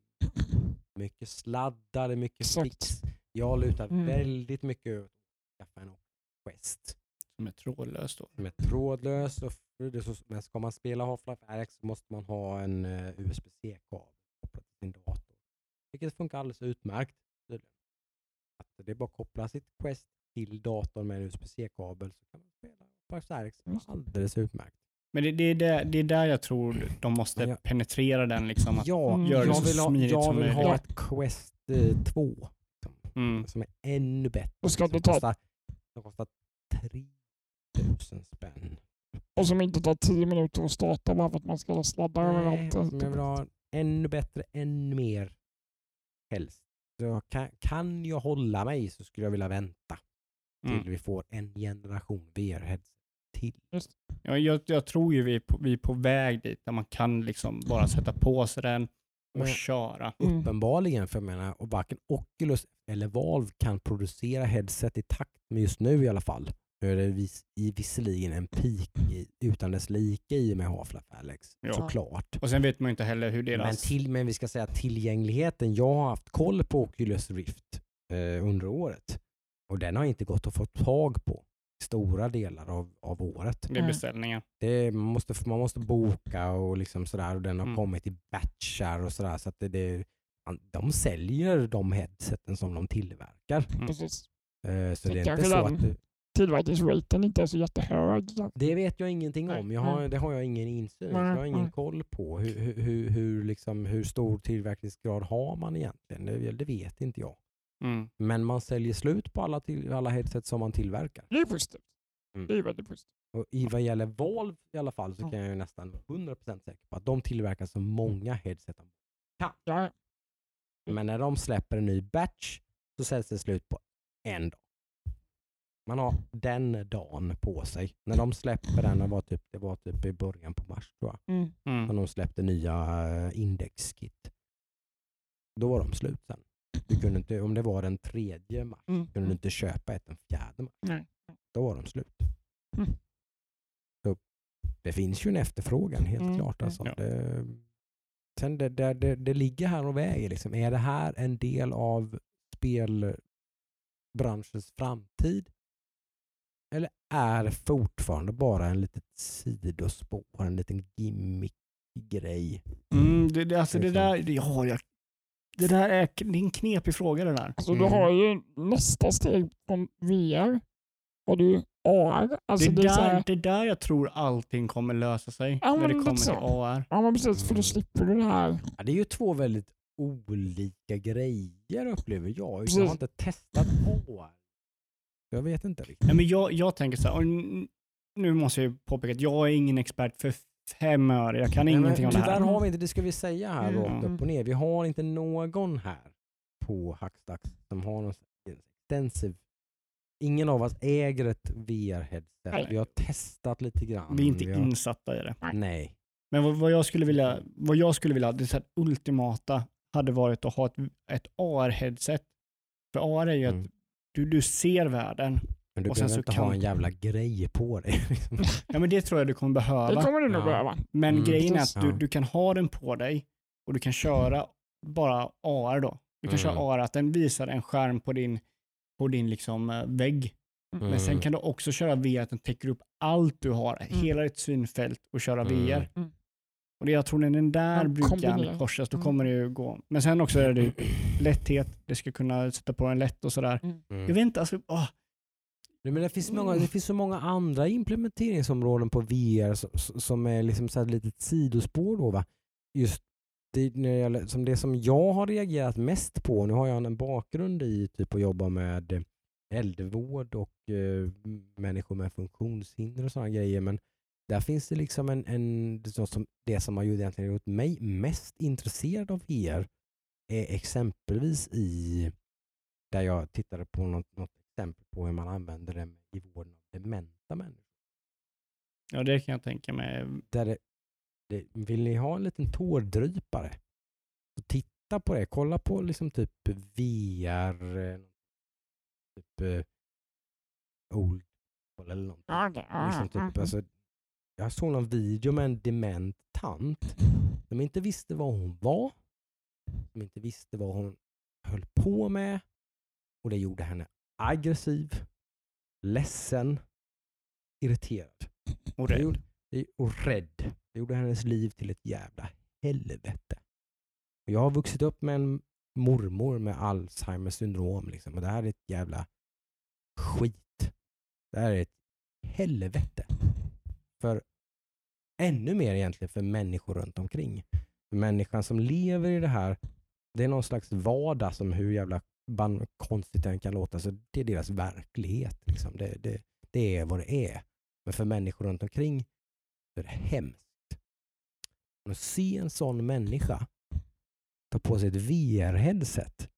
mycket sladdar, det är mycket fix. Jag lutar Mm. väldigt mycket åt att skaffa en Quest Som är trådlöst då. som är trådlös. Och men ska man spela Half-Life Alyx så måste man ha en uh, USB-C-kabel kopplad till sin dator. Vilket funkar alldeles utmärkt. tydligen. Att det är bara att koppla sitt Quest till datorn med en USB-C-kabel så kan man spela Half-Life Alyx alldeles utmärkt. Men det, det, är där, det är där jag tror de måste Ja. penetrera den. Liksom, att, Ja, Mm. Gör det så vill, ha, smidigt jag som vill ha ett Quest eh, 2 mm, som är ännu bättre. Då ska som du ta- kostar, som kostar 3000 spänn. Och som inte tar tio minuter att starta bara för att man ska sladda Nej, överallt. som jag vill ha ännu bättre, ännu mer helst. Så jag kan, kan jag hålla mig så skulle jag vilja vänta till mm. vi får en generation VR-headset till. Ja, jag, jag tror ju vi är, på, vi är på väg dit där man kan liksom bara sätta på sig den och Men- köra. Mm. Uppenbarligen, för jag menar, och varken Oculus eller Valve kan producera headset i takt med just nu i alla fall. Nu är det vis, i, visserligen en peak i, utan dess like i och med Half-Life Alex, Ja. såklart. Och sen vet man ju inte heller hur Men, deras... till, men vi ska säga tillgängligheten. Jag har haft koll på Oculus Rift eh, under året och den har inte gått att få tag på stora delar av, av året. det är beställningar. Det, man, måste, man måste boka och liksom sådär och den har Mm. kommit i batchar och sådär. Så att det, det, man, de säljer de headseten som de tillverkar. Mm. Precis. Eh, så det är inte så att... det- Tillverkningsraten inte är så jättehög. Det vet jag ingenting om. Jag har, det har jag ingen insyn i. Jag har ingen koll på. Hur, hur, hur, hur, liksom, hur stor tillverkningsgrad har man egentligen? Det, det vet inte jag. Mm. Men man säljer slut på alla, till, alla headset som man tillverkar. Det är positivt. Mm. Det är väldigt positivt. Och i vad gäller Valve i alla fall så Ja. kan jag ju nästan vara 100% säker på att de tillverkar så många headset. de- Ja, Men när de släpper en ny batch så säljs det slut på en dag. Man har den dagen på sig. När de släpper den, det var typ, det var typ i början på mars tror jag. mm. när Mm. de släppte nya eh, indexkit. Då var de slut sen. Du kunde inte, om det var den tredje mars Mm. kunde du inte köpa ett den fjärde mars. Nej. Då var de slut. Mm. Så det finns ju en efterfrågan helt Mm, klart. Alltså. Ja. Det, sen det, det, det, det ligger här och väger. Liksom. Är det här en del av spelbranschens framtid? Eller är det fortfarande bara en litet sidospår, en liten gimmick-grej? Mm, det, det, alltså det Liksom. där, det, ja, jag, det där är, det är en knepig fråga det där. Alltså Mm. du har ju nästa steg från VR. Har du AR. Alltså det, det är så där, här, det där jag tror allting kommer lösa sig Ja, när det kommer till AR. ja men precis för Mm. då slipper du det här. Ja, det är ju två väldigt olika grejer upplever jag. Jag har inte testat AR. Jag vet inte riktigt. Nej, men jag, jag tänker så här, nu måste jag ju påpeka att jag är ingen expert för fem öre. Jag kan Nej, men ingenting om det tyvärr här. har vi inte, det ska vi säga här Mm. rakt upp och ner. Vi har inte någon här på Hackstacks som har någon extensiv Ingen av oss äger ett VR-headset. Vi har testat lite grann. Vi är inte Vi har, insatta i det. Nej. Men vad, vad jag skulle vilja, vad jag skulle vilja, det så här ultimata hade varit att ha ett, ett AR-headset. För AR är ju Mm. att du, du ser världen. Men du Och sen behöver så inte kan- ha en jävla grej på dig. *laughs* liksom. Ja men det tror jag du kommer behöva. Det kommer du nog Ja. behöva. Men Mm, grejen är att du, Ja. du kan ha den på dig och du kan köra bara AR då. Du kan Mm. köra AR, att den visar en skärm på din, på din liksom eh, vägg. Men sen Mm. kan du också köra VR, att den täcker upp allt du har, Mm. hela ditt synfält och köra Mm. VR. Mm. Och det, jag tror när den där Ja, bryggan kombinera. korsas, då Mm. kommer det ju gå. Men sen också är det ju *clears throat* lätthet, det ska kunna sätta på den lätt och sådär. Mm. Jag vet inte, alltså, åh, Nej, men det, finns många, Mm. det finns så många andra implementeringsområden på VR som, som är liksom så här ett litet sidospår. Då, va? Just det, när det, gäller, som det som jag har reagerat mest på, nu har jag en bakgrund i typ att jobba med äldrevård och eh, människor med funktionshinder och sådana grejer. Men där finns det liksom en, en det som, det som har ju egentligen gjort mig mest intresserad av VR är exempelvis i där jag tittade på något, något exempel på hur man använder det i vården av dementa människor. ja det kan jag tänka mig. Där det, det, vill ni ha en liten tårdrypare? Så titta på det. Kolla på liksom typ VR, eh, typ eh, Old eller någonting. Liksom mm, typ, alltså, jag såg någon video med en dement tant som inte visste vad hon var, som inte visste vad hon höll på med och det gjorde henne aggressiv, ledsen, irriterad Och det rädd. gjorde, och rädd. Det gjorde hennes liv till ett jävla helvete. Och jag har vuxit upp med en mormor med Alzheimers syndrom liksom, och det här är ett jävla skit. Det här är ett helvete. För ännu mer egentligen för människor runt omkring. Människan som lever i det här, det är någon slags vardag som hur jävla ban- konstigt den kan låta, så det är deras verklighet. Liksom. Det, det, det är vad det är. Men för människor runt omkring så är det hemskt. Att se en sån människa ta på sig ett VR-headset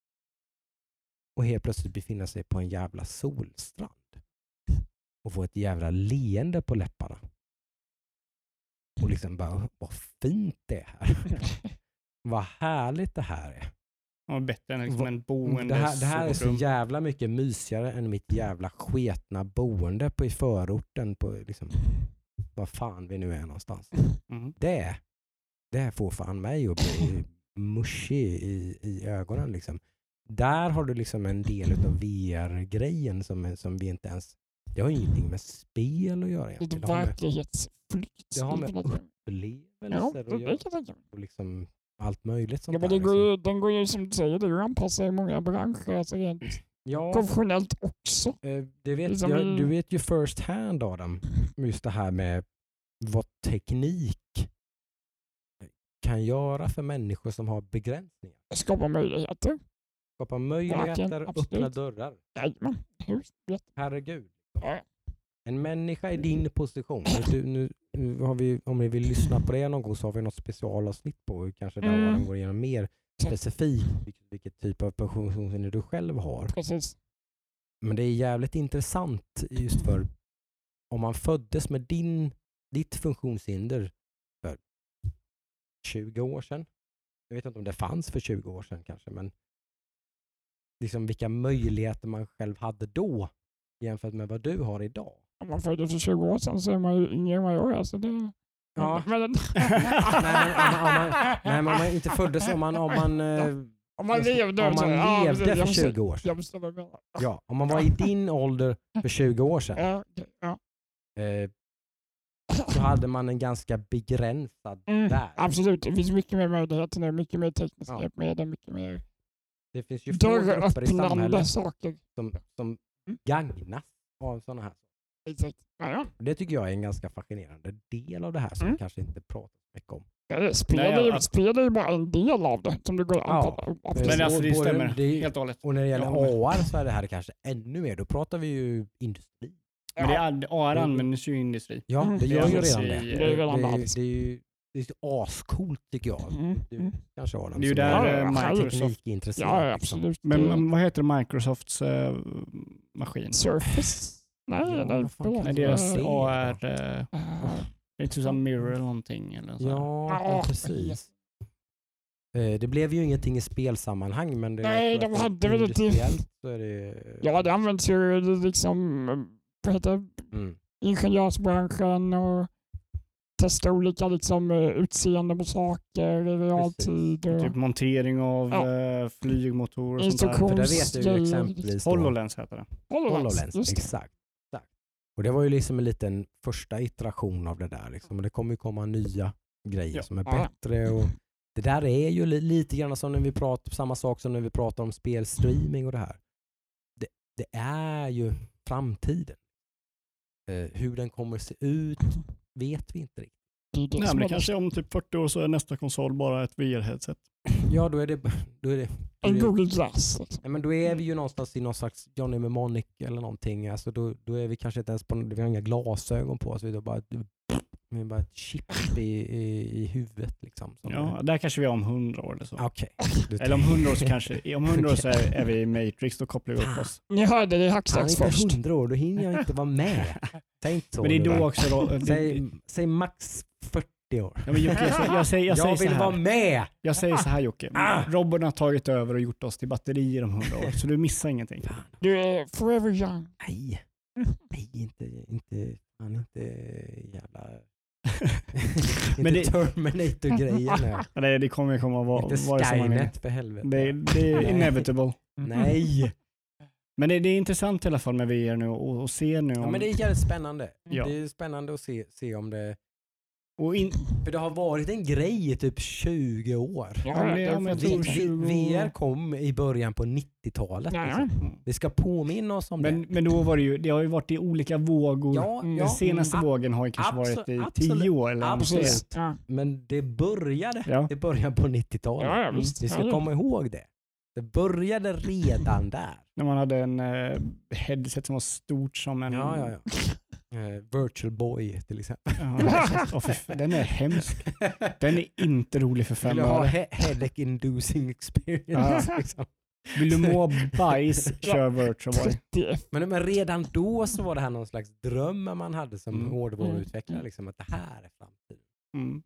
och helt plötsligt befinna sig på en jävla solstrand och få ett jävla leende på läpparna. Och liksom bara, vad fint det är här. *laughs* vad härligt det här är. Ja, bättre än liksom Va- en boende Det här, det här är så jävla mycket mysigare än mitt jävla sketna boende på i förorten på liksom, vad fan vi nu är någonstans. Mhm. Det, det får fan mig att bli *laughs* mushy i, i ögonen. Liksom. Där har du liksom en del av VR-grejen som, som vi inte ens... Det har ingenting med spel att göra egentligen. Det har med det har med Ja, upplevelser det, att det göra. Och liksom allt möjligt sånt Ja, men där. det går liksom. ju, den går ju som du säger, det är ju i många branscher, alltså rent *sniffs* Ja, konventionellt också. eh, det vet, liksom jag, du vet ju first hand Adam, just det här med vad teknik kan göra för människor som har begränsningar. Skapa möjligheter. Skapa möjligheter, absolut. öppna dörrar. Jajamän. Herregud. En människa i din position. Nu, nu, nu har vi, om ni vill lyssna på det någon gång så har vi något specialavsnitt på hur kanske där Mm. Går igenom mer specifikt vilket, vilket typ av funktionshinder du själv har. Precis. Men det är jävligt intressant just för om man föddes med din, ditt funktionshinder för 20 år sedan. Jag vet inte om det fanns för 20 år sedan kanske, men liksom vilka möjligheter man själv hade då jämfört med vad du har idag. Om man föddes för 20 år sedan så är man ju yngre än vad jag är. Så det... Ja. *laughs* Men, Nej, men om, man- inte föddes, om man, om man, eh, om man levde, om man ja, levde för Jag 20 förstår- år sedan. Ja, om man var i din ålder för 20 år sedan Ja, eh, så hade man en ganska begränsad Mm, värld. absolut, det finns mycket mer möjligheter nu. Mycket mer tekniska Ja. hjälpmedel, mycket mer Det finns ju få grupper i samhället saker. som, som Mm. gagnas av sådana här saker. Exakt. Ja, ja. Och Det tycker jag är en ganska fascinerande del av det här som Mm. vi kanske inte pratar så mycket om. Det- Spel, Nej, är, ju- att- spel är ju bara en del av det som det går att Ja. anpassa. Men Men alltså det stämmer det är- helt och hållet. Och när det gäller AR så är det här kanske ännu mer. Då pratar vi ju industri. Men det är, AR Det- används ju i industri. Ja, Mm. det Det gör ju används redan det. det är redan det, är- allt. det är ju det är ascoolt tycker jag. Mm, Du mm. kanske har den Det är ju där Ja, eh, ja, Microsoft... teknikintresserad. Ja, ja, liksom. absolut. Men Det- men vad heter Microsofts eh, maskin? Surface? Nej, Ja, fan förlåt. Nej, kan deras? AR... Eh, Eh, det är typ som Mirror eller någonting. Eller så. Ja, Ja, ja, precis. Eh, Det blev ju ingenting i spelsammanhang men det Nej, de hade väl inte- är det... Ja, det används ju liksom, vad heter det, Mm. ingenjörsbranschen och testa olika liksom, eh, utseende på saker i realtid. Och Typ montering av Ja. eh, flygmotorer och sånt där. För där vet du ju exempelvis då, HoloLens heter det. HoloLens. just det. Exakt. exakt. Och det var ju liksom en liten första iteration av det där. Liksom. Och det kommer ju komma nya grejer Ja. som är bättre. Och det där är ju li- lite grann som när vi pratar, samma sak som när vi pratar om spelstreaming och det här. Det, det är ju framtiden. Eh, hur den kommer se ut vet vi inte riktigt. Det är det Nej, är det kanske om typ 40 år så är nästa konsol bara ett VR-headset. Ja, då är det... Då är det då är en Google Glass. Nej, men då är vi ju någonstans i någon slags Johnny Mnemonic eller någonting. Alltså då, då är vi kanske inte ens på, vi har inga glasögon på oss. Vi har bara ett, vi har bara ett chip i, i, i huvudet. Liksom, som Ja, där kanske vi är om 100 år eller så. är- Okej. Du- Eller om 100 år så kanske, om 100 år så är, är vi i Matrix, då kopplar vi upp oss. Ni hörde det i är Hackstacks först. hundra år, då hinner jag inte vara med. *laughs* Säg inte så. Men det är då också då, det, Säg, säg max 40 år. ja, men Jocke, jag, säger- jag, säger, jag, säger Jag så vill vara med! jag säger så här Jocke, Ah! Robben har tagit över och gjort oss till batterier om 100 år, så du missar ingenting. Du är forever young. nej. *laughs* Nej, inte, inte, fan inte jävla... *laughs* Men inte det- Terminator-grejen här. Ja, Det, det kommer komma vara Inte. Skynet för helvete. Det, det är Nej. inevitable. Nej! Men det, det är intressant i alla fall med VR nu och, och se nu om... Ja, men det är jävligt spännande. Ja. Det är spännande att se, se om det Och in, För det har varit en grej i typ 20 år. Ja, men det- det ja, är men tror för- vi, 20 VR kom i början på 90-talet. Ja, Liksom. Vi ska påminna oss om men, det. men då var det ju, det har ju varit i olika vågor. Ja, Mm. ja, Den senaste mm, vågen har ju kanske Absolut, varit i absolut, 10 år eller något absolut. Men det började Ja. i början på 90-talet. Ja, ja, visst. Vi ska Ja, komma ihåg det. Det började redan *laughs* där. När man hade en eh, headset som var stort som en... Ja, ja, ja. *laughs* Eh, Virtual Boy till exempel. Ja, den är hemsk. Den är inte rolig för Vill fem du ha he- headache inducing experience? Liksom. Vill du må bajs, *laughs* kör Virtual Boy. 30 Men, men redan då så var det här någon slags dröm man hade som Mm. hårdvaruutvecklare, liksom, att det här är framtiden. Mm.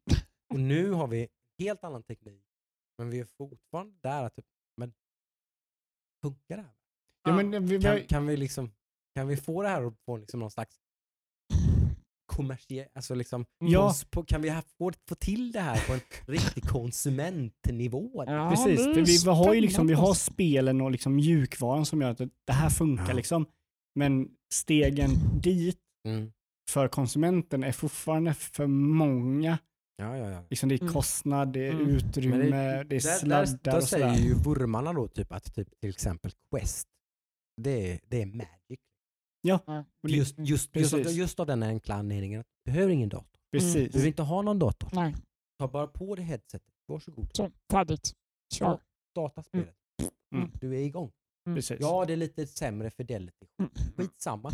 Och nu har vi helt annan teknik, men vi är fortfarande där att, typ, men funkar det här? Ja, men vi, Kan, kan, vi liksom, kan vi få det här att få liksom någon slags kommersiell, alltså liksom, Ja. på, kan vi få, få till det här på en *laughs* riktig konsumentnivå? Ja, precis, för vi, vi har ju liksom, vi har spännande. spelen och liksom mjukvaran som gör att det här funkar Ja. liksom. Men stegen dit Mm. för konsumenten är fortfarande för många. Ja, ja, ja. Liksom det är Mm. kostnad, det är Mm. utrymme, Men det, är där, sladdar där, där och säger sådär. ju vurmarna då typ att typ, till exempel Quest, det är, det är magic. Ja, Ja. det- Just, just, just, av, just av den enkla anledningen att du behöver ingen dator. Du precis. behöver inte ha någon dator. Nej, Ta bara på dig headsetet. Varsågod. så färdigt. Kör. Starta spelet. Mm. Du är igång. precis. Ja, det är lite sämre fidelity. Mm. Skitsamma.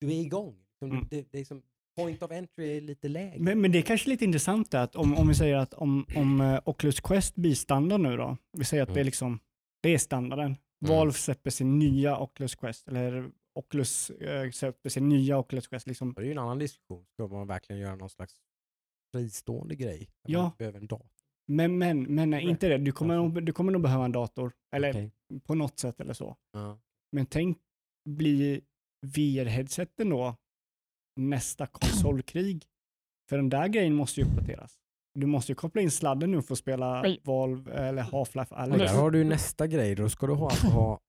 Du är igång. Som Mm. det, det är som, point of entry är lite lägre. Men, men det är kanske lite intressant att om, om vi säger att om, om eh, Oculus Quest blir standard nu då, vi säger att det är Mm. liksom, det är standarden. Valve släpper sin nya Oculus Quest, eller Oculus eh, släpper sin nya Oculus Quest. Liksom. det är ju en annan diskussion. Ska man verkligen göra någon slags fristående grej? Ja. Man behöver en dator. Men, men, men nej, inte det. Du kommer, nog, du kommer nog behöva en dator, eller Okej. på något sätt eller så. Ja. Men tänk, blir VR-headseten då nästa konsolkrig? För den där grejen måste ju uppdateras. Du måste ju koppla in sladden nu för att spela. Valve eller Half-Life Alyx. där har du nästa grej. Då ska du ha, alltså ha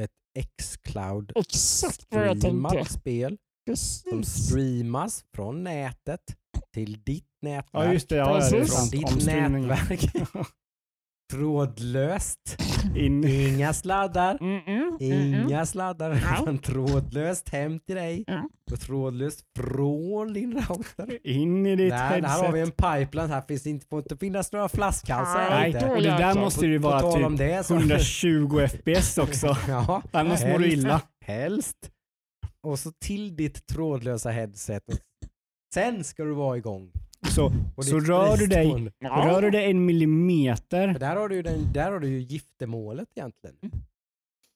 ett X-cloud Exakt vad jag streamat tänkte. spel som Precis. streamas från nätet till ditt nätverk. Ja just det, ja, Precis. Från ditt nätverk. *laughs* Trådlöst. *laughs* In. Inga sladdar. Mm, mm, mm, mm. Inga sladdar. Utan trådlöst hem till dig. Ja. Och trådlöst från din router. In i ditt Där, där headset. har vi en pipeline. Här finns inte, får inte finnas några flaskhalsar. Nej, inte. och det där jäklar. måste ju På vara typ det så- 120 FPS också. *laughs* ja, Annars mår du illa. Helst. Och så till ditt trådlösa headset. Sen ska du vara igång. Så, så rör du dig, rör du dig en millimeter. För där har du ju, den, där har du ju giftermålet egentligen.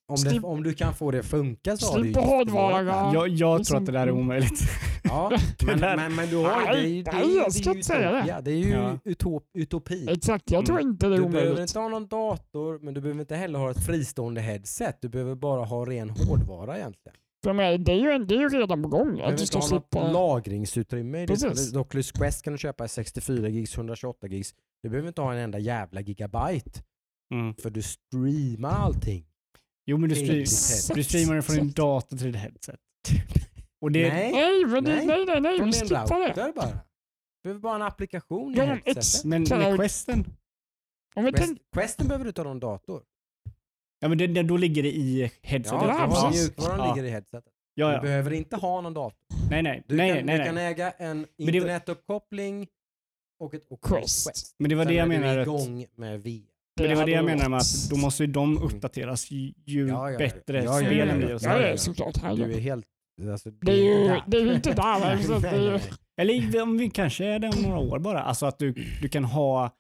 Om, det, om du kan få det att funka så har du ju hårdvara. Jag, jag tror att det där är omöjligt. Ja, *laughs* men, men, men du har det, ju- det, ju- jag det är ska ju inte säga det. Det är ju Ja. utop, utopi. Exakt, jag tror inte det är Du behöver omöjligt. inte ha någon dator, men du behöver inte heller ha ett fristående headset. Du behöver bara ha ren hårdvara egentligen. För mig, det, är ju, det är ju redan på gång. Att du ska slippa... lagringsutrymme. Precis. Oculus Quest kan du köpa i 64 gigs, 128 gigs. Du behöver inte ha en enda jävla gigabyte. Mm. För du streamar allting. Jo men du, stream, du streamar det från din dator till ditt headset. Och det, Nej, Nej, men det, Nej. nej, nej, nej, vi skippar det. bara. Du behöver bara en applikation i Ja, men headsetet. men jag- Questen, Quest. Questen behöver du inte ha någon dator. Ja men det, det, då ligger det i headsetet. Ja, Ja, du mjukvaran Ja. ligger i headsetet. ja, Du ja. behöver inte ha någon dator. Nej, nej. Du, nej, kan, nej, du kan nej. äga en internetuppkoppling och ett Oculus Quest. Men det var Sen det jag är menar. du Att, igång med VR. men det var det jag hade menar med att då måste ju de uppdateras ju, ju Ja, ja, bättre Ja, ja, spelen ja, blir. ja. och. Ja, ja, såklart. Du är helt... Alltså, Det är ju- det är ju inte där. *laughs* Eller om vi kanske är det om några år bara. Alltså att du, du kan ha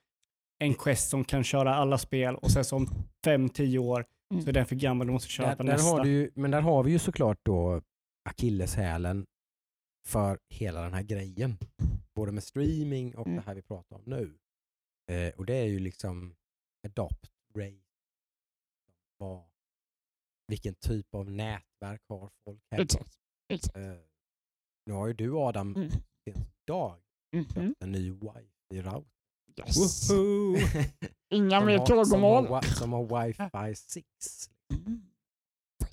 en Quest som kan köra alla spel och sen som 5-10 år Mm. så är den för gammal, du måste köra Där, nästa. har du men där har vi ju såklart då akilleshälen för hela den här grejen. Både med streaming och Mm. det här vi pratar om nu. Eh, och det är ju liksom adopt, rate. Vad, vilken typ av nätverk har folk hemma? Exakt. Exakt. Eh, nu har ju du Adam Mm. idag Mhm. en ny wifi-router. Yes. Inga Som mer har- som har klagomål. Som har wifi 6. Mm.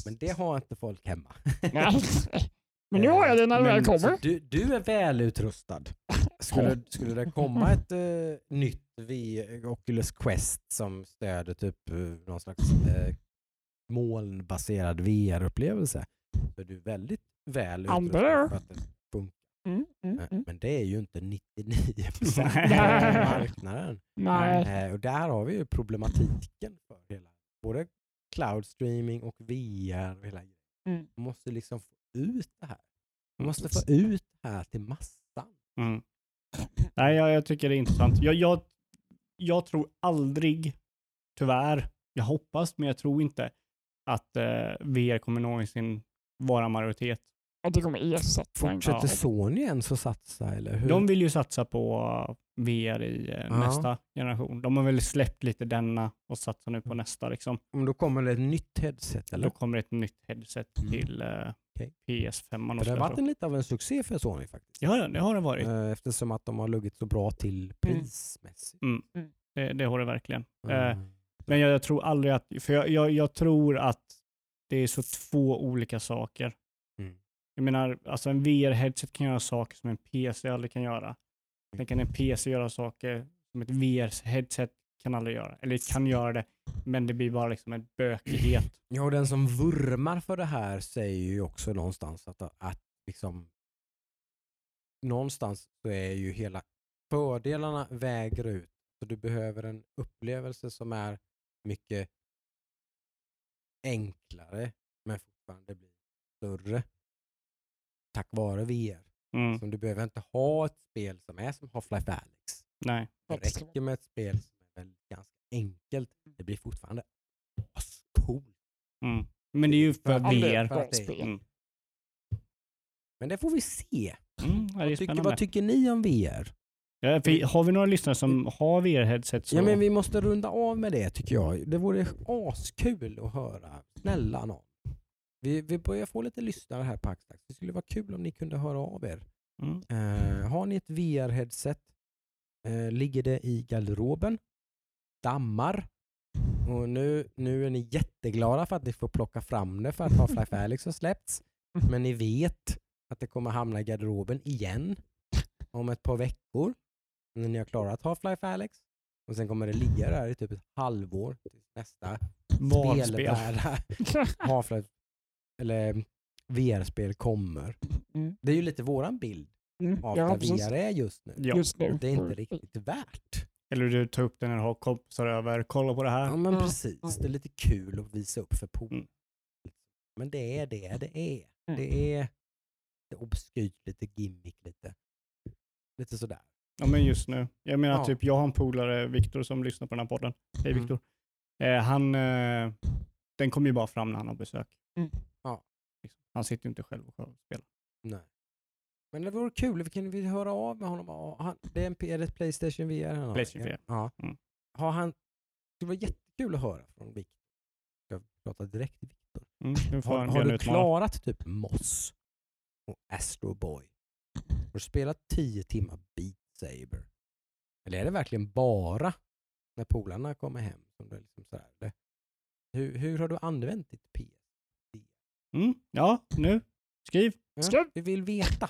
Men det har inte folk hemma. *laughs* Nej. Men nu har jag det när det väl kommer. Du, du är välutrustad. Skulle, skulle det komma ett eh, nytt v, Oculus Quest som stöder typ eh, någon slags eh, molnbaserad VR-upplevelse så är du väldigt väl I'm utrustad Mm, mm, Eh, mm. Men det är ju inte 99 procent av *laughs* marknaden. Nej. Eh, och där har vi ju problematiken för hela, både cloud streaming och VR. Och hela. Mm. man måste liksom få ut det här. Man måste få ut det här till massan. Mm. Nej, jag, jag tycker det är intressant. Jag, jag, jag tror aldrig, tyvärr, jag hoppas, men jag tror inte att eh, VR kommer någonsin vara majoritet. Att det kommer ersätta Fortsätter ja. Sony ens att satsa eller hur? De vill ju satsa på VR i eh, Ja. nästa generation. De har väl släppt lite denna och satsar nu på nästa. Liksom. Om då kommer det ett nytt headset eller? Då kommer ett nytt headset Mm. till eh, Okej. PS5. För det har varit en, lite av en succé för Sony faktiskt. Ja, det har det varit. Eh, Eftersom att de har luggit så bra till prismässigt. Det, det har det verkligen. Mm. Men jag, jag tror aldrig att, för jag, jag, jag tror att det är så två olika saker. Mm. Jag menar, alltså en VR-headset kan göra saker som en PC aldrig kan göra. Sen kan en PC göra saker som ett VR-headset kan aldrig göra. Eller kan göra det, men det blir bara liksom en bökighet. Ja, och den som vurmar för det här säger ju också någonstans att, att liksom, någonstans så är ju hela fördelarna väger ut. Så du behöver en upplevelse som är mycket enklare men fortfarande blir större tack vare VR. Mm. Så du behöver inte ha ett spel som är som Half-Life Alyx. Nej. Det räcker med ett spel som är väl ganska enkelt. Det blir fortfarande ascoolt. Mm. Men det är ju för VR. för. Mm. Men det får vi se. Mm, Vad tycker, vad tycker ni om VR? Ja, för har vi några lyssnare som har VR-headset så... Ja, men vi måste runda av med det tycker jag. Det vore askul att höra. Snälla någon. Vi, vi börjar få lite lyssnare här på Axlax. Det skulle vara kul om ni kunde höra av er. Mm. Eh, har ni ett VR-headset? Eh, ligger det i garderoben? Dammar? Och nu, nu är ni jätteglada för att ni får plocka fram det för att Half-Life *laughs* Alyx har släppts. Men ni vet att det kommer hamna i garderoben igen om ett par veckor när ni har klarat Half-Life Alyx. Och sen kommer det ligga där i typ ett halvår tills nästa spelvärda *laughs* Half-Life eller VR-spel kommer. Mm. Det är ju lite våran bild Mm. av Ja, där precis. VR är just nu. Ja. Just nu. Det är inte riktigt värt. Eller du tar upp den när du har kompisar över. Kolla på det här. Ja men Mm. precis, det är lite kul att visa upp för polare. Mm. Men det är det det är. Mm. Det är lite obskyrt, lite gimmick, lite, lite sådär. Ja, men just nu. Jag menar Ja. typ, jag har en polare, Viktor, som lyssnar på den här podden. Hej Mm. Viktor. Eh, han, eh, den kommer ju bara fram när han har besök. Han sitter ju inte själv och spelar. Nej. Men det vore kul, vi kan vi höra av med honom. Han, det är, en, är det ett Playstation VR han har? Playstation VR. Ja. Mm. Har han, det var jättekul att höra från Viktor. Jag pratar direkt till Viktor. Mm, Har, har du utmanare. klarat typ Moss och Astro Boy? Har du spelat 10 timmar Beat Saber? Eller är det verkligen bara när polarna kommer hem? Som det liksom sådär? Hur, hur har du använt ditt PS? Mm, ja, nu. Skriv. Ja, vi vill veta.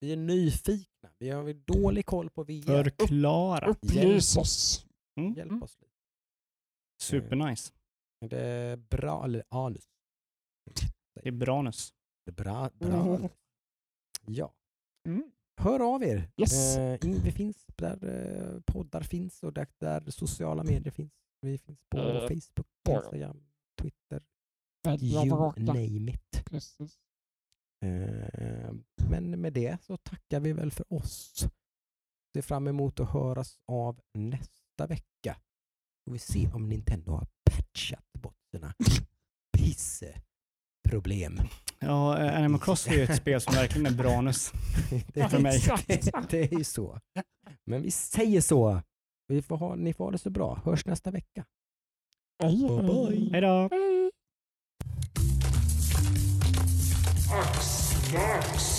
Vi är nyfikna. Vi har dålig koll på VR. Förklara. Upplys oss. Mm. Hjälp oss lite. Supernice. Är det bra eller anus? Det är branus. Det är bra, bra. Mm. Ja. Mm. Hör av er. Yes. Eh, in, vi finns där eh, poddar finns och där, där sociala medier finns. Vi finns på Eh, Facebook, Instagram, Twitter, you name it. Precis. Eh, men med det så tackar vi väl för oss. Ser fram emot att höras av nästa vecka. Och vi se om Nintendo har patchat bort sina pisseproblem. Ja, eh, Animal Crossing är ju ett *laughs* spel som verkligen är branus. det, För mig. Det, *laughs* det är ju så. Men vi säger så. Vi får ha, ni får ha det så bra. Hörs nästa vecka. Hej, Bye bye. Hej då! works.